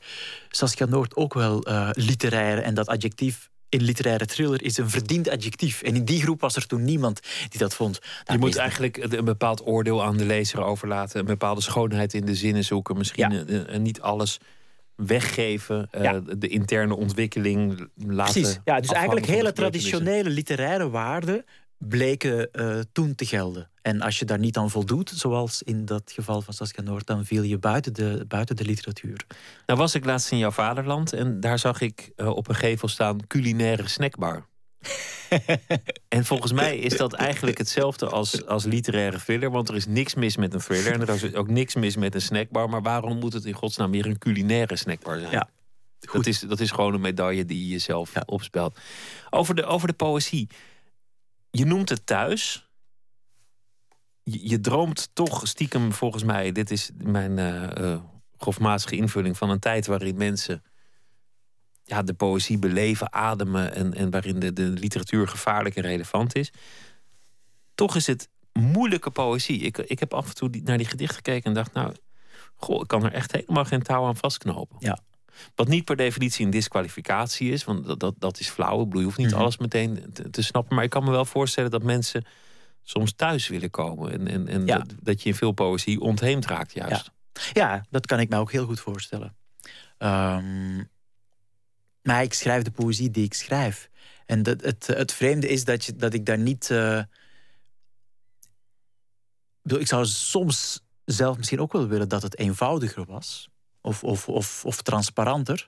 Saskia Noord ook wel uh, literair. En dat adjectief in literaire thriller is een verdiend adjectief. En in die groep was er toen niemand die dat vond. je moet eigenlijk een bepaald oordeel aan de lezer overlaten. Een bepaalde schoonheid in de zinnen zoeken. Misschien ja. niet alles weggeven. Ja. de interne ontwikkeling laten. Precies. Ja, dus eigenlijk hele traditionele literaire waarden bleken uh, toen te gelden. En als je daar niet aan voldoet, zoals in dat geval van Saskia Noord, dan viel je buiten de, buiten de literatuur. Nou was ik laatst in jouw vaderland en daar zag ik uh, op een gevel staan culinaire snackbar. [laughs] en volgens mij is dat eigenlijk hetzelfde als, als literaire thriller. Want er is niks mis met een thriller. En er is ook niks mis met een snackbar. Maar waarom moet het in godsnaam weer een culinaire snackbar zijn? Ja, dat, is, dat is gewoon een medaille die je jezelf ja. opspelt. Over de, over de poëzie je noemt het thuis. Je, droomt toch stiekem, volgens mij, dit is mijn uh, grofmatige invulling van een tijd waarin mensen ja, de poëzie beleven, ademen en, en waarin de, de literatuur gevaarlijk en relevant is. Toch is het moeilijke poëzie. Ik, ik heb af en toe naar die gedichten gekeken en dacht, nou, goh, ik kan er echt helemaal geen touw aan vastknopen. Ja. Wat niet per definitie een disqualificatie is, want dat, dat, dat is flauw. Ik bedoel, je hoeft niet mhm. alles meteen te, snappen. Maar ik kan me wel voorstellen dat mensen soms thuis willen komen. En, en, en dat, dat, je in veel poëzie ontheemd raakt, juist. Ja. ja, dat kan ik me ook heel goed voorstellen. Um, maar ik schrijf de poëzie die ik schrijf. En dat, het, het vreemde is dat, je, dat ik daar niet. Uh, ik zou soms zelf misschien ook wel willen dat het eenvoudiger was of, of, of, of transparanter.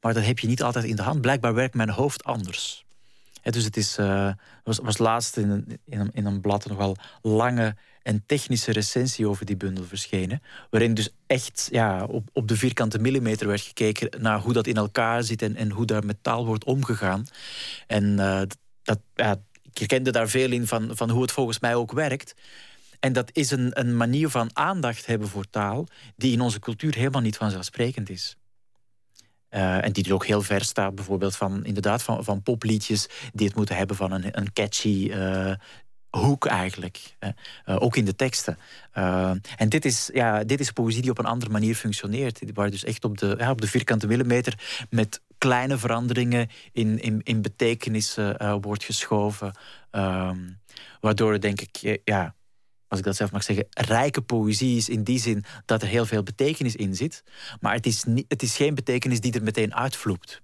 Maar dat heb je niet altijd in de hand. Blijkbaar werkt mijn hoofd anders. dus het is, uh, was, was laatst in een, in, in een blad een nogal lange en technische recensie over die bundel verschenen. Waarin dus echt ja, op, op de vierkante millimeter werd gekeken naar hoe dat in elkaar zit en, en hoe daar met taal wordt omgegaan. En uh, dat, ja, ik herkende daar veel in van, van hoe het volgens mij ook werkt. En dat is een, een manier van aandacht hebben voor taal die in onze cultuur helemaal niet vanzelfsprekend is. Uh, en die dus ook heel ver staat, bijvoorbeeld van, inderdaad, van, van popliedjes die het moeten hebben van een, een catchy uh, hoek eigenlijk. Uh, ook in de teksten. en dit is, ja, dit is poëzie die op een andere manier functioneert. Waar dus echt op de, ja, op de vierkante millimeter met kleine veranderingen in, in, in betekenissen wordt geschoven. Ehm, waardoor denk ik, ja, als ik dat zelf mag zeggen, rijke poëzie is in die zin dat er heel veel betekenis in zit. Maar het is, niet, het is geen betekenis die er meteen uitvloept.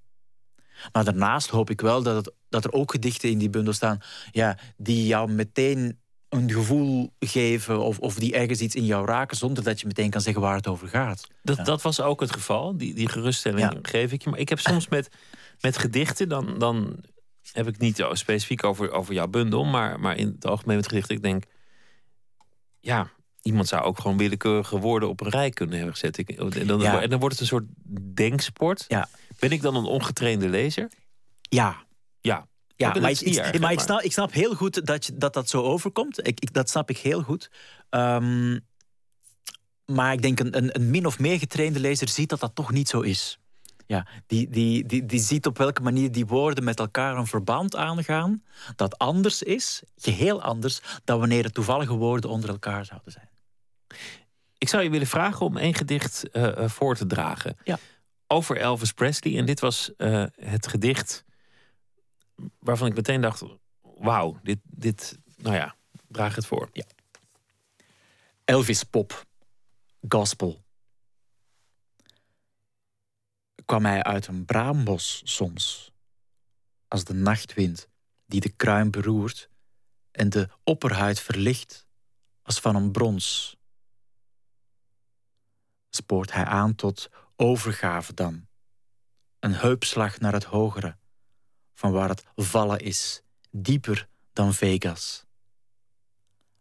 Maar daarnaast hoop ik wel dat, het, dat er ook gedichten in die bundel staan ja, die jou meteen een gevoel geven of, of die ergens iets in jou raken zonder dat je meteen kan zeggen waar het over gaat. Dat, dat was ook het geval, die, die geruststelling geef ik je. Maar ik heb soms met, met gedichten, dan, dan heb ik niet specifiek over, over jouw bundel, maar, maar in het algemeen met gedichten, ik denk ja, iemand zou ook gewoon willekeurige woorden op een rij kunnen hebben gezet. Ik, en, dan, en dan wordt het een soort denksport. Ja. Ben ik dan een ongetrainde lezer? Ja. Ja. Ja, maar, ik, maar, ik, snap, ik snap heel goed dat je, dat, dat zo overkomt. Ik, ik, dat snap ik heel goed. Um, maar ik denk een, een, een min of meer getrainde lezer ziet dat dat toch niet zo is. Ja, die, die, die, die ziet op welke manier die woorden met elkaar een verband aangaan. Dat anders is, geheel anders, dan wanneer de toevallige woorden onder elkaar zouden zijn. Ik zou je willen vragen om één gedicht uh, voor te dragen. Ja. Over Elvis Presley. En dit was uh, het gedicht waarvan ik meteen dacht: wauw, dit, dit, nou ja, draag het voor. Ja. Elvis pop, gospel. Kwam hij uit een braambos soms, als de nachtwind die de kruin beroert en de opperhuid verlicht als van een brons. Spoort hij aan tot overgave dan, een heupslag naar het hogere, van waar het vallen is, dieper dan Vegas.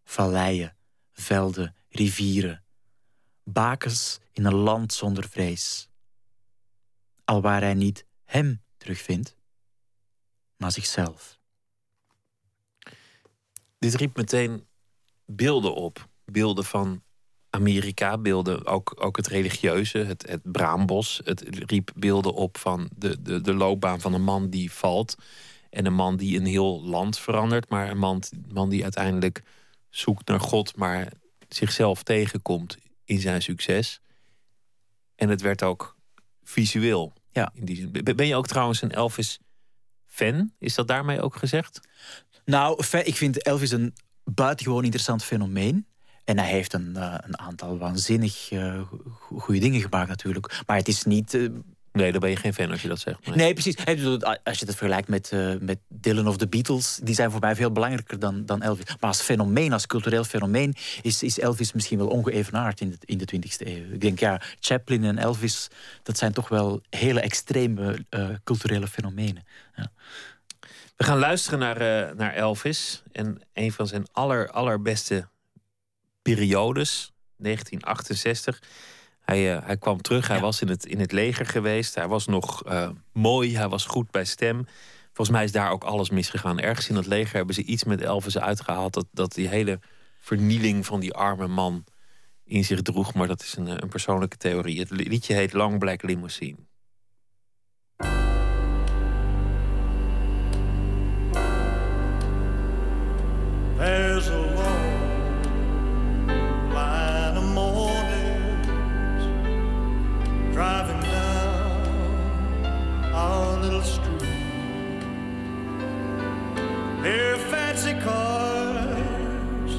Valleien, velden, rivieren, bakens in een land zonder vrees. Alwaar hij niet hem terugvindt, maar zichzelf. Dit riep meteen beelden op. Beelden van Amerika, beelden ook, ook het religieuze, het, het braambos. Het riep beelden op van de, de, de loopbaan van een man die valt. En een man die een heel land verandert. Maar een man, man die uiteindelijk zoekt naar God, maar zichzelf tegenkomt in zijn succes. En het werd ook visueel. Ja. In die zin. Ben je ook trouwens een Elvis-fan? Is dat daarmee ook gezegd? Nou, ik vind Elvis een buitengewoon interessant fenomeen. En hij heeft een, uh, een aantal waanzinnig uh, goede dingen gemaakt natuurlijk. Maar het is niet... Uh, nee, dan ben je geen fan als je dat zegt. Nee, nee precies. Als je het vergelijkt met, met Dylan of the Beatles... die zijn voor mij veel belangrijker dan, dan Elvis. Maar als fenomeen, als cultureel fenomeen... is, is Elvis misschien wel ongeëvenaard in de, in de 20e eeuw. Ik denk, ja, Chaplin en Elvis... dat zijn toch wel hele extreme culturele fenomenen. Ja. We gaan luisteren naar, uh, naar Elvis. En een van zijn aller, allerbeste periodes, 1968. Hij, uh, hij kwam terug, hij was in het, in het leger geweest. Hij was nog uh, mooi, hij was goed bij stem. Volgens mij is daar ook alles misgegaan. Ergens in het leger hebben ze iets met Elvis uitgehaald... dat, dat die hele vernieling van die arme man in zich droeg. Maar dat is een, een persoonlijke theorie. Het liedje heet Long Black Limousine. There's a Their fancy cars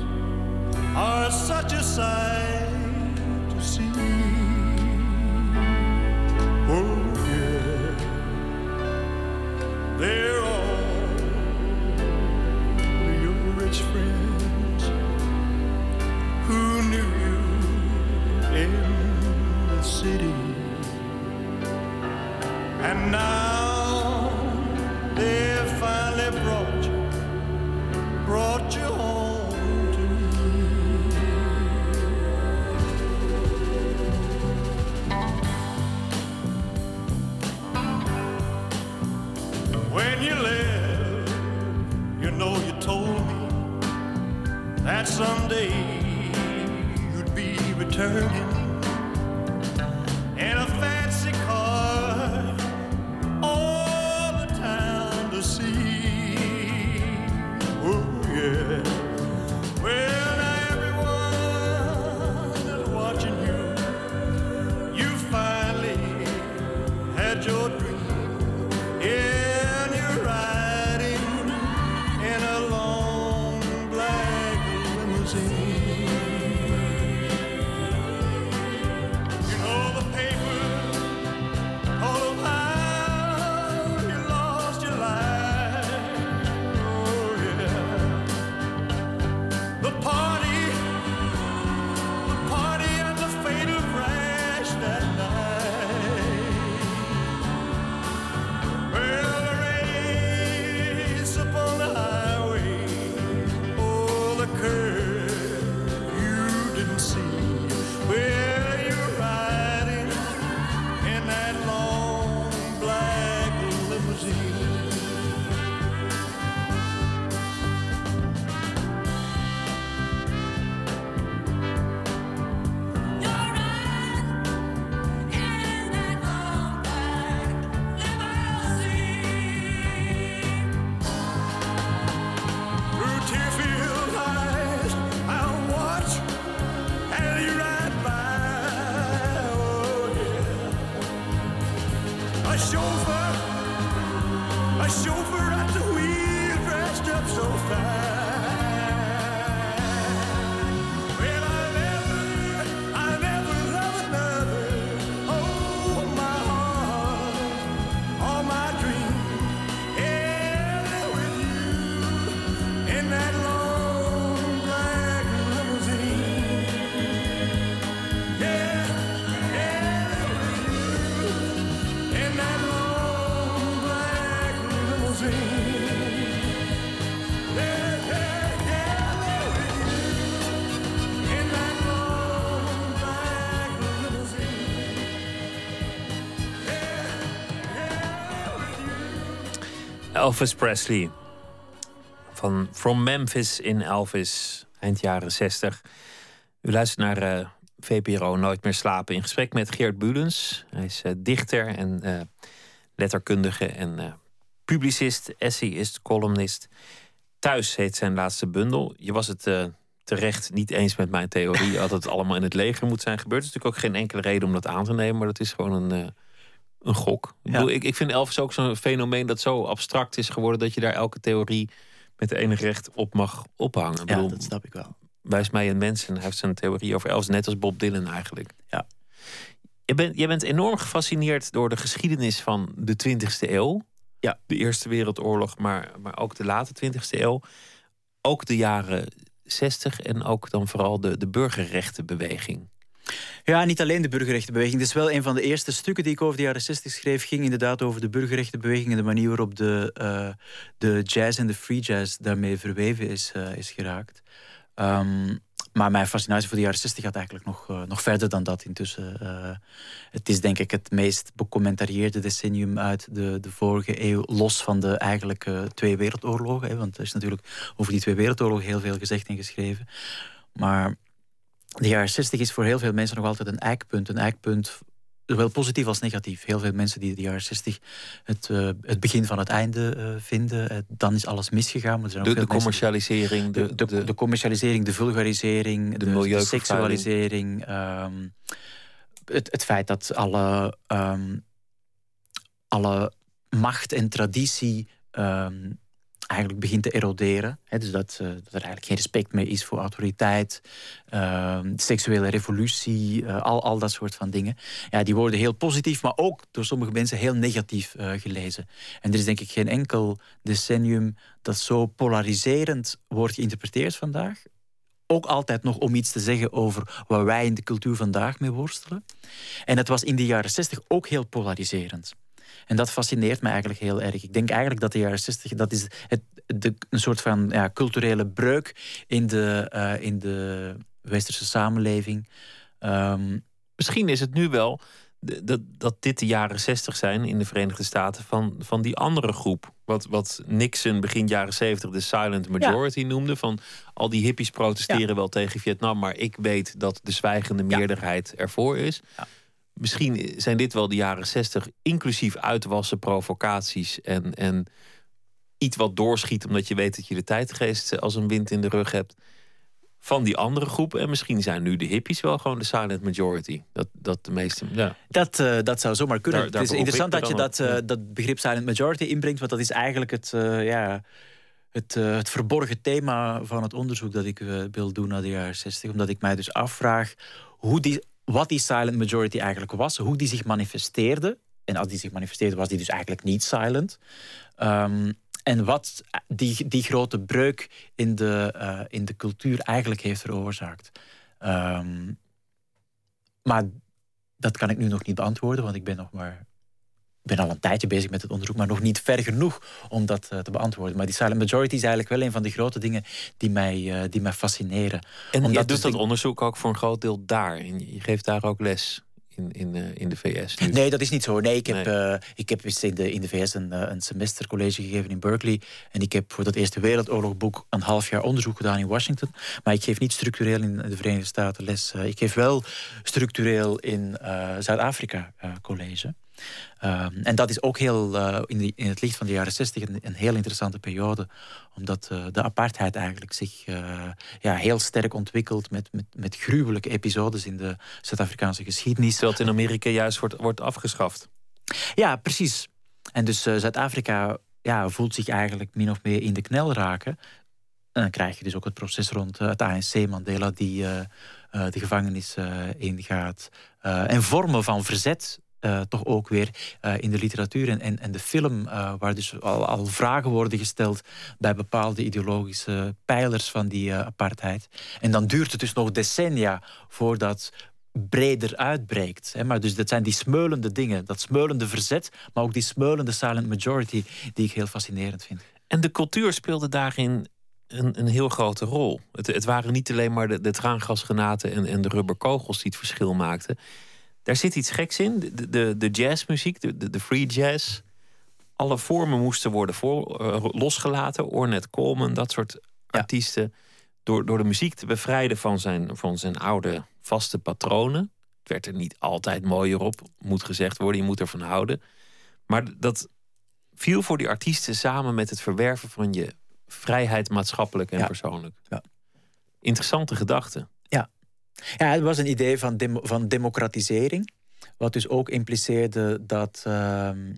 are such a sight to see. Oh, yeah. They're all your rich friends who knew you in the city. And now Elvis Presley. Van From Memphis in Elvis, eind jaren 60. U luistert naar uh, VPRO Nooit meer slapen in gesprek met Geert Bulens. Hij is uh, dichter en uh, letterkundige en publicist, essayist, columnist. Thuis heet zijn laatste bundel. Je was het terecht niet eens met mijn theorie [laughs] dat het allemaal in het leger moet zijn gebeurd. Er is natuurlijk ook geen enkele reden om dat aan te nemen, maar dat is gewoon een een gok. Ik, bedoel, ik, ik vind Elvis ook zo'n fenomeen dat zo abstract is geworden dat je daar elke theorie met enig recht op mag ophangen. Ja, bedoel, dat snap ik wel. Wijs mij een mens en hij heeft zijn theorie over Elvis, net als Bob Dylan eigenlijk. Ja. Je bent, je bent enorm gefascineerd door de geschiedenis van de 20e eeuw. Ja. De Eerste Wereldoorlog, maar, maar ook de late 20e eeuw. Ook de jaren 60 en ook dan vooral de, de burgerrechtenbeweging. Ja, niet alleen de burgerrechtenbeweging. Het is wel een van de eerste stukken die ik over de jaren 60 schreef. ging inderdaad over de burgerrechtenbeweging en de manier waarop de, uh, de jazz en de free jazz daarmee verweven is, uh, is geraakt. Um, maar mijn fascinatie voor de jaren 60 gaat eigenlijk nog, uh, nog verder dan dat intussen. het is denk ik het meest becommentarieerde decennium uit de, de vorige eeuw. Los van de eigenlijke twee wereldoorlogen. Hè, want er is natuurlijk over die twee wereldoorlogen heel veel gezegd en geschreven. Maar de jaren 60 is voor heel veel mensen nog altijd een eikpunt. Een eikpunt, zowel positief als negatief. Heel veel mensen die de jaren 60 het, uh, het begin van het einde uh, vinden. Uh, dan is alles misgegaan. Maar er zijn de, ook de commercialisering. De, de, de, de, commercialisering, de vulgarisering, de, de seksualisering. Um, het, het feit dat alle, um, alle macht en traditie um, eigenlijk begint te eroderen. Hè, dus dat, uh, dat, er eigenlijk geen respect meer is voor autoriteit, uh, seksuele revolutie, uh, al, al dat soort van dingen. Ja, die worden heel positief, maar ook door sommige mensen heel negatief gelezen. En er is denk ik geen enkel decennium dat zo polariserend wordt geïnterpreteerd vandaag. Ook altijd nog om iets te zeggen over waar wij in de cultuur vandaag mee worstelen. En het was in de jaren 60 ook heel polariserend. En dat fascineert me eigenlijk heel erg. Ik denk eigenlijk dat de jaren 60, dat is het, de, een soort van ja, culturele breuk in de, uh, in de westerse samenleving. Um, Misschien is het nu wel dat, dat dit de jaren 60 zijn in de Verenigde Staten van, van die andere groep. Wat, wat Nixon begin jaren 70 de silent majority ja. noemde. Van al die hippies protesteren ja. wel tegen Vietnam, maar ik weet dat de zwijgende meerderheid ja. ervoor is misschien zijn dit wel de jaren zestig, inclusief uitwassen, provocaties en, en iets wat doorschiet omdat je weet dat je de tijdgeest eh, als een wind in de rug hebt van die andere groep. En misschien zijn nu de hippies wel gewoon de silent majority. Dat, dat de meeste. Ja. Dat, uh, dat zou zomaar kunnen. Daar, daar het is interessant dat je dat, uh, dat begrip silent majority inbrengt, want dat is eigenlijk het. Uh, ja, het, het, verborgen thema van het onderzoek dat ik wil doen naar de jaren 60. Omdat ik mij dus afvraag hoe die wat die silent majority eigenlijk was, hoe die zich manifesteerde. En als die zich manifesteerde, was die dus eigenlijk niet silent. Um, en wat die, die grote breuk in de, uh, in de cultuur eigenlijk heeft veroorzaakt. Um, maar dat kan ik nu nog niet beantwoorden, want ik ben nog maar ben al een tijdje bezig met het onderzoek, maar nog niet ver genoeg om dat uh, te beantwoorden. Maar die silent majority is eigenlijk wel een van de grote dingen die mij, uh, die mij fascineren. En Omdat je doet dat onderzoek ook voor een groot deel daar. En je geeft daar ook les in, in, uh, in de VS? Nu? Nee, dat is niet zo. Nee, ik heb, nee. ik heb in, de, in de VS een, een semestercollege gegeven in Berkeley. En ik heb voor dat Eerste Wereldoorlogboek een half jaar onderzoek gedaan in Washington. Maar ik geef niet structureel in de Verenigde Staten les. ik geef wel structureel in Zuid-Afrika college. Um, en dat is ook heel, uh, in, die, in, het licht van de jaren 60 een, een heel interessante periode. Omdat uh, de apartheid eigenlijk zich uh, ja, heel sterk ontwikkelt met, met, met gruwelijke episodes in de Zuid-Afrikaanse geschiedenis. Terwijl het in Amerika juist wordt, wordt afgeschaft. Ja, precies. En dus Zuid-Afrika ja, voelt zich eigenlijk min of meer in de knel raken. En dan krijg je dus ook het proces rond het ANC, Mandela, die de gevangenis ingaat. en vormen van verzet uh, toch ook weer uh, in de literatuur en, en, en de film, uh, waar dus al, al, vragen worden gesteld bij bepaalde ideologische pijlers van die apartheid. En dan duurt het dus nog decennia voordat breder uitbreekt. Hè. Maar dus dat zijn die smeulende dingen, dat smeulende verzet, maar ook die smeulende silent majority, die ik heel fascinerend vind. En de cultuur speelde daarin een, een heel grote rol. Het, het waren niet alleen maar de, de traangasgranaten en, en de rubberkogels die het verschil maakten. Daar zit iets geks in. De, de, de jazzmuziek, de, de, free jazz. alle vormen moesten worden voor, eh, losgelaten. Ornette Coleman, dat soort artiesten. Door, door de muziek te bevrijden van zijn, van zijn oude vaste patronen. Het werd er niet altijd mooier op, moet gezegd worden. Je moet ervan houden. Maar dat viel voor die artiesten samen met het verwerven van je vrijheid maatschappelijk en persoonlijk. Ja. Interessante gedachte. Ja. het was een idee van, van democratisering. Wat dus ook impliceerde dat ehm,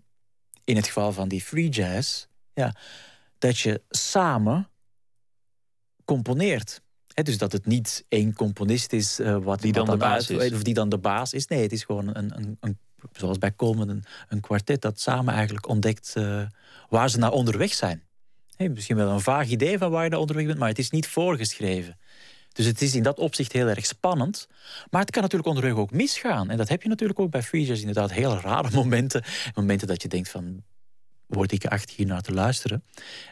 in het geval van die free jazz, ja, dat je samen componeert. dus dat het niet één componist is uh, wat die dan, de baas is. Of die dan de baas is. Nee, het is gewoon een, een, een zoals bij Coleman, een, een kwartet dat samen eigenlijk ontdekt uh, waar ze naar onderweg zijn. Hey, misschien wel een vaag idee van waar je naar onderweg bent, maar het is niet voorgeschreven. Dus het is in dat opzicht heel erg spannend. Maar het kan natuurlijk onderweg ook misgaan. En dat heb je natuurlijk ook bij freezers. Inderdaad, heel rare momenten. Momenten dat je denkt van, word ik acht hier naar te luisteren?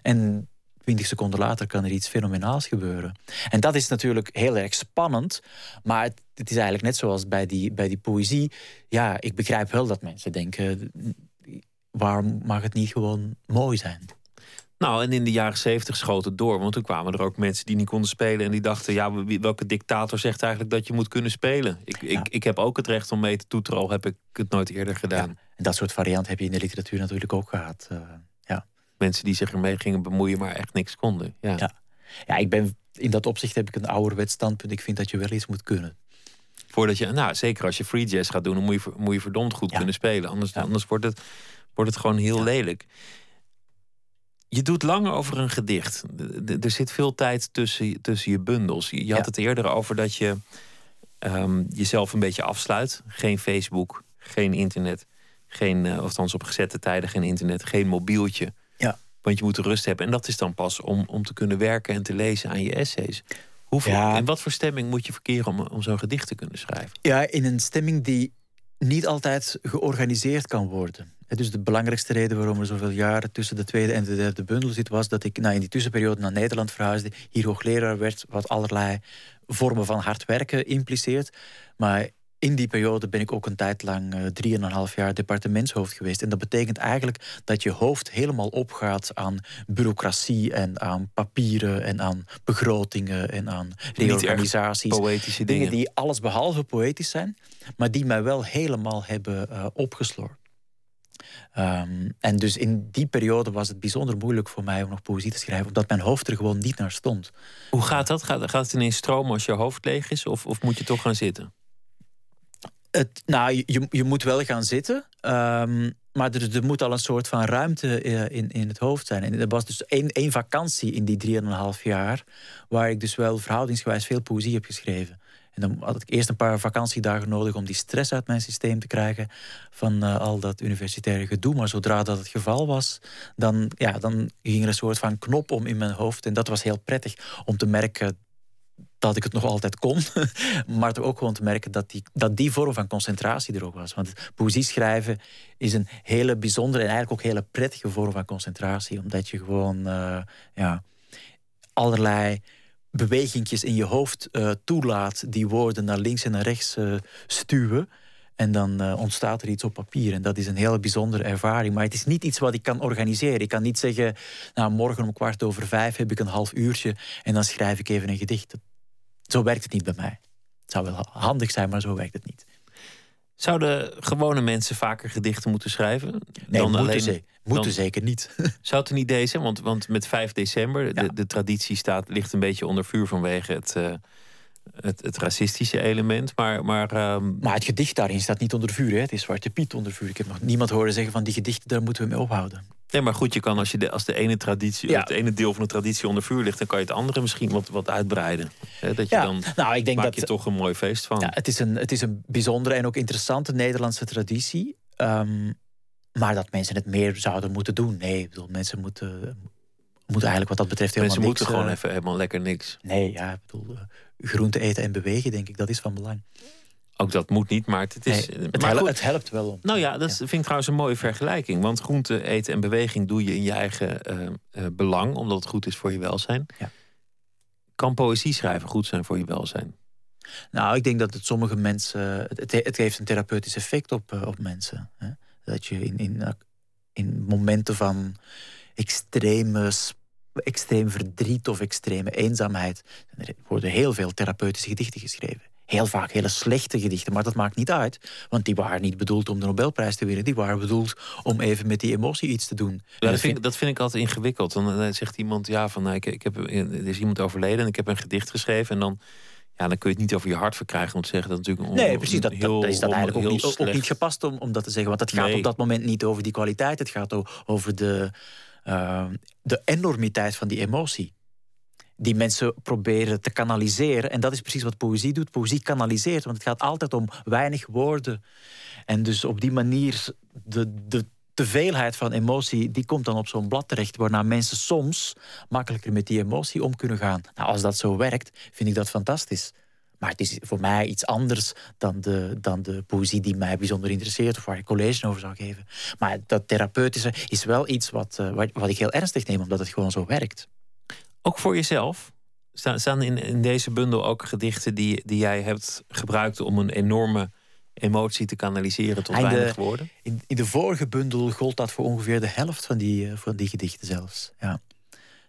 En 20 seconden later kan er iets fenomenaals gebeuren. En dat is natuurlijk heel erg spannend. Maar het, het, is eigenlijk net zoals bij die, bij die poëzie. Ja, ik begrijp wel dat mensen denken... waarom mag het niet gewoon mooi zijn? Nou, en in de jaren zeventig schoot het door. Want toen kwamen er ook mensen die niet konden spelen. En die dachten, ja, welke dictator zegt eigenlijk dat je moet kunnen spelen? Ik, ik, ik heb ook het recht om mee te toeteren, al heb ik het nooit eerder gedaan. En dat soort varianten heb je in de literatuur natuurlijk ook gehad. Uh, ja. Mensen die zich ermee gingen bemoeien, maar echt niks konden. Ja. ja. Ja. ik ben in dat opzicht heb ik een ouderwets standpunt. Ik vind dat je wel iets moet kunnen. Voordat je, nou, zeker als je free jazz gaat doen, dan moet je, moet je verdomd goed kunnen spelen. Anders, anders wordt, het, wordt het gewoon heel lelijk. Je doet lang over een gedicht. Er zit veel tijd tussen, tussen je bundels. Je had het eerder over dat je ehm, jezelf een beetje afsluit. Geen Facebook, geen internet. Geen, uh, althans op gezette tijden geen internet. Geen mobieltje. Ja. Want je moet rust hebben. En dat is dan pas om, om te kunnen werken en te lezen aan je essays. Hoeveel, ja. In wat voor stemming moet je verkeren om, om zo'n gedicht te kunnen schrijven? Ja, in een stemming die niet altijd georganiseerd kan worden. Dus de belangrijkste reden waarom er zoveel jaren tussen de tweede en de derde bundel zit, was dat ik nou, in die tussenperiode naar Nederland verhuisde, hier hoogleraar werd, wat allerlei vormen van hard werken impliceert. Maar in die periode ben ik ook een tijd lang uh, drieënhalf jaar departementshoofd geweest. En dat betekent eigenlijk dat je hoofd helemaal opgaat aan bureaucratie en aan papieren en aan begrotingen en aan reorganisaties. Poëtische dingen. die alles behalve poëtisch zijn, maar die mij wel helemaal hebben uh, opgesloord. Um, en dus in die periode was het bijzonder moeilijk voor mij om nog poëzie te schrijven, omdat mijn hoofd er gewoon niet naar stond. Hoe gaat dat? Gaat, gaat het ineens stromen als je hoofd leeg is, of, of moet je toch gaan zitten? Nou, je, je moet wel gaan zitten. Um, maar er, moet al een soort van ruimte eh, in, in het hoofd zijn. En er was dus één, één vakantie in die drieënhalf jaar... waar ik dus wel verhoudingsgewijs veel poëzie heb geschreven. En dan had ik eerst een paar vakantiedagen nodig om die stress uit mijn systeem te krijgen van uh, al dat universitaire gedoe. Maar zodra dat het geval was, dan, ja, dan ging er een soort van knop om in mijn hoofd. En dat was heel prettig om te merken dat ik het nog altijd kon. [laughs] maar ook gewoon te merken dat die, die vorm van concentratie er ook was. Want poëzie schrijven is een hele bijzondere en eigenlijk ook hele prettige vorm van concentratie. Omdat je gewoon uh, ja, allerlei bewegingjes in je hoofd uh, toelaat die woorden naar links en naar rechts uh, stuwen. En dan ontstaat er iets op papier. En dat is een hele bijzondere ervaring. Maar het is niet iets wat ik kan organiseren. Ik kan niet zeggen, nou, morgen om kwart over vijf heb ik een half uurtje en dan schrijf ik even een gedicht. Zo werkt het niet bij mij. Het zou wel handig zijn, maar zo werkt het niet. Zouden gewone mensen vaker gedichten moeten schrijven? Nee, dan moeten, alleen, ze, moeten zeker niet. [laughs] Zou het een idee zijn? Want, want met 5 december, de, de traditie staat, ligt een beetje onder vuur vanwege het, uh, het, het, racistische element. Maar, maar, um... maar het gedicht daarin staat niet onder vuur. Hè? Het is Zwarte Piet onder vuur. Ik heb nog niemand horen zeggen van die gedichten, daar moeten we mee ophouden. Nee, maar goed, je kan als, je de, als de ene traditie, ja. het ene deel van de traditie onder vuur ligt, dan kan je het andere misschien wat, wat uitbreiden. dat je ja, dan nou, ik denk maak dat, je toch een mooi feest van. Ja, het, is een, het is een bijzondere en ook interessante Nederlandse traditie. Um, maar dat mensen het meer zouden moeten doen. Nee, ik bedoel, mensen moeten, moeten eigenlijk wat dat betreft helemaal mensen niks... moeten gewoon uh, even helemaal lekker niks. Nee, ja, ik bedoel, uh, groente eten en bewegen, denk ik, dat is van belang. Ook dat moet niet, maar het, is. Nee, het, maar helpt, het, helpt wel om. Nou ja, dat vind ik trouwens een mooie vergelijking. Want groente eten en beweging doe je in je eigen uh, belang, omdat het goed is voor je welzijn. Ja. Kan poëzie schrijven goed zijn voor je welzijn? Nou, ik denk dat het sommige mensen. Het, het heeft een therapeutisch effect op, op mensen. Hè? Dat je in, in in momenten van extreme, extreem verdriet of extreme eenzaamheid. Er worden heel veel therapeutische gedichten geschreven. Heel vaak hele slechte gedichten, maar dat maakt niet uit. Want die waren niet bedoeld om de Nobelprijs te winnen. Die waren bedoeld om even met die emotie iets te doen. Ja, dat, vind, ik, dat vind ik altijd ingewikkeld. Dan eh, zegt iemand, ja, van, nou, ik, ik heb, er is iemand overleden en ik heb een gedicht geschreven. En dan, ja, dan kun je het niet over je hart verkrijgen om te zeggen dat natuurlijk een Nee, precies. Dat, dat, is dat eigenlijk ook niet, ook niet, gepast om, om dat te zeggen. Want het gaat op dat moment niet over die kwaliteit. Het gaat over de, uh, de enormiteit van die emotie die mensen proberen te kanaliseren. En dat is precies wat poëzie doet. Poëzie kanaliseert, want het gaat altijd om weinig woorden. En dus op die manier, de, de teveelheid van emotie, die komt dan op zo'n blad terecht, waarna mensen soms makkelijker met die emotie om kunnen gaan. Nou, als dat zo werkt, vind ik dat fantastisch. Maar het is voor mij iets anders dan de, dan de poëzie die mij bijzonder interesseert of waar ik college over zou geven. Maar dat therapeutische is wel iets wat, uh, wat, wat ik heel ernstig neem, omdat het gewoon zo werkt. Ook voor jezelf? Staan in, in deze bundel ook gedichten die, die jij hebt gebruikt om een enorme emotie te kanaliseren tot weinig woorden? In, in, de vorige bundel gold dat voor ongeveer de helft van die, uh, van die gedichten zelfs. Ja.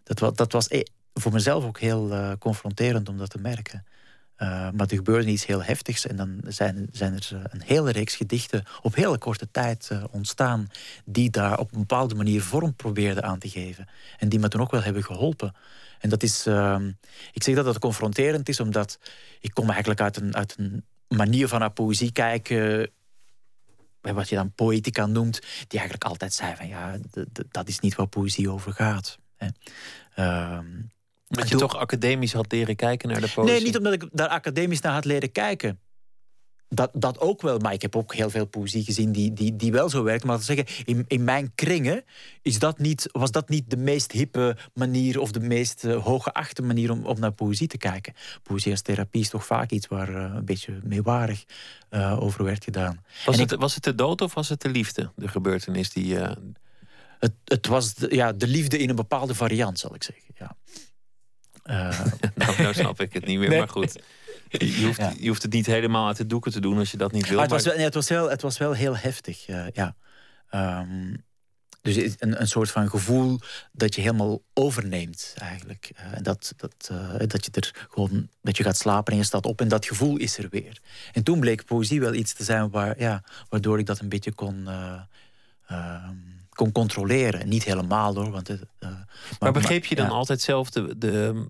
Dat, was, dat was eh, voor mezelf ook heel uh, confronterend om dat te merken. Uh, maar er gebeurde iets heel heftigs en dan zijn, zijn er een hele reeks gedichten op hele korte tijd ontstaan die daar op een bepaalde manier vorm probeerden aan te geven. En die me toen ook wel hebben geholpen. En dat is, uh, ik zeg dat dat confronterend is, omdat ik kom eigenlijk uit een, uit een manier van naar poëzie kijken wat je dan poëtica noemt, die eigenlijk altijd zei van ja, dat is niet waar poëzie over gaat. Hè. Uh, dat je toch academisch had leren kijken naar de poëzie? Nee, niet omdat ik daar academisch naar had leren kijken. Dat, dat ook wel, maar ik heb ook heel veel poëzie gezien die, die, die wel zo werkt. Maar te zeggen, in, in mijn kringen is dat niet, was dat niet de meest hippe manier of de meest uh, hooggeachte manier om, om naar poëzie te kijken. Poëzie als therapie is toch vaak iets waar uh, een beetje meewarig uh, over werd gedaan. Was het, was het de dood of was het de liefde, de gebeurtenis die. Het, het was de, ja, de liefde in een bepaalde variant, zal ik zeggen. Ja. Nou, [laughs] nou snap ik het niet meer, maar goed. Je hoeft, je hoeft het niet helemaal uit de doeken te doen als je dat niet wil. Maar het, was wel, nee, het, was wel, het was wel heel heftig, uh, ja. Um, dus een, een soort van gevoel dat je helemaal overneemt, eigenlijk. Uh, dat, dat, uh, dat je er gewoon dat je gaat slapen en je staat op en dat gevoel is er weer. En toen bleek poëzie wel iets te zijn waar, ja, waardoor ik dat een beetje kon, ehm, kon controleren. Niet helemaal hoor. Want, maar, maar, begreep je dan ja. altijd zelf de, de,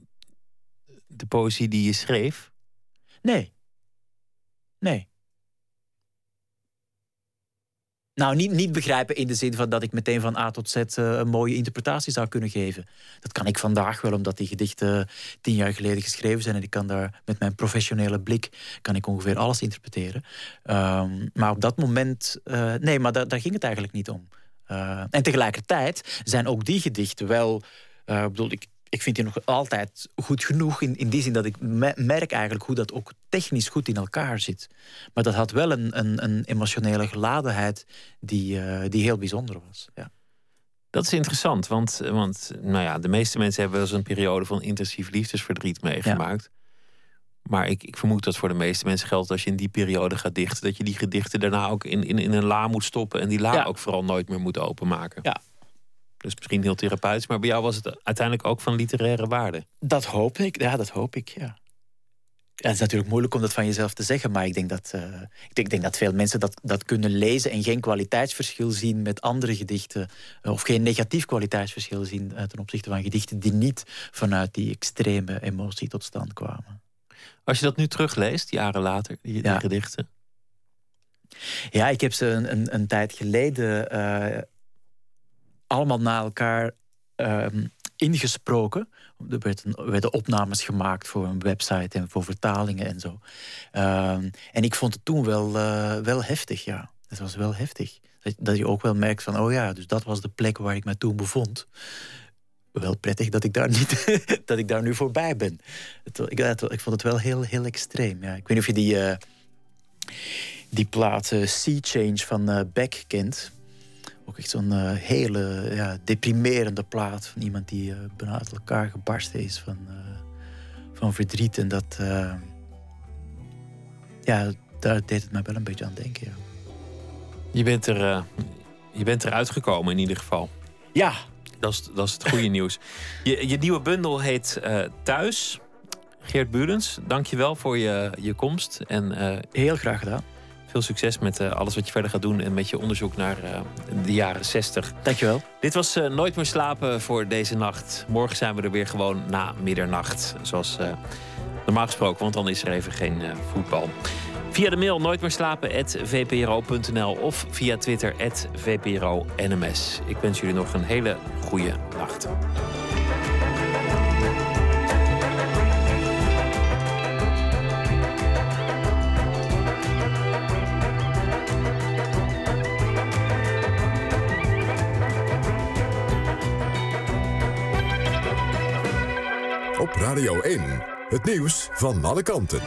de poëzie die je schreef? Nee. Nee. Nou, niet, niet begrijpen in de zin van dat ik meteen van A tot Z uh, een mooie interpretatie zou kunnen geven. Dat kan ik vandaag wel, omdat die gedichten tien jaar geleden geschreven zijn. En ik kan daar met mijn professionele blik kan ik ongeveer alles interpreteren. Um, maar op dat moment, uh, nee, maar da daar ging het eigenlijk niet om. Uh, en tegelijkertijd zijn ook die gedichten wel. bedoel, ik, ik vind die nog altijd goed genoeg. In, in die zin dat ik merk eigenlijk hoe dat ook technisch goed in elkaar zit. Maar dat had wel een, een, een emotionele geladenheid die, uh, die heel bijzonder was. Ja. Dat is interessant, want, want nou ja, de meeste mensen hebben wel eens een periode van intensief liefdesverdriet meegemaakt. Maar ik, ik vermoed dat voor de meeste mensen geldt als je in die periode gaat dichten, dat je die gedichten daarna ook in, in, in een la moet stoppen en die la ja. ook vooral nooit meer moet openmaken. Ja, dus misschien heel therapeutisch, maar bij jou was het uiteindelijk ook van literaire waarde. Dat hoop ik, ja, dat hoop ik, ja. ja het is natuurlijk moeilijk om dat van jezelf te zeggen, maar ik denk dat, uh, ik denk, ik denk, dat veel mensen dat, dat kunnen lezen en geen kwaliteitsverschil zien met andere gedichten, uh, of geen negatief kwaliteitsverschil zien uh, ten opzichte van gedichten die niet vanuit die extreme emotie tot stand kwamen. Als je dat nu terugleest, jaren later, die, gedichten. Ja, ik heb ze een, een, een tijd geleden allemaal na elkaar um, ingesproken. Er werden, werden, opnames gemaakt voor een website en voor vertalingen en zo. Um, en ik vond het toen wel, uh, wel heftig, ja. Het was wel heftig. Dat, dat, je ook wel merkt van, oh ja, dus dat was de plek waar ik me toen bevond. Wel prettig dat ik daar, niet, [laughs] dat ik daar nu voorbij ben. Het, ik, het, ik, vond het wel heel, heel extreem. Ja. Ik weet niet of je die, uh, die plaat uh, Sea Change van Beck kent. Ook echt zo'n uh, hele ja, deprimerende plaat van iemand die uh, bijna uit elkaar gebarsten is van, uh, van verdriet. En dat, ja, daar deed het mij wel een beetje aan denken. Ja. Je bent er Je bent eruit gekomen in ieder geval. Ja. Dat is, dat is het goede nieuws. Je, je nieuwe bundel heet eh, Thuis. Geert Burens, dank je wel voor je, je komst. En, eh, Heel graag gedaan. Veel succes met eh, alles wat je verder gaat doen en met je onderzoek naar de jaren 60. Dankjewel. Dit was Nooit meer slapen voor deze nacht. Morgen zijn we er weer gewoon na middernacht. Zoals normaal gesproken, want dan is er even geen voetbal. Via de mail nooit meer slapen vpro.nl of via Twitter VPRO NMS. Ik wens jullie nog een hele goede nacht. Op Radio 1, het nieuws van alle kanten.